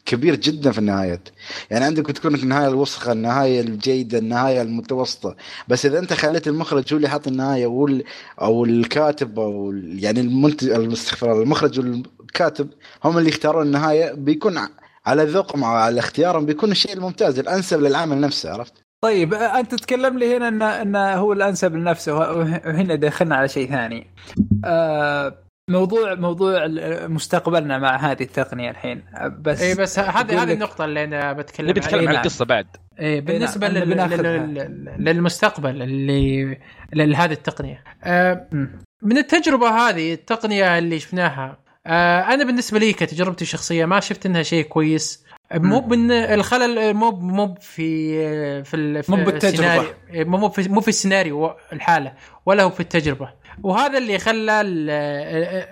كبير جدا في النهايات يعني عندك بتكون النهاية الوسخة النهاية الجيدة النهاية المتوسطة بس إذا أنت خليت المخرج هو اللي حاط النهاية هو ال- أو الكاتب أو يعني المنتج استغفر المخرج والكاتب هم اللي يختارون النهاية بيكون على ذوقهم على اختيارهم بيكون الشيء الممتاز الأنسب للعمل نفسه عرفت؟ طيب أنت تتكلم لي هنا ان ان هو الأنسب لنفسه وه- وهنا دخلنا على شيء ثاني. آه، موضوع موضوع مستقبلنا مع هذه التقنية الحين بس اي بس هذه هذه النقطة اللي أنا بتكلم نبي نتكلم. عن. القصة بعد إيه بالنسبة نعم، لل... لل... للمستقبل اللي لهذه التقنية آه. من التجربة هذه التقنية اللي شفناها آه أنا بالنسبة لي كتجربتي الشخصية ما شفت إنها شيء كويس مو. من الخلل مو مو في في, في مو بالتجربة. السيناريو مو في مو في السيناريو الحالة ولا هو في التجربة وهذا اللي خلى ال-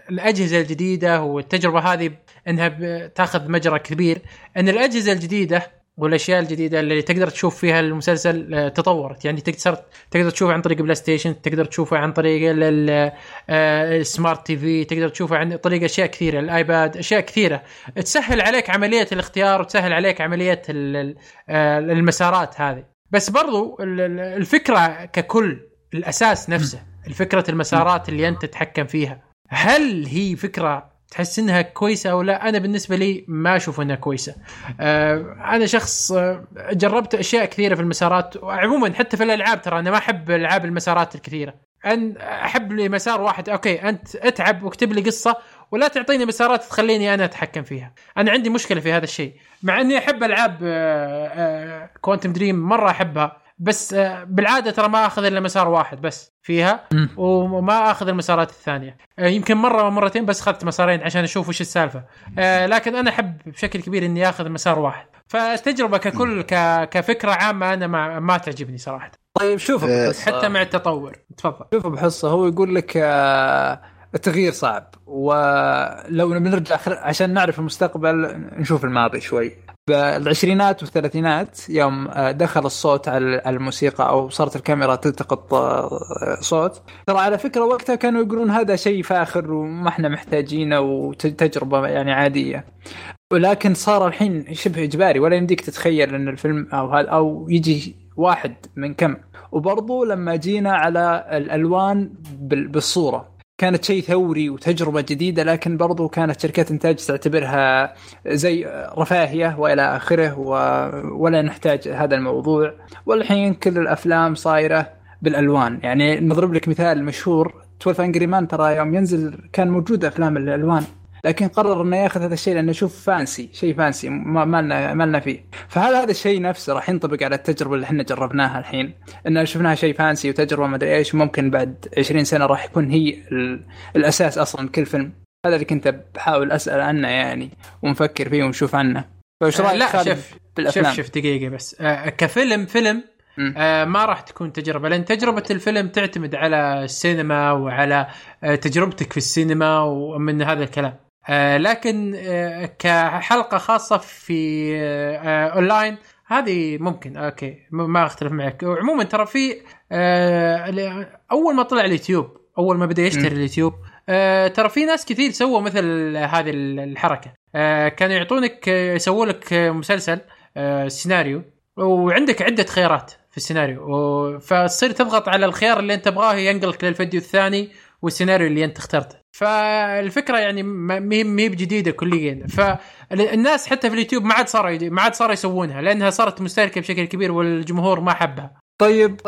الأجهزة الجديدة والتجربة هذه إنها تأخذ مجرى كبير. إن الأجهزة الجديدة والأشياء الجديدة اللي تقدر تشوف فيها المسلسل آه، تطورت. يعني تقدر تقدر تشوفه عن طريق بلاي ستيشن تقدر تشوفه عن طريق ال- ال- آه، السمارت تي في تقدر تشوفه عن طريق أشياء كثيرة الآيباد أشياء كثيرة. تسهل عليك عملية الاختيار وتسهل عليك عملية آه، المسارات هذه. بس برضو ال- ال- الفكرة ككل الأساس نفسه. الفكرة المسارات اللي أنت تتحكم فيها. هل هي فكرة تحس إنها كويسة أو لا؟ أنا بالنسبة لي ما أشوف إنها كويسة. آه، أنا شخص آه، جربت أشياء كثيرة في المسارات عموما حتى في الألعاب ترى أنا ما أحب ألعاب المسارات الكثيرة. أن أحب لي مسار واحد أوكي أنت اتعب واكتب لي قصة ولا تعطيني مسارات تخليني أنا أتحكم فيها. أنا عندي مشكلة في هذا الشيء. مع إني أحب ألعاب كوانتم دريم مرة أحبها. بس آه، بالعادة ترى ما أخذ إلا مسار واحد بس فيها. وما أخذ المسارات الثانية آه، يمكن مرة أو مرتين بس اخذت مسارين عشان أشوف وش السالفة آه، لكن أنا أحب بشكل كبير إني أخذ مسار واحد فالتجربه ككل. كفكرة عامة أنا ما, ما تعجبني صراحة طيب شوف. حتى مع التطور تفضل شوف بحصة هو يقول لك التغيير صعب ولو بنرجع. عشان نعرف المستقبل نشوف الماضي شوي بالعشرينات والثلاثينات يوم آه، دخل الصوت على الموسيقى أو صارت الكاميرا تلتقط آه، صوت. ترى على فكرة وقتها كانوا يقولون هذا شيء فاخر وما إحنا محتاجينه وتجربة يعني عادية. ولكن صار الحين شبه إجباري ولا يمديك تتخيل إن الفيلم أو هذا أو يجي واحد من كم. وبرضو لما جينا على الألوان بال- بالصورة. كانت شيء ثوري وتجربة جديدة لكن برضو كانت شركات إنتاج تعتبرها زي رفاهية وإلى آخره و... ولا نحتاج هذا الموضوع. والحين كل الأفلام صايرة بالألوان. يعني نضرب لك مثال مشهور 12 Angry Men ترى يوم ينزل كان موجود أفلام الألوان. لكن قرر إنه ياخذ هذا الشيء لأنه يشوف fancy شيء fancy ما لنا ما لنا فيه. فهل هذا الشيء نفسه راح ينطبق على التجربة اللي إحنا جربناها الحين؟ ان شفناها شيء fancy وتجربة ما أدري إيش ممكن بعد 20 سنة راح يكون هي ال- الأساس أصلا كل فيلم. هذا اللي كنت بحاول أسأل عنه يعني ونفكر فيه ونشوف عنه. فإيش آه، رأيك لا شوف بالافلام شوف شوف دقيقة بس. آه كفيلم فيلم. آه ما راح تكون تجربة لأن تجربة الفيلم تعتمد على السينما وعلى آه تجربتك في السينما ومن هذا الكلام. لكن آه كحلقة خاصة في آه آه اونلاين هذه ممكن أوكي ما أختلف معك. وعموما ترى في آه أول ما طلع اليوتيوب أول ما بدأ يشتري. اليوتيوب آه ترى في ناس كثير سووا مثل هذه الحركة. آه كانوا يعطونك آه، يسووا لك آه، مسلسل آه سيناريو وعندك عدة خيارات في السيناريو. فتصير تضغط على الخيار اللي أنت تبغاه ينقلك للفيديو الثاني والسيناريو اللي أنت اخترته. فالفكرة يعني ما هي بجديدة كليا. فالناس حتى في اليوتيوب ما عاد صاروا ما عاد صاروا يسوونها لأنها صارت مستهلكة بشكل كبير والجمهور ما حبها. طيب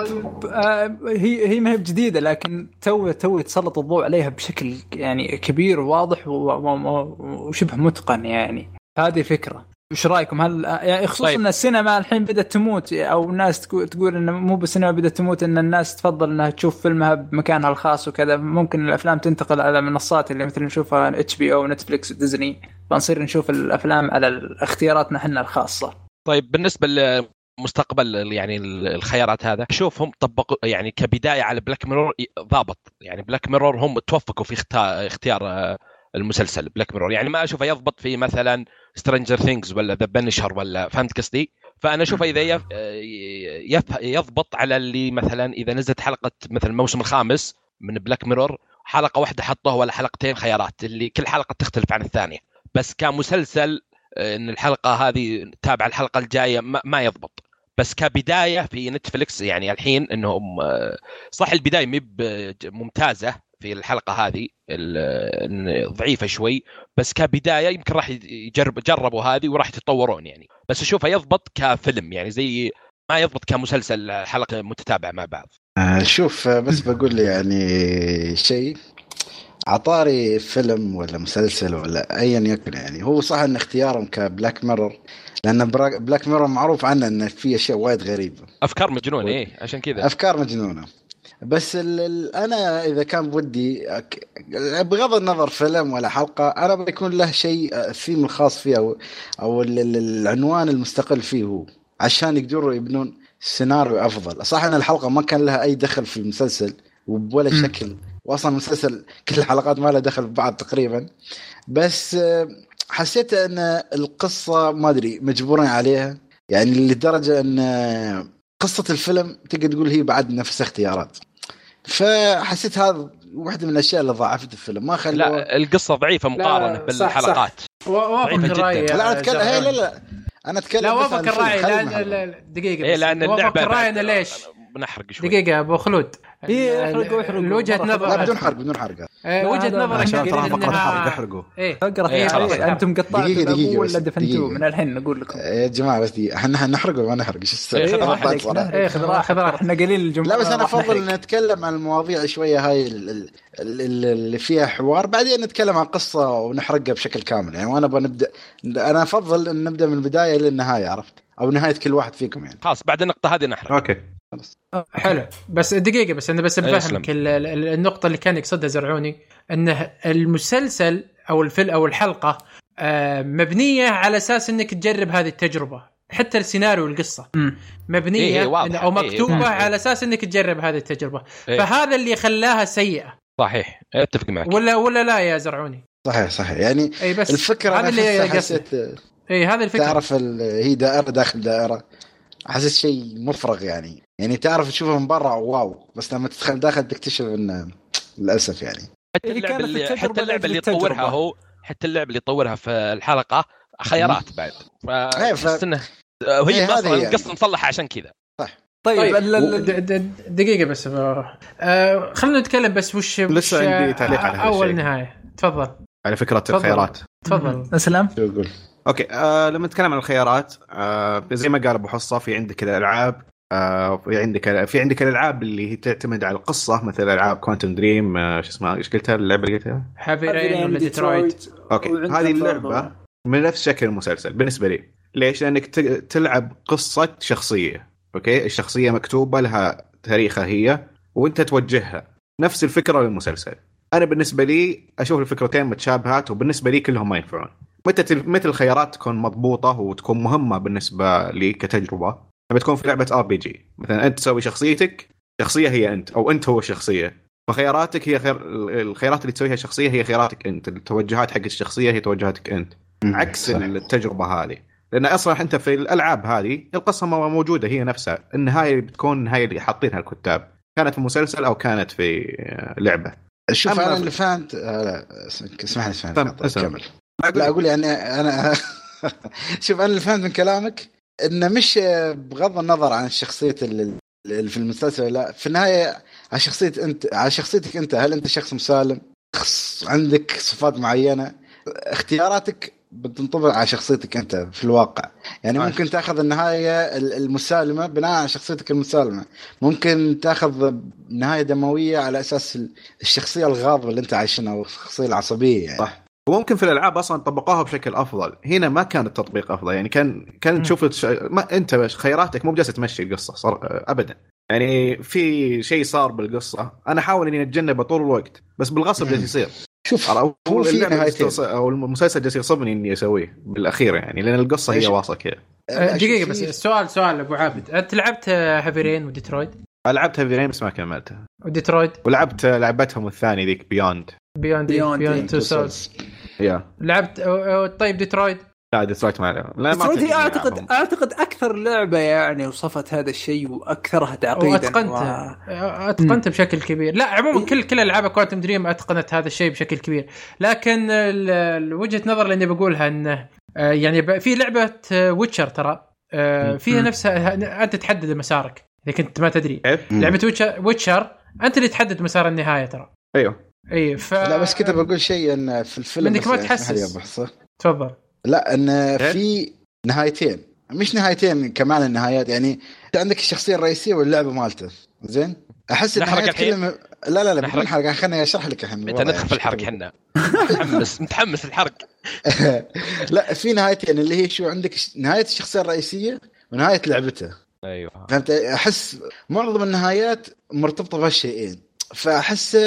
آه هي هي ما هي بجديدة لكن تو تو يتسلط الضوء عليها بشكل يعني كبير وواضح وشبه متقن يعني. هذه فكرة. وش رأيكم؟ هل يعني خصوصا طيب. إن السينما الحين بدأت تموت أو الناس تقول انه مو بالسينما بدأت تموت إن الناس تفضل إنها تشوف فيلمها بمكانها الخاص وكذا. ممكن الأفلام تنتقل على منصات اللي مثل نشوفها HBO نتفلكس وديزني فنصير نشوف الأفلام على اختياراتنا إحنا الخاصة. طيب بالنسبة لمستقبل يعني الخيارات هذا شوفهم طبقوا يعني كبداية على Black Mirror ضابط. يعني Black Mirror هم توفقوا في اختيار آه، المسلسل Black Mirror يعني ما أشوفه يضبط في مثلا Stranger Things ولا The Punisher ولا فهمت قصدي؟ فأنا أشوفه إذا. يضبط على اللي مثلا إذا نزلت حلقة مثل الموسم الخامس من Black Mirror حلقة واحدة حطوها ولا حلقتين خيارات اللي كل حلقة تختلف عن الثانية بس كمسلسل إن الحلقة هذه تابعة الحلقة الجاية ما, يضبط بس كبداية في نتفلكس يعني الحين إنهم صح البداية مب ممتازة في الحلقة هذه ال- ضعيفة شوي بس كبداية يمكن راح يجرب جربوا هذه وراح يتطورون يعني. بس اشوفه يضبط كفيلم يعني زي ما يضبط كمسلسل حلقة متتابعة مع بعض. آه، شوف آه، بس بقول يعني شيء. على طاري فيلم ولا مسلسل ولا ايا يكن يعني هو صح إن اختيارهم ك Black Mirror لأن Black Mirror معروف عنه انه فيه أشياء وايد غريبة. أفكار مجنونة إيه عشان كذا. أفكار مجنونة. بس ال ال أنا إذا كان بودي بغض النظر فيلم ولا حلقة أنا بيكون له شيء آه، الثيم الخاص فيه أو أو ال- ال- العنوان المستقل فيه هو عشان يقدروا يبنون سيناريو أفضل. صح إن الحلقة ما كان لها أي دخل في المسلسل مم. شكل واصلا المسلسل كل الحلقات ما لها دخل ببعض تقريبا. بس آه، حسيت إن القصة ما أدري مجبورين عليها يعني لدرجة إن آه، قصة الفيلم تقدر تقول هي بعد نفس اختيارات. فحسيت هذا واحدة من الأشياء اللي ضاعفت الفيلم ما خلوا لا القصة ضعيفة مقارنة صح، بالحلقات وافق. الراي لا أنا اتكلم هي لا. لا أنا أتكلم لا وافق الراي لا المحل. لا لا دقيقة بس. لأن وافق اللعبة الراي بعد- أنا ليش؟ بنحرق شوي. دقيقة أبو خلود. إيه، احرقوا- احرقوا. وجهه نظر لا بدون حرق بدون حرق. لا، وجهة هذا- نظر عشان ترى فقرة حرق احرقوا. اقرا إيه،. إيه أنتم قطعتوا. دقيقة، دقيقة الأبو بس، ولا دفنتوه. من الحين نقول لكم. يا جماعة بس دي إحنا نحرق ولا ما نحرق. إيش السالفه؟ إيه، خذ راحتك. إيه، خذ راحتك. إحنا قليل الجمهور. لا بس أنا أفضل نتكلم عن المواضيع شوية. هاي ال- ال- ال- ال- اللي فيها حوار. بعدين نتكلم عن قصة ونحرقها بشكل كامل. يعني وأنا بنبدا أنا أفضل إن نبدأ من البداية للنهاية عرفت؟ أو نهاية كل واحد فيكم يعني. خلاص بعد النقطة هذه نحرق. أوكي. حلو. بس دقيقة بس أنا بس إيه، بفهمك ال- ال- النقطة اللي كان يقصدها زرعوني إنه المسلسل أو الفيلم أو الحلقة آه، مبنية على أساس إنك تجرب هذه التجربة حتى السيناريو والقصة. مبنية إيه، إيه،. أو إيه، مكتوبة واضحة. على أساس إنك تجرب هذه التجربة. إيه. فهذا اللي خلاها سيئة. صحيح. أتفق معك. ولا ولا لا يا زرعوني؟ صحيح صحيح. يعني اي بس الفكرة هذا أنا اللي حسيت اي هذه الفكرة. تعرف ال- هي دائرة داخل دائرة. أحس شيء مفرغ يعني. يعني تعرف تشوفها من برا واو. بس لما تدخل داخل تكتشف إنه للأسف يعني. حتى هي اللعبة اللي حتى اللعبة اللي التجربة. هو حتى اللعبة اللي تطورها في الحلقة خيارات بعد. إيه، ف- فتحس إنه وهي إيه، هذه أصلا يعني. القصة مصلحة عشان كذا. طيب, طيب د- دقيقة بس آه خلينا نتكلم بس وش لسه عندي تعليق على هذا أول. نهاية. تفضل. على فكرة تفضل. الخيارات. تفضل. اسلم شو أقول أوكي آه لما نتكلم عن الخيارات آه زي ما قال أبو حصة في عندك الألعاب آه في عندك في عندك الألعاب اللي هي تعتمد على القصة مثل ألعاب Quantic Dream آه شو اسمها؟ إيش قلتها؟ اللعبة اللي قلتها؟ Heavy Rain ولا Detroit okay هذه. اللعبة من نفس شكل المسلسل بالنسبة لي. ليش؟ لأنك ت- تلعب قصة شخصية okay؟ الشخصية مكتوبة لها تاريخها هي وأنت توجهها. نفس الفكرة للمسلسل. أنا بالنسبة لي أشوف الفكرتين متشابهات وبالنسبة لي كلهم ما ينفعون. متى متى الخيارات تكون مضبوطة وتكون مهمة بالنسبة لي كتجربة؟ لما تكون في لعبة RPG مثلا أنت تسوي شخصيتك شخصية هي أنت أو أنت هو الشخصية. فخياراتك هي خير الخيارات اللي تسويها الشخصيه هي خياراتك أنت التوجهات حق الشخصية هي توجهاتك أنت. عكس صح. التجربة هذه. لأن أصلا أنت في الألعاب هذه القصة مو- موجودة هي نفسها. النهاية بتكون النهايه اللي حاطينها الكتاب. كانت في مسلسل أو كانت في آه، لعبة. شوف أنا اللي فهمت آه اسمح لي اسمح لي. كمل. لا أقول يعني أنا شوف أنا اللي فهمت من كلامك إنه مش بغض النظر عن شخصية في المسلسل لا في النهاية على شخصية انت على شخصيتك أنت هل أنت شخص مسالم؟ عندك صفات معينة؟ اختياراتك بتنطبق على شخصيتك أنت في الواقع. يعني ماشي. ممكن تأخذ النهاية ال- المسالمة بناء على شخصيتك المسالمة. ممكن تأخذ نهاية دموية على أساس ال- الشخصية الغاضبة اللي أنت عايشينها والشخصيه العصبية يعني. صح. وممكن في الألعاب أصلا طبقوها بشكل أفضل. هنا ما كان التطبيق أفضل. يعني كان كان. تشوف الش... ما أنت خياراتك مو بجالس تمشي القصة صار ابدا. يعني في شيء صار بالقصة. أنا أحاول إني أتجنبه طول الوقت. بس بالغصب. جالس يصير. شوف هو في نهايتين. جالس- أو المسلسل جالس يغصبني إني أسويه بالأخير يعني لأن القصة هي؟ واصلة كذا. آه، دقيقة شوف بس السؤال سؤال أبو عابد. أنت لعبت هافي رين وديترويت لعبت Heavy Rain بس ما كملتها. وديترويت ولعبت لعبتهم الثانية ذيك بيوند بيوند بيوند تو سولز يا لعبت طيب ديترويت لا ديسترويت ما لا ما ديترويت اعتقد ألعابهم. أعتقد أكثر لعبة يعني وصفت هذا الشيء وأكثرها تعقيدا واتقنت اتقنت بشكل كبير لا عموما إيه. كل كل ألعاب Quantic Dream أتقنت هذا الشيء بشكل كبير لكن وجهة نظر اللي اني بقولها إنه آه، يعني في لعبة Witcher ترى آه، فيها. نفسها أنت تحدد مسارك إذا كنت ما تدري؟ مم. لعبة Witcher Witcher أنت اللي تحدد مسار النهاية ترى أيوه اي ف لا بس كنت بقول شيء إن في الفيلم بس ما يعني تحسس. تفضل لا إن في نهايتين. مش نهايتين كمان النهايات. يعني أنت عندك الشخصية الرئيسية واللعبة مالته. زين؟ أحس نحرق النهايات الحين؟ كلها م... لا لا لا؟ بدون حرق خليني أشرح لك الحين. أنت ندخل في الحرق. إحنا متحمس متحمس الحرق لا في نهايتين اللي هي شو عندك نهاية الشخصية الرئيسية ونهاية لعبته. أيوه. فهمت؟ أحس معظم النهايات مرتبطة بهالشيئين. فأحس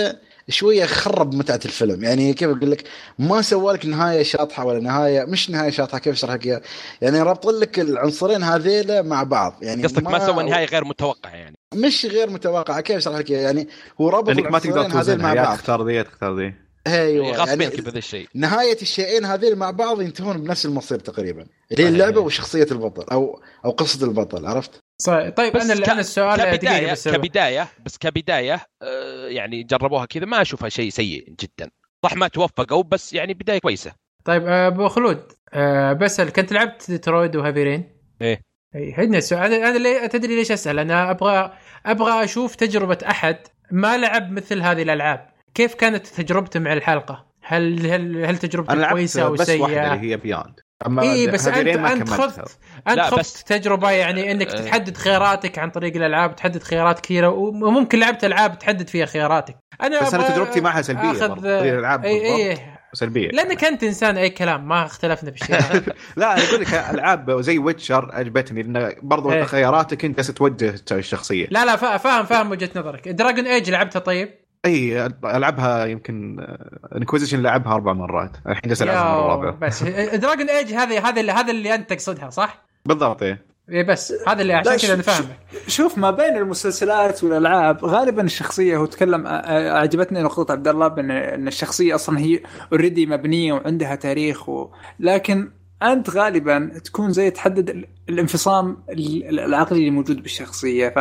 شوية خرب متعة الفيلم. يعني كيف أقول لك؟ ما سوى لك نهاية شاطحة ولا نهاية مش نهاية شاطحة كيف أشرح لك؟ يعني ربط لك العنصرين هذيلا مع بعض. يعني قصدك ما سوى نهاية غير متوقعة يعني. مش غير متوقعة. كيف أشرح لك؟ يعني هو ربط لانك ما تقدر توزنها مع يا بعض. تختار ذي يا تختار ذي. أيوه غاصبينك يعني بهذا الشيء نهاية الشيئين هذيل مع بعض ينتهون بنفس المصير تقريبا اللي هي اللعبة وشخصية البطل أو أو قصة البطل عرفت؟ صحيح. طيب بس أنا ك- أنا السؤال كبداية بس كبداية بس كبداية آه، يعني جربوها كذا ما أشوفها شيء سيء جدا صح ما توفقوا بس يعني بداية كويسة طيب آه، أبو خلود آه، بسال كنت لعبت Detroit و Heavy Rain؟ إيه. اي هدنا السؤال أنا ليه تدري ليش أسأل؟ أنا أبغى أبغى أشوف تجربة أحد ما لعب مثل هذه الألعاب، كيف كانت تجربته مع الحلقة؟ هل هل هل لعبت كويسة أو بس واحدة سيئة؟ اللي هي Beyond أما إي بس انت أنت. خذت أنت بس- تجربة يعني إنك أه. تحدد خياراتك عن طريق الألعاب تحدد خيارات كثيرة وممكن لعبت ألعاب تحدد فيها خياراتك أنا بس أنا تجربتي معها سلبية. طريقة الألعاب إي إي سلبية لأنك أنت إنسان أي كلام ما اختلفنا بالشيء هذا لا أنا أقول لك ألعاب زي Witcher عجبتني لأن برضو إيه. خياراتك أنت جالس توجه الشخصيه لا لا فا- فاهم فاهم وجهة نظرك Dragon Age لعبتها طيب أي ألعبها يمكن Inquisition لعبها أربع مرات. الحين جالس ألعبها مرة يا رابعة. بس. Dragon Age هذه هذا اللي هذا اللي أنت تقصدها صح؟ بالضبط إيه. اي بس. هذا اللي عشان كذا أنا فاهمك. شوف ما بين المسلسلات والألعاب غالبا الشخصية هو تكلم عجبتني نقطة عبد الله بأن أن الشخصية أصلا هي already مبنية وعندها تاريخ و... لكن أنت غالبا تكون زي تحدد ال- الانفصام ال- ال- العقلي اللي موجود بالشخصية. ف...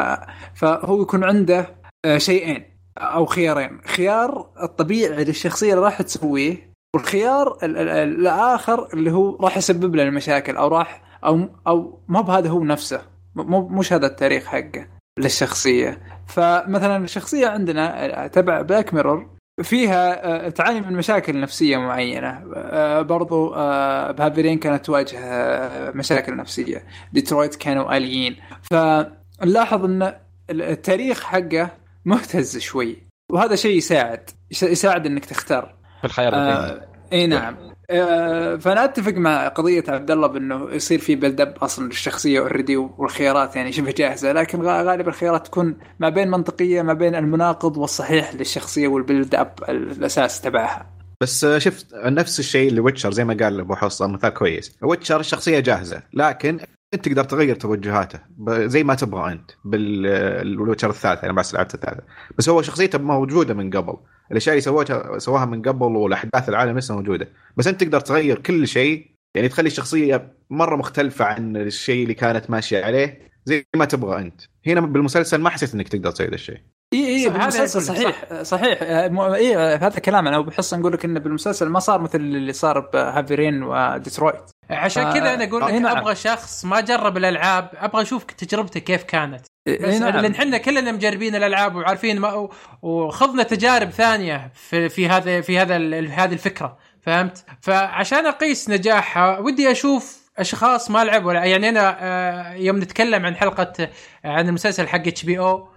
فهو يكون عنده آه، شيئين. أو خيارين. خيار الطبيعي للشخصيه اللي راح تسويه والخيار ال- ال- ال- الآخر اللي هو راح يسبب له المشاكل أو راح أو أو ما بهذا هو نفسه. مو مش هذا التاريخ حقه للشخصية. فمثلا الشخصية عندنا تبع بلاك ميرور فيها آه، تعاني من مشاكل نفسية معينة. آه، برضو آه، بهافرين كانت تواجه آه، مشاكل نفسية. ديترويت كانوا آليين. فنلاحظ إن التاريخ حقه مهتز شوي. وهذا شيء يساعد. يس- يساعد إنك تختار. في الخيار آه إي نعم. آه فأنا أتفق مع قضية عبد الله بأنه يصير في build up أصلا للشخصية already والخيارات يعني شبه جاهزة. لكن غالبا الخيارات تكون ما بين منطقية ما بين المناقض والصحيح للشخصية وال build up الأساس تبعها. بس شفت نفس الشيء اللي Witcher زي ما قال أبو حصه مثال كويس. Witcher الشخصيه جاهزة لكن أنت تقدر تغير توجهاته. زي ما تبغى أنت بال Witcher الثالث أنا بس لعبت الثالثة. بس هو شخصيته موجودة من قبل. الأشياء اللي سووها سواها من قبل والأحداث العالم لسه موجودة. بس أنت تقدر تغير كل شيء يعني تخلي الشخصية مرة مختلفة عن الشيء اللي كانت ماشية عليه زي ما تبغى أنت. هنا بالمسلسل ما حسيت إنك تقدر تسوي ذا الشيء. إي إي بالمسلسل كله صحيح صحيح آه، إي آه، هذا كلام أنا بحس نقول لك انه بالمسلسل ما صار مثل اللي صار ب Heavy Rain و Detroit عشان آه، كذا أنا أقول لك نعم. أبغى شخص ما جرب الألعاب أبغى أشوف تجربته كيف كانت نعم. لأن إحنا كلنا مجربين الألعاب وعارفين ما وخضنا تجارب ثانية في في هذا في هذا هذه الفكرة فهمت؟ فعشان أقيس نجاحها ودي أشوف أشخاص ما لعبوا يعني أنا آه، يوم نتكلم عن حلقة آه، عن المسلسل حق اتش بي أو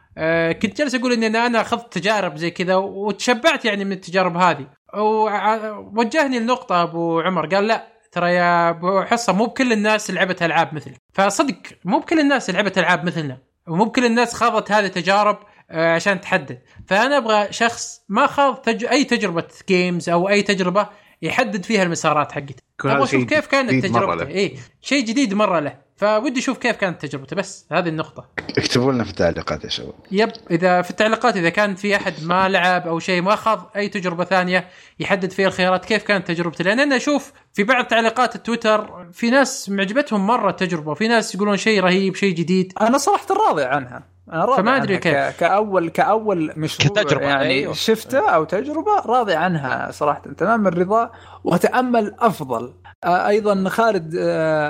كنت جالس أقول ان أنا أخذت تجارب زي كذا وتشبعت يعني من التجارب هذه. ووجهني لنقطه أبو عمر قال لا ترى يا أبو حصة مو بكل الناس لعبت ألعاب مثلك فصدق مو بكل الناس لعبت ألعاب مثلنا ومو بكل الناس خاضت هذه التجارب آه، عشان تحدد. فأنا أبغى شخص ما خاض تج... أي تجربة games أو أي تجربة يحدد فيها المسارات حقته أبغى أشوف كيف كانت تجربته. اي شيء جديد مرة له. فودي أشوف كيف كانت تجربته بس هذه النقطة. اكتبوا لنا في التعليقات يا شباب. يب إذا في التعليقات إذا كان في أحد ما لعب أو شيء ما خاض أي تجربة ثانية يحدد فيها الخيارات كيف كانت تجربته؟ لأن أنا أشوف في بعض تعليقات التويتر في ناس معجبتهم مرة التجربة وفي ناس يقولون شيء رهيب شيء جديد. أنا صراحة راضي عنها. أنا راضي فما أدري عنها ك... كاول كأول مشروع كتجربة، يعني أيوه. شفته أو تجربة راضي عنها صراحة. تمام الرضا وأتأمل أفضل. أيضا خالد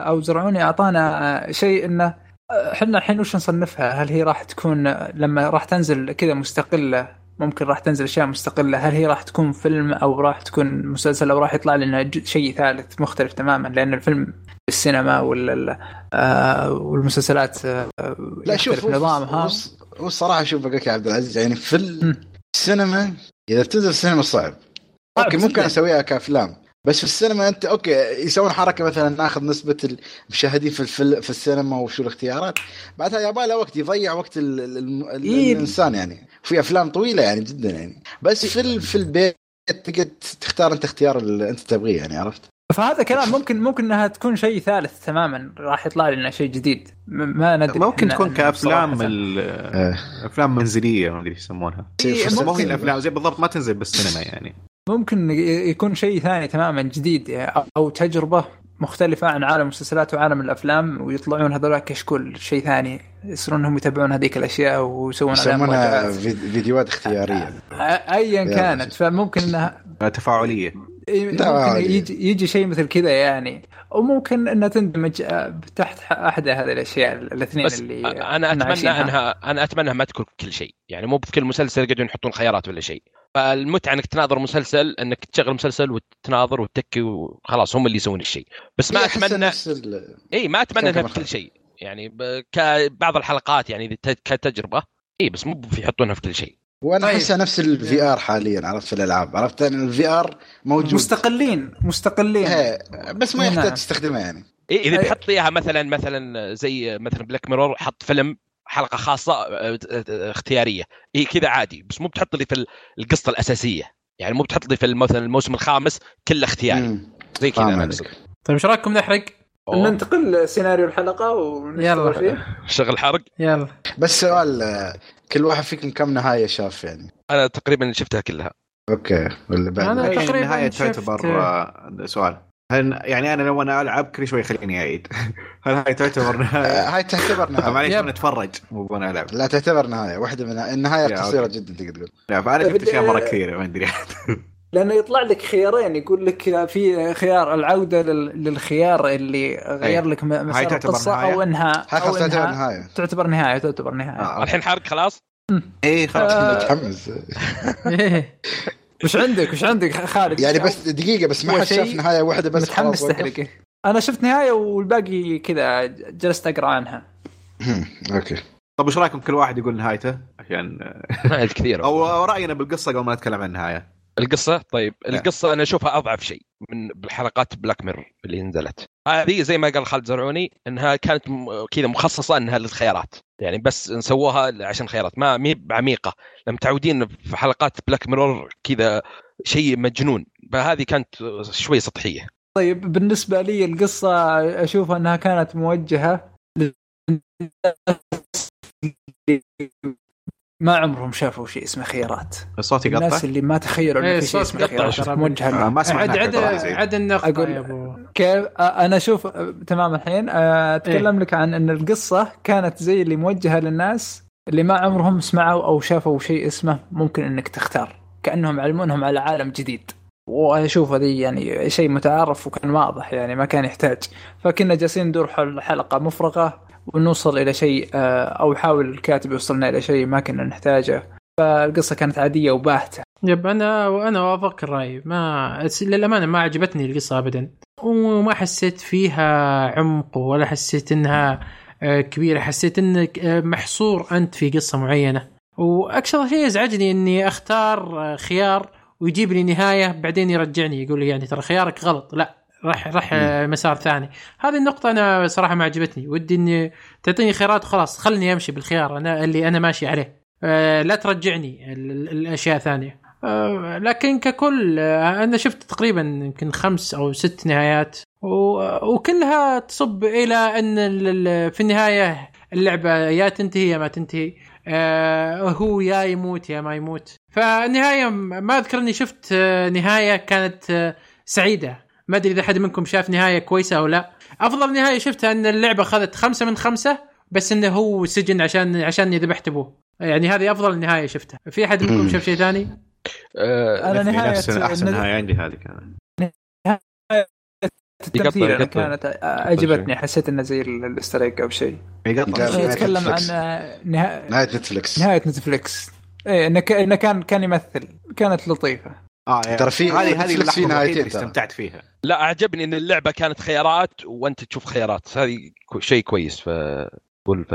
أو زرعوني أعطانا شيء إنه إحنا الحين وش نصنفها؟ هل هي راح تكون لما راح تنزل كذا مستقلة؟ ممكن راح تنزل أشياء مستقلة. هل هي راح تكون فيلم أو راح تكون مسلسل أو راح يطلع لنا شيء ثالث مختلف تماما؟ لأن الفيلم السينما وال آه، والمسلسلات آه، لا شوف نظامها هو- هو الصراحه شوف بقولك يا عبد العزيز يعني في. السينما إذا بتنزل السينما صعب okay ممكن. أسويها كأفلام بس في السينما أنت okay يسوون حركة مثلا ناخذ نسبة المشاهدين في الفيلم في السينما وشو الاختيارات بعدها يبغى له وقت يضيع وقت ال ال ال إيه. الإنسان يعني في أفلام طويلة يعني جدا يعني بس في ال- في البيت تقدر تختار أنت اختيار اللي أنت تبغيه يعني عرفت؟ فهذا كلام ممكن ممكن إنها تكون شيء ثالث تماما راح يطلع لنا شيء جديد. ما ندري ممكن تكون كأفلام إيه. أفلام منزلية ما أدري إيش يسمونها. إيه، ممكن. هي الأفلام زي بالضبط ما تنزل بالسينما يعني. ممكن يكون شيء ثاني تماما جديد أو- أو تجربة مختلفة عن عالم المسلسلات وعالم الأفلام ويطلعون هذول كشكول شيء ثاني يصيرون هم يتابعون هذيك الأشياء ويسوون يسمونها فيديوهات اختيارية. أ- ايا يا كانت فممكن إنها عادي. يجي, يجي شيء مثل كذا يعني. وممكن إنها تندمج آه، تحت أحد هذه الأشياء الاثنين بس اللي أنا أتمنى عايشينها. انها أنا أتمنى ما تكون كل شيء. يعني مو بكل مسلسل يقعدون يحطون خيارات ولا شيء. فالمتعة إنك تناظر مسلسل إنك تشغل مسلسل وتناظر وتتكي وخلاص هم اللي يسوون الشيء. بس ما إيه، اتمنى ال- اي ما أتمنى إنها كمان في كل خير. شيء. يعني ب- كبعض الحلقات يعني كتجربة. اي بس مو يحطونها في كل شيء. وأنا طيب. احسها نفس ال VR حاليا عرفت في الألعاب عرفت أن ال VR موجود مستقلين مستقلين إيه، بس ما نعم. يحتاج تستخدمها يعني إيه إذا لي إياها مثلا مثلا زي مثلا Black Mirror حط فيلم حلقة خاصة آه، آه، اختيارية اي كذا عادي بس مو بتحط لي في ال- القصة الأساسية يعني مو بتحط لي في مثلا الموسم الخامس كله اختياري مم. زي كذا أنا. أقصد. طيب إيش رأيكم نحرق؟ أوه. ننتقل سيناريو الحلقة ونشتغل يلا. فيه شغل حرق يلا بس سؤال آه، كل واحد فيكم كم نهاية شاف يعني؟ أنا تقريبا شفتها كلها. okay واللي بعد؟ أنا هي تقريباً النهايه شفت- تعتبر سؤال. هل يعني أنا لو أنا ألعب كل شوي خليني أعيد. هل هاي تعتبر نهاية؟ هاي تعتبر نهاية. معليش يب. أنا اتفرج مو وأنا ألعب. لا تعتبر نهاية. واحدة من النهاية قصيرة. جدا تقدر تقول. لا فأنا شفت بدي- أشياء مرة كثيرة ما أدري. لأنه يطلع لك خيارين يقول لك في خيار العودة لل- للخيار اللي غير أي. لك م- مسار تعتبر القصة نهاية؟ أو انها هاي أو خلاص تعتبر انها نهاية. تعتبر نهاية تعتبر نهاية. آه. الحين حرق خلاص؟ اي خلاص. آه. متحمس. إيه. وش عندك؟ وش عندك خالد؟ يعني بس دقيقة بس ما حد شاف نهاية واحدة بس متحمس. تحرقه. أنا شفت نهاية والباقي كذا جلست أقرأ عنها. أوكي. طب وش رأيكم كل واحد يقول نهايته؟ عشان نهاية كثيرة. أو أو رأينا بالقصة قبل ما نتكلم عن النهاية. القصة؟ طيب القصة أنا أشوفها أضعف شيء من بالحلقات Black Mirror اللي نزلت. هذه زي ما قال خالد زرعوني إنها كانت كذا مخصصة إنها للخيارات. يعني بس سووها عشان خيارات. ما هي بعميقة لما متعودين في حلقات Black Mirror كذا شيء مجنون. فهذه كانت شوي سطحية. طيب بالنسبة لي القصة أشوف إنها كانت موجهة. ما عمرهم شافوا شيء اسمه خيارات. الصوت يقطع؟ الناس اللي ما تخيلوا إيه، انه في شيء اسمه قطع خيارات. ترى. موجهة آه،. ما سمعناك عد عد. عد يا أبو. كيف آه، أنا أشوف آه، تمام الحين. آه، أتكلم لك عن إن القصة كانت زي اللي موجهة للناس اللي ما عمرهم سمعوا أو شافوا شيء اسمه ممكن إنك تختار. كأنهم يعلمونهم على عالم جديد. واشوف هذه يعني شيء متعارف وكان واضح يعني ما كان يحتاج. فكنا جالسين ندور حول حلقه مفرغة. ونوصل إلى شيء آه، أو يحاول الكاتب يوصلنا إلى شيء ما كنا نحتاجه. فالقصة كانت عادية وباهتة. يب أنا وأنا وافق الرأي. ما للأمانة ما عجبتني القصة ابدا. وما حسيت فيها عمق ولا حسيت إنها آه، كبيرة. حسيت إنك آه، محصور أنت في قصة معينة. وأكثر شيء يزعجني إني أختار خيار ويجيب لي نهاية بعدين يرجعني يقول لي يعني ترى خيارك غلط. لا. راح راح آه، مسار ثاني. هذه النقطة أنا صراحة ما عجبتني. ودي إني تعطيني خيارات وخلاص. خلني أمشي بالخيار أنا اللي أنا ماشي عليه. آه، لا ترجعني ال- ال- الأشياء ثانية آه، لكن ككل آه، أنا شفت تقريبا يمكن خمس أو ست نهايات. وكلها تصب إلى أن في النهاية اللعبة يا تنتهي يا ما تنتهي. هو يا يموت يا ما يموت. فالنهاية ما أذكر إني شفت نهاية كانت سعيدة. ما أدري إذا حد منكم شاف نهاية كويسة أو لا. أفضل نهاية شفتها إن اللعبة أخذت خمسة من خمسة بس إنه هو سجن عشان عشان ذبحت ابوه يعني هذه أفضل نهاية شفتها. في أحد منكم. شاف شيء ثاني؟ آه، أنا نهاية نفس أحسن نهاية عندي هذه كانت. التمثيل. كانت عجبتني حسيت إنه زي ال Easter egg أو شيء. نهاية يتكلم عن. نهاية Netflix نهاية Netflix إيه إنه كان كان يمثل. كانت لطيفة. آه يعني ترى في- هذه هذه في نهايتين. استمتعت فيها. لا أعجبني إن اللعبة كانت خيارات وأنت تشوف خيارات. هذه شيء كويس في قول في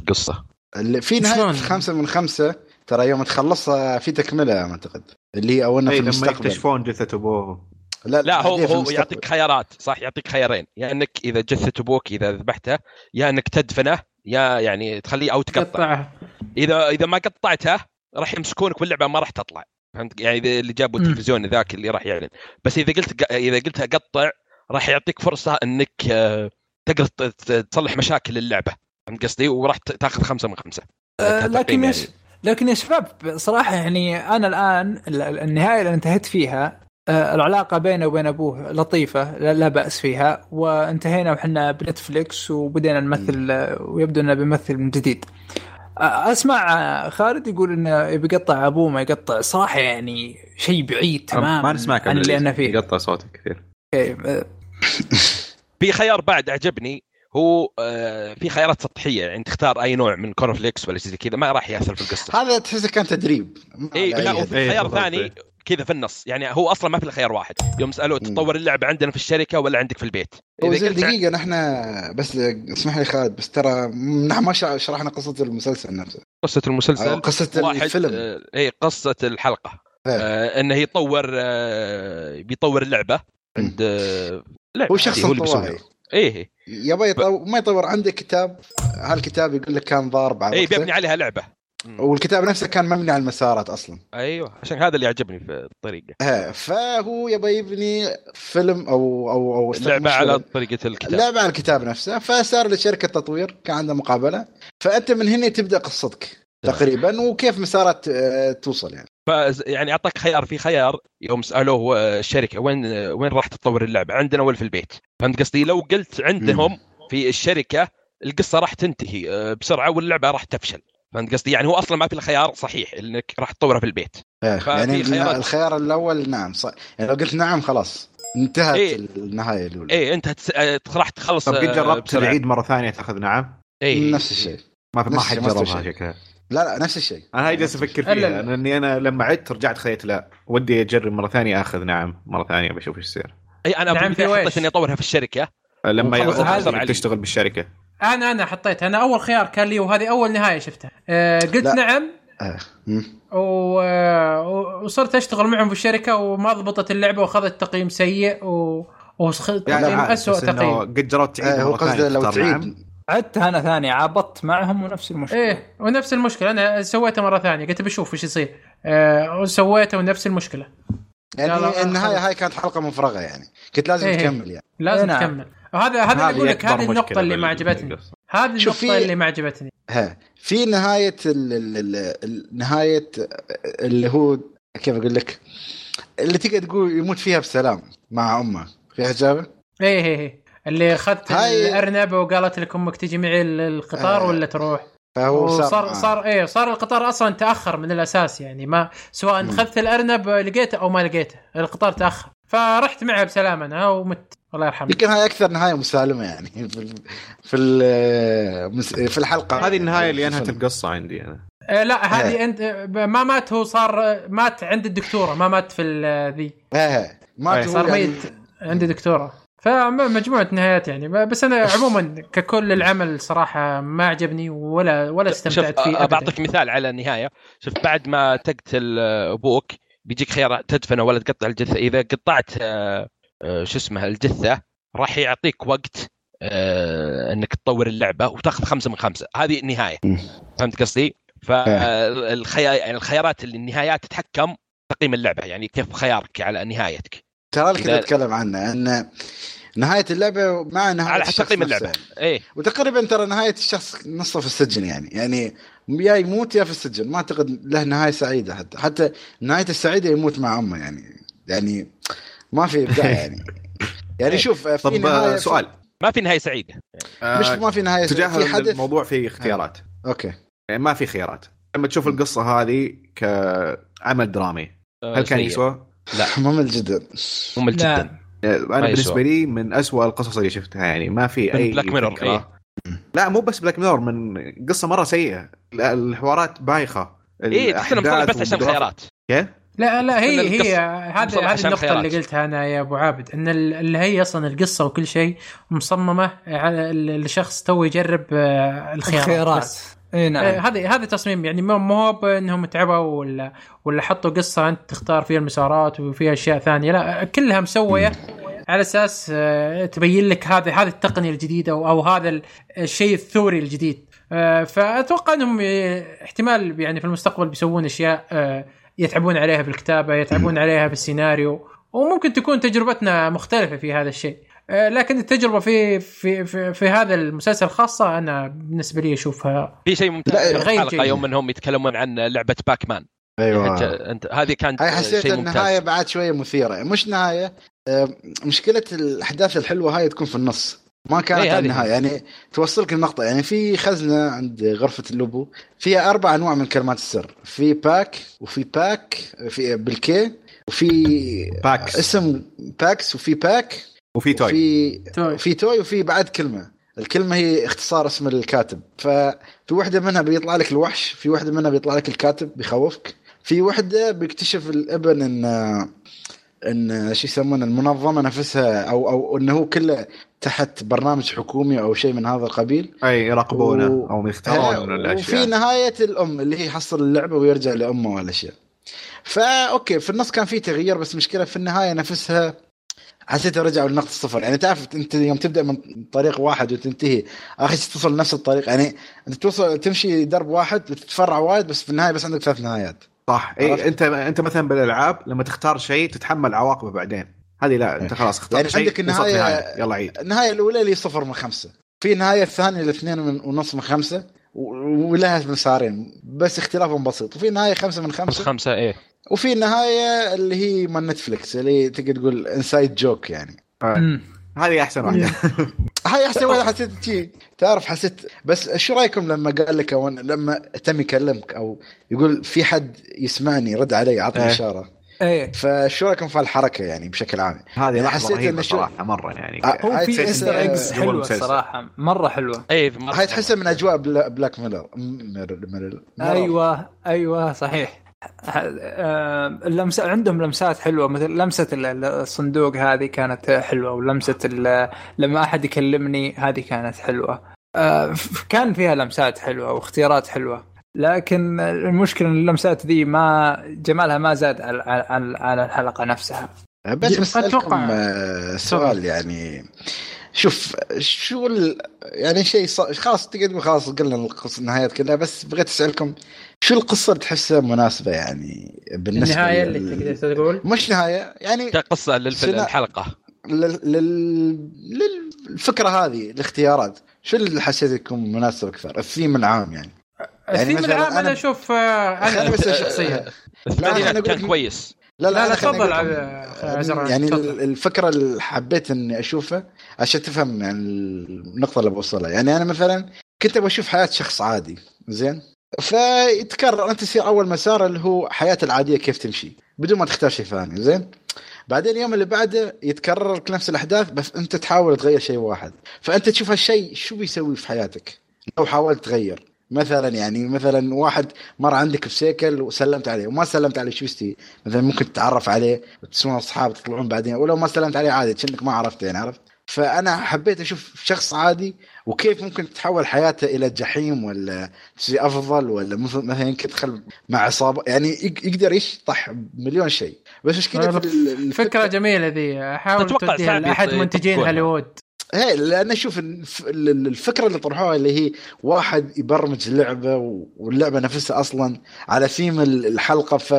القصة. اللي في نهاية شلون؟ خمسة من خمسة ترى يوم تخلصها في تكملة أعتقد. اللي هي أو انه اي في لما المستقبل. يكتشفون جثة أبوه. لا لا هو هو. يعطيك خيارات صح؟ يعطيك خيارين. يا إنك إذا جثة أبوك إذا ذبحته يا إنك تدفنه يا يعني تخليه أو تقطع قطعها اذا إذا ما قطعته راح يمسكونك باللعبه ما راح تطلع. فهمت؟ يعني إذا اللي جابوا. التلفزيون ذاك اللي راح يعلن. بس إذا قلت إذا قلت قطع راح يعطيك فرصة إنك آه، تقدر تصلح مشاكل اللعبة. فهمت قصدي؟ وراح تاخذ خمسة من خمسة. آه، لكن يا يعني. لكن يا شباب صراحة يعني أنا الآن ال- ال- النهاية اللي انتهيت فيها آه، العلاقة بينه وبين أبوه لطيفة لا, لا بأس فيها. وانتهينا وحنا بنتفليكس وبدينا نمثل ويبدو إنه بيمثل من جديد. أسمع خالد يقول إنه يبي يقطع أبوه ما يقطع صراحة يعني شيء بعيد تماما ما نسمعك عن اللي. أنا فيه. يقطع صوتك كثير. في خيار بعد عجبني هو آه، في خيارات سطحية يعني تختار أي نوع من cornflakes ولا شيء زي كذا ما راح يأثر في القصة. هذا تحسه كان تدريب. ما اي لا وفي إيه، خيار بالضبط، ثاني إيه. كذا في النص. يعني هو أصلا ما في إلا خيار واحد. يوم سألوه. تطور اللعبة عندنا في الشركة ولا عندك في البيت؟ هو زي قلت دقيقة نحن بس اسمح لي خالد بس ترى نحن ما شرحنا قصة المسلسل نفسه. قصة المسلسل؟ قصة واحد الفيلم. آه، اي قصة الحلقة. إيه. آه إنه يطور آه بيطور اللعبة. عند آه هو شخص. انطوائي إيه إيه. يبغى يطور ما يطور عنده كتاب هالكتاب يقول لك كان ضارب على إيه. بيبني عليها لعبة. والكتاب نفسه كان مبني على المسارات أصلا. أيوه عشان هذا اللي عجبني في الطريقة. ها فهو يبغى يبني فيلم أو أو أو اللعبة على طريقة الكتاب. اللعبة على الكتاب نفسه. فصار لشركة تطوير كان عنده مقابلة. فأنت من هنا تبدأ قصتك تقريبا وكيف مسارات آه، توصل يعني. يعني أعطاك خيار في خيار يوم سألوه آه، الشركة وين آه، وين راح تطور اللعبة؟ عندنا ولا في البيت. فهمت قصدي؟ لو قلت عندهم في الشركة القصة راح تنتهي آه، بسرعة واللعبة راح تفشل. فهمت قصدي يعني هو أصلا ما في الخيار صحيح إنك راح تطورها في البيت ففي يعني خيارات. الخيار الأول نعم صح يعني لو قلت نعم خلاص انتهت إيه. النهاية الأولى إيه أنت هتس... آه، راح تخلص طب قد آه، جربت بسرعة. العيد مرة ثانية تأخذ نعم؟ إيه نفس الشيء ما ما حد جربها. شكلها لا لا نفس الشيء أنا هاي جالس أفكر فيها لأني أنا لما عدت رجعت خذيت لا ودي أجرب مرة ثانية أخذ نعم مرة ثانية بشوف إيش يصير أي أنا نعم، في. إني أطورها في الشركة لما. تشتغل بالشركة أنا أنا حطيت أنا اول خيار كان لي وهذه اول نهاية شفتها أه قلت لا. نعم آه. و... آه، وصرت اشتغل معهم في الشركة وما ضبطت اللعبة وأخذت تقييم سيء و... وتقييم عارف، اسوء تقييم قد جربت تعيد آه، هو مرة ثانية قصده لو. تعيد عدتها أنا ثاني عابطت معهم ونفس المشكلة إيه ونفس المشكلة أنا سويتها مرة ثانية قلت بشوف إيش يصير أه وسويتها ونفس المشكلة يعني النهاية. هاي كانت حلقة مفرغة يعني كنت لازم إيه. تكمل يعني لازم إيه نعم. تكمل وهذا هذا اللي أقول لك هذه النقطة اللي ما عجبتني. هذه النقطة في- اللي ما عجبتني ها في نهاية ال ال ال ال نهاية اللي هو كيف أقول لك اللي تقدر تقول يموت فيها بسلام مع أمه فيها اجابه؟ إيه إيه إيه اللي أخذت هاي- الأرنب وقالت لك أمك تجي معي ال- القطار آه. ولا تروح فهو وصار معاه. صار إيه صار القطار أصلا تأخر من الأساس يعني ما سواء. أخذت الأرنب لقيته أو ما لقيته القطار تأخر فرحت معها بسلامه أنا ومت الله يرحمه. يمكن هاي أكثر نهاية مسالمة يعني. في في في الحلقة. هذه النهاية اللي انهت. القصة عندي أنا. آه لا هذه إيه. أنت آه، ما مات هو صار مات عند الدكتورة ما مات في ذي. إيه إيه. تقول صار يعني- ميت عند دكتوره فمجموعة نهايات يعني. بس أنا عموما ككل العمل صراحة ما عجبني ولا ولا شوف استمتعت فيه بعطيك مثال على النهاية. شوف بعد ما تقتل أبوك بيجيك خيار تدفنه ولا تقطع الجثة. إذا قطعت آه، شو اسمه الجثة راح يعطيك وقت آه، إنك تطور اللعبة وتاخذ خمسة من خمسة. هذه النهاية. فهمت قصدي؟ فالخيار يعني الخيارات اللي النهايات تتحكم تقييم اللعبة يعني كيف خيارك على نهايتك. ترى اللي كنت أتكلم عنه إن نهاية اللعبة مع نهاية على حسب تقييم. اللعبة. إيه. وتقريبا ترى نهاية الشخص نصه في السجن يعني. يعني يا يموت يا في السجن. ما أعتقد له نهاية سعيدة حتى. حتى نهاية السعيدة يموت مع أمه يعني. يعني ما في إبداع يعني. يعني شوف في طب آه، سؤال. ما في نهاية سعيدة. مش آه، ما في نهاية تجاه في حدث. الموضوع في اختيارات. أوكي. يعني ما في خيارات. لما تشوف القصة هذه كعمل درامي. آه، هل كان. يسوى؟ ممل جدا. ممل لا. جدا. أنا يسوى. بالنسبة لي من أسوأ القصص اللي شفتها يعني. ما في أي Mirror، فكرة. إيه. لا مو بس Black Mirror من قصة مرة سيئة. لا، الحوارات بايخة. إيه تحس انه مطلع بس عشان خيارات. كيف؟ لا لا هي هي هذه هذه خيارات. اللي قلتها أنا يا أبو عابد ال- اللي هي أصلا القصة وكل شيء مصممة على ال- الشخص تو يجرب آه، الخيارات الخيارات بس. إي آه، نعم هذه هذا تصميم يعني مو مو هو بإنهم تعبوا ولا ولا حطوا قصة أنت تختار فيها المسارات وفيها أشياء ثانية لا كلها مسوية على أساس آه، تبين لك هذه هذه التقنية الجديدة أو, أو هذا ال- الشيء الثوري الجديد آه، فأتوقع إنهم آه، احتمال يعني في المستقبل بيسوون أشياء آه، يتعبون عليها بالكتابة يتعبون عليها بالسيناريو وممكن تكون تجربتنا مختلفة في هذا الشيء. آه، لكن التجربة في في في, في هذا المسلسل خاصه أنا بالنسبة لي أشوفها في شيء ممتاز في الحلقة جيد. يوم انهم يتكلمون عن لعبة باك مان أيوه. أنت أنت هذه كانت هاي حسيت النهايه بعد شوية مثيرة. مش نهاية. آه، مشكلة الأحداث الحلوة هاي تكون في النص. ما كانت إيه، النهاية. يعني توصلك النقطة يعني في خزنة عند غرفة اللوبو فيها أربع أنواع من كلمات السر. في باك وفي باك في بالكي وفي باكس. اسم باكس وفي باك وفي توي. وفي توي. في توي وفي بعد كلمة. الكلمة هي اختصار اسم الكاتب. ففي واحدة منها بيطلع لك الوحش في واحدة منها بيطلع لك الكاتب بيخوفك. في واحدة بيكتشف الابن إن إن شو يسمونه المنظمة نفسها أو أو إنه هو كله تحت برنامج حكومي أو شيء من هذا القبيل. أي يراقبونه و- أو يختارون من وفي الاشياء نهاية الأم اللي هي يحصل اللعبة ويرجع لأمه والأشياء. فا أوكي في النص كان في تغيير بس مشكلة في النهاية نفسها حسيته رجعوا لنقطة الصفر. يعني تعرف أنت يوم تبدأ من طريق واحد وتنتهي اخر شيء توصل لنفس الطريق. يعني أنت توصل تمشي درب واحد وتتفرع وايد بس في النهاية بس عندك ثلاث نهايات. صح؟ اي أنت أنت مثلا بالألعاب لما تختار شيء تتحمل عواقبه بعدين. هذه لا أنت خلاص اخترت يعني عندك وصلت النهاية- نهاية. يلا عيد. النهاية الأولى اللي صفر من خمسة. في النهايه الثانية الاثنين من ونص من خمسة ولها مسارين بس اختلافهم بسيط. وفي نهاية خمسة من بس خمسه خمسة إيه. وفي النهايه اللي هي من Netflix اللي تقدر تقول inside joke يعني. مم. هذه أحسن واحدة. هاي أحسن واحدة حسيت شي. تعرف حسيت بس شو رأيكم لما قال لك لما تم يكلمك أو يقول في حد يسمعني رد علي عطني إيه. إشارة؟ إيه. فشو رأيكم في الحركه يعني بشكل عام؟ هذه أنا لحظة حسيت رهيبة صراحة مرة يعني. آه، هو في تحس Easter eggs جوا حلوة. الصراحه مرة حلوة. إيه هاي تحسها من أجواء بلا Black Mirror Mirror Mirror أيوه أيوه صحيح. آه، اللمسة عندهم لمسات حلوة. مثل لمسة ال- ال- الصندوق هذه كانت حلوة ولمسة ال- لما أحد يكلمني هذه كانت حلوة. آه، كان فيها لمسات حلوة واختيارات حلوة. لكن المشكلة إن اللمسات ذي ما جمالها ما زاد على على, على الحلقة نفسها. بس قد بسألكم أتوقع. آه، سؤال يعني. شوف شو ال... يعني شيء ص... خلاص تقول خلاص قلنا القص... النهايات كلها بس بغيت أسألكم شو القصة اللي تحسها مناسبة يعني بالنسبة النهاية لل- اللي تقدر تقول؟ مش نهاية يعني كقصة الحلقة لل... لل... للفكرة هذه الاختيارات شو اللي حسيت يكون مناسب أكثر؟ الثيم العام يعني. يعني مثلاً العام أنا أشوف آه، أنا بس شخصيا. الثاني لا أقول كان كويس. لا لا لا خليني تفضل يعني تفضل. الفكرة اللي حبيت إني أشوفها عشان تفهم يعني النقطة اللي بوصلها. يعني أنا مثلا كنت بشوف حياة شخص عادي زين؟ فيتكرر أنت تصير أول مسار اللي هو حياته العادية كيف تمشي بدون ما تختار شيء ثاني زين؟ بعدين اليوم اللي بعده يتكرر لك نفس الأحداث بس أنت تحاول تغير شيء واحد. فأنت تشوف هالشيء شو بيسوي في حياتك؟ لو حاولت تغير. مثلا يعني مثلا واحد مر عندك بسيكل وسلمت عليه وما سلمت عليه شو يستوي مثلا ممكن تتعرف عليه وتسوون اصحاب تطلعون بعدين ولو ما سلمت عليه عادي كأنك ما عرفته يعني عرفت؟ فأنا حبيت أشوف شخص عادي وكيف ممكن تتحول حياته إلى جحيم ولا شيء أفضل ولا مثل- مثلا يمكن يدخل مع عصابه يعني يق- يقدر يشطح مليون شيء. بس مشكلة فكرة جميلة ذي حاول أتوقع توديها صعب لأحد يط- منتجين. هوليوود. هي لأن أشوف ال- الفكرة اللي طرحوها اللي هي واحد يبرمج لعبة واللعبة نفسها أصلا على ثيم ال- الحلقة ف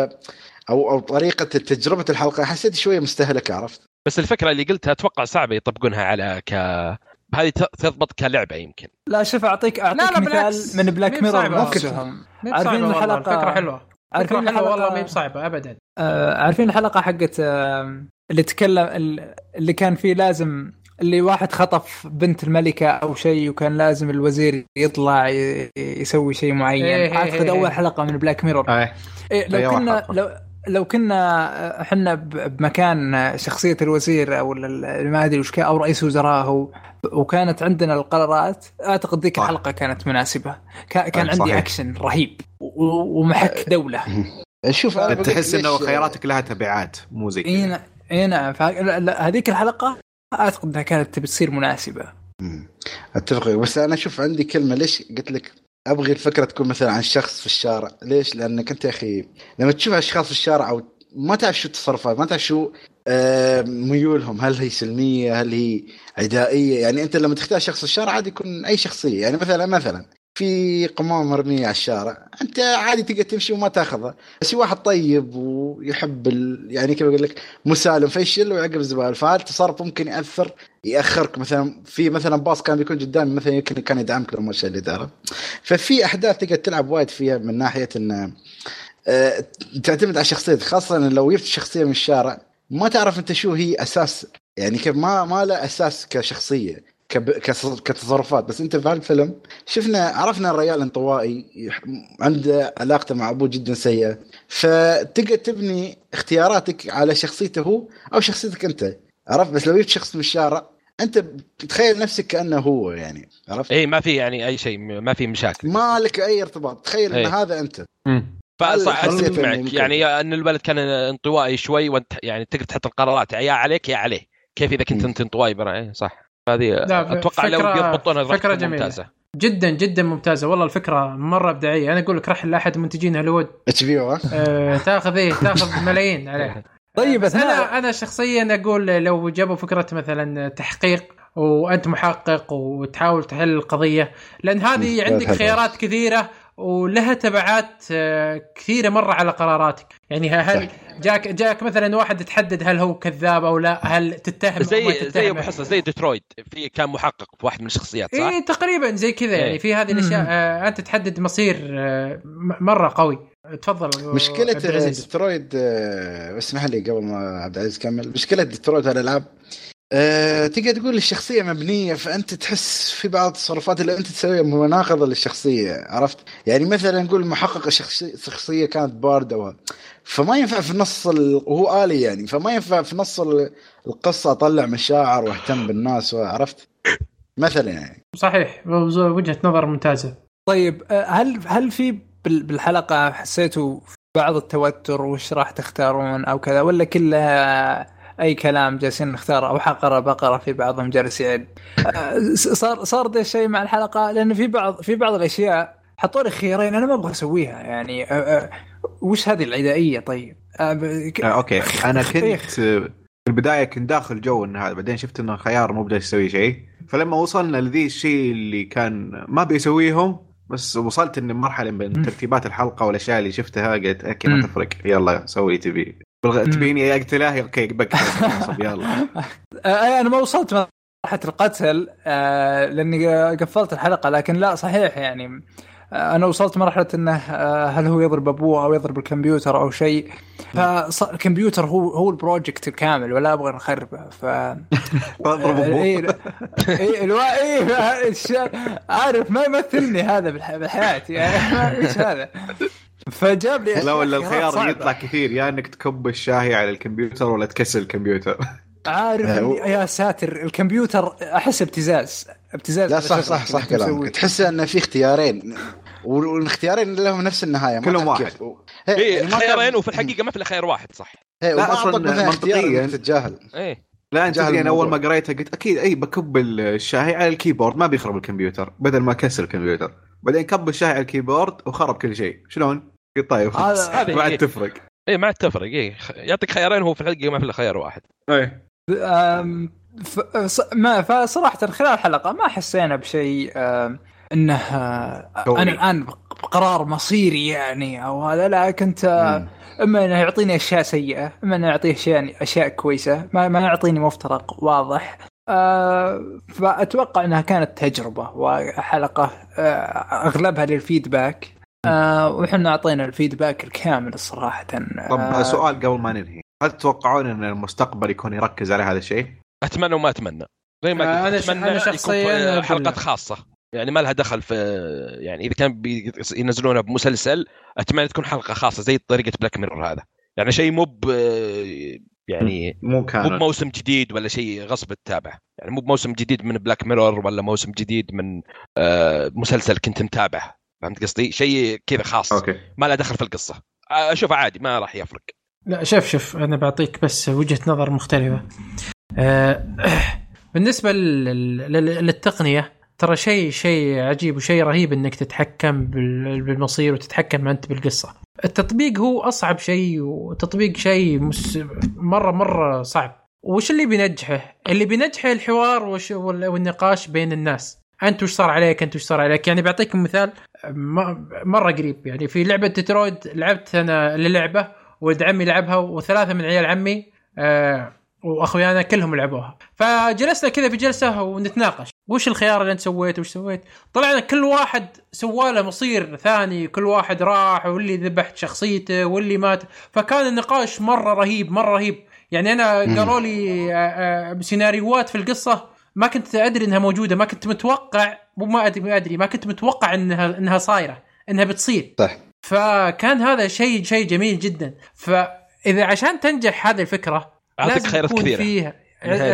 أو أو طريقة تجربة الحلقة حسيت شوية مستهلكة عرفت؟ بس الفكرة اللي قلتها أتوقع صعبة يطبقونها على ك هذه تضبط كلعبة يمكن. لا شوف أعطيك أعطيك لا، مثال بالعكس. من Black Mirror نفسهم عارفين الحلقة- الفكرة حلوة. عارفين فكرة حلوة والله ما هي بصعبة ابدا. آه، عارفين الحلقة حقت آه، اللي تكلم ال- اللي كان فيه لازم اللي واحد خطف بنت الملكة أو شيء وكان لازم الوزير يطلع يسوي شيء معين إيه إيه أعتقد إيه. أول حلقة من Black Mirror. إيه لو أيوة كنا. لو لو كنا إحنا بمكان شخصية الوزير أو ما أدري وش أو رئيس وزراء هو وكانت عندنا القرارات أعتقد ذيك. الحلقة كانت مناسبة كا- كان عندي صحيح. اكشن رهيب ومحك دولة شوف تحس إنه خياراتك لها تبعات مو زي اي. نعم نعم هذيك الحلقة أعتقد إنها كانت تبي تصير مناسبة. مم. أتفق. بس أنا أشوف عندي كلمة ليش قلت لك أبغي الفكرة تكون مثلا عن شخص في الشارع؟ ليش؟ لأنك أنت يا أخي لما تشوف أشخاص في الشارع أو ما تعرف شو التصرفات ما تعرف شو آه، ميولهم. هل هي سلمية؟ هل هي عدائية؟ يعني أنت لما تختار شخص الشارع عادي يكون أي شخصية. يعني مثلا مثلا في قمامة مرمية على الشارع. أنت عادي تقدر تمشي وما تأخذها. بس واحد طيب ويحب ال... يعني كيف أقول لك مسالم. فيشل ويعقب الزبائن فهذا التصرف ممكن يأثر؟ يأخرك مثلا. في مثلا باص كان بيكون قدام مثلا يمكن كان يدعمك لو ما تعرف ففي أحداث تقدر تلعب وايد فيها من ناحية انه آه، تعتمد على شخصيتك. خاصة لو جبت شخصية من الشارع ما تعرف أنت شو هي أساس. يعني كيف ما ما له أساس كشخصية. كب- كص- كتصرفات. بس انت في هالفيلم شفنا عرفنا الرجال انطوائي عنده علاقته مع أبوه جدا سيئة. فتقدر تبني اختياراتك على شخصيته هو أو شخصيتك أنت. عرفت؟ بس لو جبت شخص من الشارع أنت تخيل نفسك كأنه هو يعني. عرفت؟ اي ما في يعني أي شيء ما في مشاكل. ما لك أي ارتباط. تخيل إن إيه. هذا أنت. فصح حسيت اتفق معك. يعني يا إن الولد كان انطوائي شوي وأنت يعني تقدر تحط القرارات. يا عليك يا عليه. كيف إذا كنت. أنت انطوائي برا. إيه صح. هذه لا، أتوقع لو فكرة- بيضبطونها راح فكرة تكون جميلة. ممتازة. جدا جدا ممتازة. والله الفكرة مرة إبداعية. أنا أقول لك رح لأحد منتجين هوليوود. HBO تاخذ إيه؟ تاخذ ملايين عليه. طيب بس أنا أنا شخصيا أقول لو جابوا فكرة مثلا تحقيق وأنت محقق وتحاول تحل القضية لأن هذه عندك. خيارات كثيرة. ولها تبعات آه، كثيرة مرة على قراراتك يعني هل جاك جاك مثلا واحد تحدد هل هو كذاب أو لا هل تتهم أو ما زي تتهم زي ابو حسن زي ديترويت في كان محقق في واحد من الشخصيات صح؟ اي تقريبا زي كذا يعني إيه. في هذه الأشياء. آه أنت تحدد مصير آه مرة قوي تفضل مشكلة عبد العزيز. ديترويد آه، اسمح لي قبل ما عبد العزيز يكمل مشكلة ديترويد هالالعاب أه تقدر تقول الشخصية مبنية فأنت تحس في بعض التصرفات اللي أنت تسويها مناقضة للشخصية عرفت؟ يعني مثلا نقول محقق الشخصية كانت باردة و... فما ينفع في نص ال... وهو آلي يعني فما ينفع في نص ال- القصة أطلع مشاعر وأهتم بالناس عرفت؟ مثلا يعني صحيح وجهة نظر ممتازة طيب آه، هل هل في بال- بالحلقة حسيتوا بعض التوتر وش راح تختارون أو كذا ولا كلها أي كلام جالسين نختار أو حقرة بقرة في بعضهم جالس يعد آه، صار صار ذا الشيء مع الحلقة لأن في بعض في بعض الأشياء حطوا لي خيارين أنا ما أبغى أسويها يعني آه، آه، وش هذه العدائية طيب ك- أوكي أنا كنت. في البداية كنت داخل جو ان هذا بعدين شفت إنه خيار مو بدأ يسوي شيء فلما وصلنا لذي الشيء اللي كان ما بيسويهم بس وصلت ان مرحلة من. ترتيبات الحلقة والأشياء اللي شفتها قلت أوكي ما. تفرق يلا سوي تبي تبيني اقتله أوكي بقتل يلا. آه، أنا ما وصلت مرحله القتل آه، لأني قفلت الحلقة لكن لا صحيح يعني. آه، أنا وصلت مرحلة إنه هل هو يضرب أبوه أو يضرب الكمبيوتر أو شيء. فالكمبيوتر هو هو ال project الكامل ولا أبغى نخربه ف أضرب أبوه. اي اي اي الش- عارف ما يمثلني هذا بالحياة يعني. إيش هذا. فجاب لي لا ولا الخيار صعبة. يطلع كثير يا إنك تكب الشاهي على الكمبيوتر ولا تكسر الكمبيوتر عارف آه، يا ساتر الكمبيوتر أحس ابتزاز ابتزاز لا صح صح صح. كلامك تحس إن في اختيارين والإختيارين لهم نفس النهاية ما كلهم واحد. إيه، إيه يعني خيارين وفي الحقيقة ما في إلا خيار واحد صح لا، اختيار منطقياً. تتجاهل إيه لا أنت تدري أنا أول ما. قريتها قلت أكيد أي بكب الشاهي على ال keyboard ما بيخرب الكمبيوتر بدل ما كسر الكمبيوتر. بعدين كب الشاي على ال keyboard وخرب كل شيء. شلون؟ قلت طيب خلاص هذا- ما عاد تفرق. إيه ما تفرق إيه. خ- يعطيك خيارين وهو في الحقيقة ما في إلا خيار واحد. ص- ما فصراحة خلال الحلقة ما حسينا بشيء أم، انه آه،. أنا الان بقرار مصيري يعني أو هذا لا كنت آه،. اما انه يعطيني اشياء سيئة اما انه يعطيه اشياء اشياء كويسة ما, ما يعطيني مفترق واضح آه فأتوقع انها كانت تجربة وحلقة آه اغلبها للفيدباك وحنا أعطينا ال feedback الكامل صراحة طب سؤال قبل ما ننهي هل تتوقعون إن المستقبل يكون يركز على هذا الشيء؟ أتمنى وما أتمنى زي ما قلت أتمنى أنا يكون شخصياً أقول حلقات. خاصة يعني ما لها دخل في يعني إذا كان بي- ينزلونها بمسلسل أتمنى تكون حلقة خاصة زي طريقة Black Mirror هذا. يعني شيء مو ب يعني مو مو كان بموسم جديد ولا شيء غصب تتابعه. يعني مو بموسم جديد من Black Mirror ولا موسم جديد من آه، مسلسل كنت متابعه. فهمت قصدي؟ شيء كذا خاص. أوكي. ما له دخل في القصة. أشوفه عادي ما راح يفرق. لا شوف شوف أنا بعطيك بس وجهة نظر مختلفة. آه، بالنسبة لل- لل- للتقنية ترى شيء شيء عجيب وشيء رهيب إنك تتحكم بال- بالمصير وتتحكم أنت بالقصة. التطبيق هو أصعب شيء وتطبيق شيء مس- مرة مرة صعب. وش اللي بينجحه اللي بينجحه الحوار وش وال- والنقاش بين الناس. أنت وش صار عليك؟ أنت وش صار عليك؟ يعني بعطيكم مثال مرة قريب يعني. في لعبة ديترويد لعبت أنا للعبة ولد عمي لعبها وثلاثة من عيال عمي آه وأخويانا كلهم لعبوها. فجلسنا كذا في جلسة ونتناقش. وش الخيار اللي أنت سويته وش سويت؟ طلعنا كل واحد سوى له مصير ثاني. كل واحد راح واللي ذبح شخصيته واللي مات. فكان النقاش مرة رهيب مرة رهيب. يعني أنا. قالوا لي آه، آه، سيناريوهات في القصة ما كنت أدري إنها موجودة ما كنت متوقع مو ما أدري ما كنت متوقع إنها إنها صايرة إنها بتصير. صح. فكان هذا شيء شيء جميل جدا. فإذا عشان تنجح هذه الفكرة أعطيك خيارات كثيرة. فيها.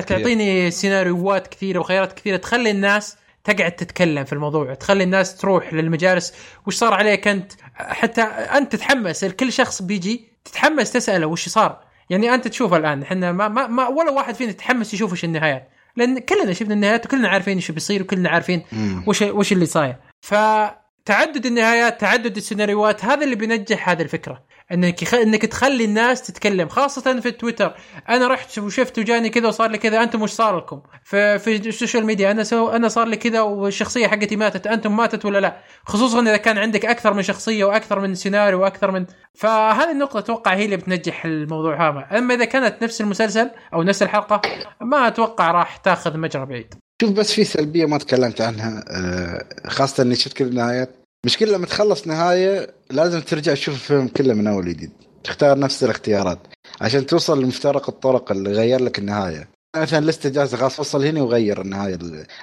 تعطيني سيناريوهات كثيرة وخيارات كثيرة تخلي الناس تقعد تتكلم في الموضوع تخلي الناس تروح للمجالس. وش صار عليك أنت؟ حتى أنت تتحمس كل شخص بيجي تتحمس تسأله وش صار. يعني أنت تشوف الآن إحنا ما, ما, ما ولا واحد فينا يتحمس يشوف وش النهايات. لأن كلنا شفنا النهايات وكلنا عارفين إيش بيصير وكلنا عارفين. وش وش اللي صاير. فتعدد النهايات تعدد السيناريوهات هذا اللي بينجح هذه الفكرة. إنك يخ... إنك تخلي الناس تتكلم خاصة في التويتر أنا رحت وشفت وجاني كذا وصار لي كذا أنتم وش صار لكم؟ في في ال social media أنا سو... أنا صار لي كذا والشخصية حقتي ماتت أنتم ماتت ولا لا؟ خصوصا إذا كان عندك أكثر من شخصية وأكثر من سيناريو وأكثر من فهذه النقطة أتوقع هي اللي بتنجح الموضوع هذا. أما إذا كانت نفس المسلسل أو نفس الحلقة ما أتوقع راح تأخذ مجرى بعيد. شوف بس في سلبية ما تكلمت عنها آه، خاصة إني شفت كل النهايات مشكلة لما تخلص نهاية لازم ترجع تشوف الفيلم كله من أول جديد تختار نفس الاختيارات عشان توصل لمفترق الطرق اللي غير لك النهاية. مثلا لسه جاهزة خلاص وصل هنا وغير النهاية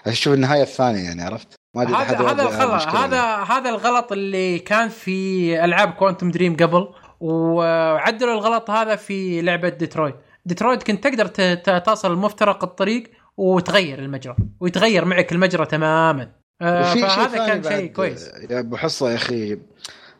عشان تشوف النهاية الثانية يعني عرفت؟ ما أدري هذا هذا الغلط هذا هذا الغلط اللي كان في ألعاب Quantic Dream قبل وعدلوا الغلط هذا في لعبة ديترويت ديترويت كنت تقدر تصل لمفترق الطريق وتغير المجرى ويتغير معك المجرى تماما. آه فهذا كان شيء كويس. يا أبو حصة يا أخي.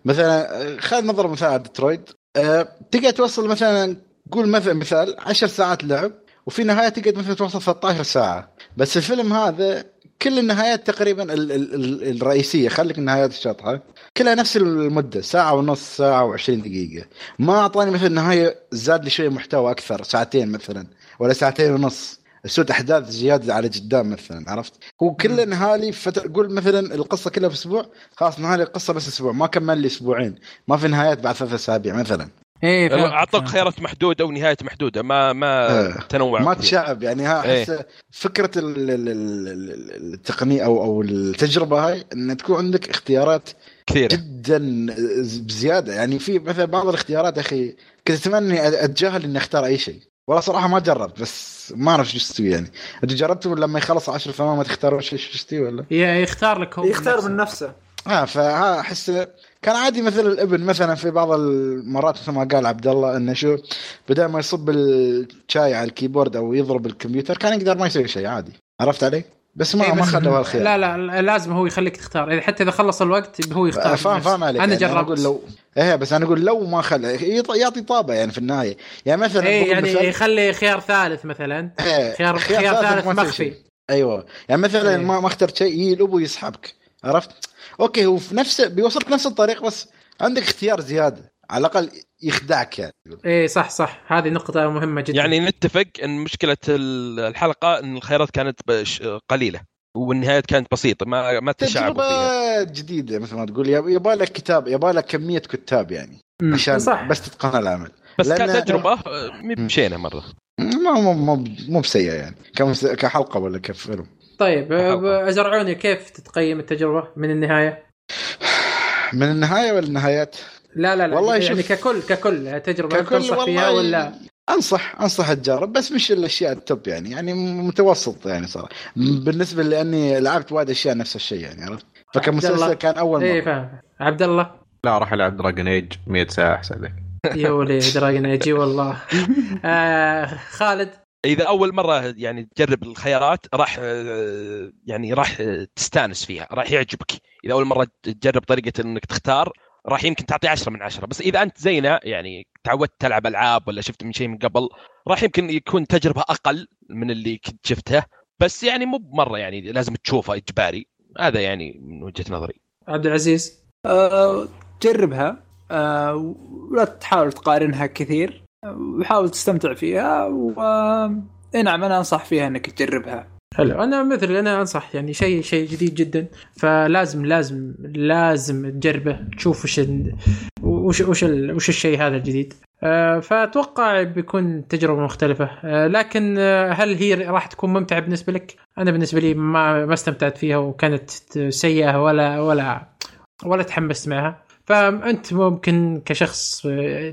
مثلا خذ نظره مثال على ديترويد أه تقدر توصل مثلا قول مثلا مثال 10 ساعات لعب وفي نهايه تقدر مثلا توصل 13 ساعة. بس الفيلم هذا كل النهايات تقريبا ال ال ال الرئيسية خليك النهايات الشاطحة كلها نفس المدة ساعة ونص ساعة و20 دقيقة. ما أعطاني مثلا نهايه زاد لي شوية محتوى أكثر ساعتين مثلا ولا ساعتين ونص. سوت أحداث زيادة على قدام مثلا عرفت؟ هو كله نهالي فترة قول مثلا القصة كلها في أسبوع خلاص نهالي القصة بس أسبوع ما كمل لي أسبوعين ما في نهايات بعد ثلاث أسابيع مثلا. إيه أعطوك خيارات محدودة ونهايه محدودة ما ما آه تنوع ما تشعب يعني ها إيه. فكرة التقنية أو أو التجربة هاي إن تكون عندك اختيارات كثيرة. جدا بزيادة. يعني في مثلا بعض الاختيارات يا أخي كنت أتمنى أتجاهل إني أختار أي شيء. والله صراحة ما جربت بس ما أعرف شو تسوي يعني انت جربتوا لما يخلص 10 ثواني ما تختار شو تسوي ولا؟ يختار لك هو يختار من نفسه آه فها أحس كان عادي مثل الابن مثلا في بعض المرات مثل ما قال عبد الله إنه شو بدل ما يصب الشاي على الكيبورد أو يضرب الكمبيوتر كان يقدر ما يسوي شيء عادي عرفت علي؟ بس ما إيه ما خلوا هالخيار. لا لا لازم هو يخليك تختار. إذا حتى إذا خلص الوقت هو يختار. فاهم فاهم عليك. أنا يعني جربت. أقول لو إيه بس أنا أقول لو ما خلى يعطي طابة يعني في النهاية. يعني مثلا إيه يعني مثال... يخلي خيار ثالث مثلا. إيه خيار خيار, خيار ثالث مخفي. أيوه. يعني مثلا إيه. ما ما أخترت شيء يجي الأبو يسحبك. عرفت؟ أوكي هو في نفس بيوصلك نفس الطريق بس عندك اختيار زيادة. على الأقل يخدعك يعني. إيه صح صح. هذه نقطة مهمة جدا. يعني نتفق إن مشكلة الحلقة إن الخيارات كانت قليلة والنهايات كانت بسيطة ما ما تشعبوا فيها. جديدة مثل ما تقول. يبغى لك كتاب يبغى لك كمية كتاب يعني عشان صح. بس تتقن العمل بس كتجربة مشينا مرة. مو مو مو بسيئة يعني. كحلقة ولا كفيلم. طيب أزرعوني كيف تتقيم التجربة من النهاية؟ من النهاية ولا النهايات؟ لا لا لا والله يعني شوف ككل ككل تجربة ككل تنصح فيها ولا؟ أنصح أنصح تجرب بس مش الأشياء ال top يعني يعني متوسط يعني صراحة. بالنسبة لأني لعبت وايد أشياء نفس الشيء يعني عرفت؟ فكمسلسل كان أول إيه، مرة. إيه فاهم. عبد الله. لا راح ألعب Dragon Age 100 ساعة أحسن لك. يا ولي Dragon Age والله. آه خالد؟ إذا أول مرة يعني تجرب الخيارات راح آه، يعني راح تستانس فيها راح يعجبك. إذا أول مرة تجرب طريقة إنك تختار راح يمكن تعطي 10 من 10 بس إذا أنت زينا يعني تعودت تلعب ألعاب ولا شفت من شيء من قبل راح يمكن يكون تجربة أقل من اللي كنت شفتها بس يعني مو بمرة يعني لازم تشوفها إجباري. هذا يعني من وجهة نظري. عبد العزيز؟ أه جربها. أه ولا تحاول تقارنها كثير. وحاول تستمتع فيها. و نعم أنا أنصح فيها إنك تجربها. حلو. أنا مثل أنا أنصح يعني شيء شيء جديد جدا. فلازم لازم لازم تجربه تشوف وش وش وش, وش الشيء هذا الجديد. آه، فأتوقع بيكون تجربة مختلفة. آه، لكن آه، هل هي راح تكون ممتعة بالنسبة لك؟ أنا بالنسبة لي ما ما استمتعت فيها وكانت سيئة ولا ولا ولا تحمست معها. فأنت ممكن كشخص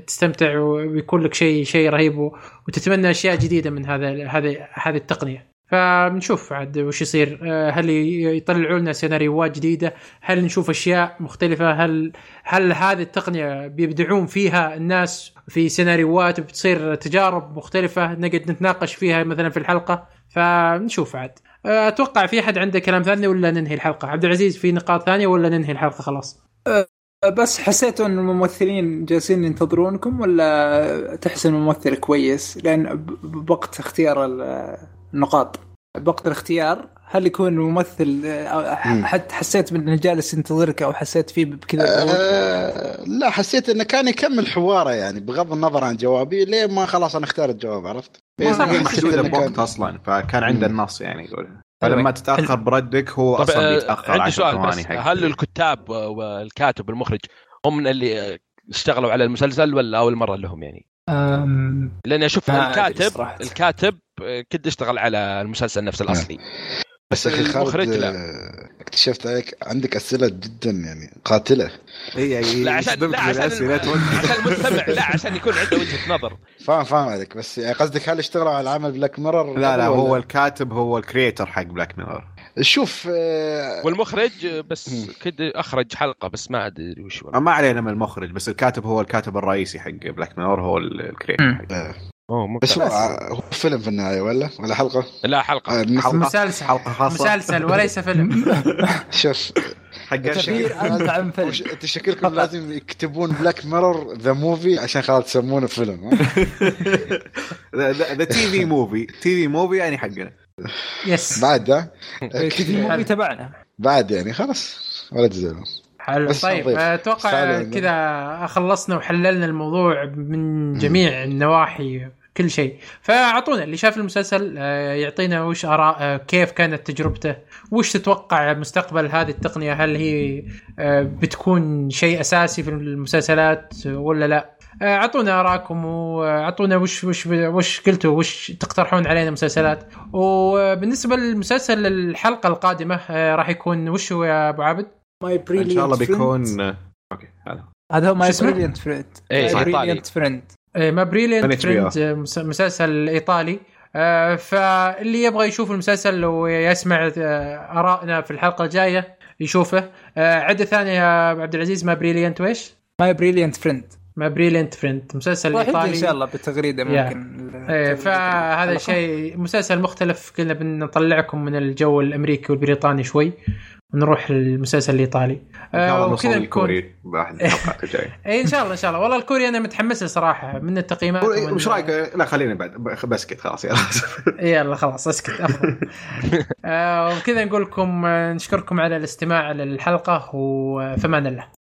تستمتع ويكون لك شيء شيء رهيب وتتمنى أشياء جديدة من هذا هذه هذه التقنية. فبنشوف عاد وش يصير. آه، هل يطلعوا لنا سيناريوهات جديدة؟ هل نشوف أشياء مختلفة؟ هل هل هذه التقنية بيبدعون فيها الناس في سيناريوهات بتصير تجارب مختلفة نقعد نتناقش فيها مثلا في الحلقة؟ فنشوف عاد. آه، أتوقع في أحد عنده كلام ثاني ولا ننهي الحلقة؟ عبد العزيز في نقاط ثانية ولا ننهي الحلقة خلاص؟ أه بس حسيتوا إن الممثلين جالسين ينتظرونكم ولا تحس الممثل كويس؟ لأن بوقت اختيار النقاط بوقت الاختيار هل يكون الممثل آه،. حتى حسيت انه جالس ينتظرك أو حسيت فيه بكذا آه لا حسيت إنه كان يكمل حواره يعني بغض النظر عن جوابي ليه ما خلاص أنا اختار الجواب عرفت؟ هي محدوده بوقت أصلا فكان عنده. النص يعني يقول فلما تتأخر بردك هو طب أصلا آه، بيتأخر عندي 10 سؤال ثواني بس هل الكتاب والكاتب والمخرج هم من اللي اشتغلوا على المسلسل ولا أول مرة لهم يعني؟ أم، لأني أشوف الكاتب صراحة. الكاتب كنت اشتغل على المسلسل نفسه الأصلي. بس يا أخي المخرج خالد لا. آه، اكتشفت عليك عندك أسئلة جدا يعني قاتلة. هي هي لا عشان لا عشان عشان المستمع لا عشان يكون عنده وجهة نظر. فاهم فاهم عليك. بس يعني قصدك هل اشتغلوا على عمل Black Mirror لا لا هو؟ الكاتب هو ال creator حق Black Mirror شوف آه، والمخرج بس. كده أخرج حلقة بس ما أدري وش والله ما علينا من المخرج بس الكاتب هو الكاتب الرئيسي حق Black Mirror هو ال- ال creator مم. حق آه، أوه بس ممتاز هو هو فيلم في النهاية ولا؟ ولا حلقة؟ لا حلقة. آه، حلقة- مسلسل. حلقة خاصة. مسلسل وليس فيلم. شوف حق كبير انت عن فيلم. أنت شكلكم لازم يكتبون Black Mirror the movie عشان خلاص تسمونه فيلم؟ the TV movie TV movie يعني حقنا. yes بعد؟ كذا. ال movie تبعنا. بعد يعني خلاص. ولا تزعلون حلو. طيب. أتوقع. كذا خلصنا وحللنا الموضوع من جميع النواحي. كل شيء. فأعطونا اللي شاف المسلسل آه، يعطينا وش آراء آه، كيف كانت تجربته؟ وش تتوقع مستقبل هذه التقنية؟ هل هي آه، بتكون شيء أساسي في المسلسلات ولا لا؟ أعطونا آراءكم واعطونا وش وش وش قلتوا؟ وش تقترحون علينا مسلسلات؟ وبالنسبة للمسلسل الحلقة القادمة راح يكون وش هو يا أبو عابد؟ My إن شاء الله بيكون okay هذا هذا هو My؟ Brilliant Friend. Brilliant Friend إيه، My Brilliant. Friend آه، مس- مسلسل إيطالي آه، فاللي يبغى يشوف المسلسل ويسمع آه، آرائنا في الحلقة الجاية يشوفه آه، عدة ثانية يا عبد العزيز My Brilliant ويش؟ My Brilliant Friend My Brilliant Friend مسلسل ايطالي إن شاء الله بالتغريده. ممكن إيه، فهذا. شيء مسلسل مختلف كنا بنطلعكم من الجو الأمريكي والبريطاني شوي ونروح للمسلسل الإيطالي. آه، وكذا الكوري باحد الحلقات الجاية. اي إن شاء الله إن شاء الله. والله الكوري أنا متحمس صراحة من التقييمات وش رأيك؟ لا خلينا بعد. بسكت خلاص يلا. يلا خلاص أسكت أفضل. آه وكذا نقول لكم آه، نشكركم على الاستماع للحلقة وفمان الله.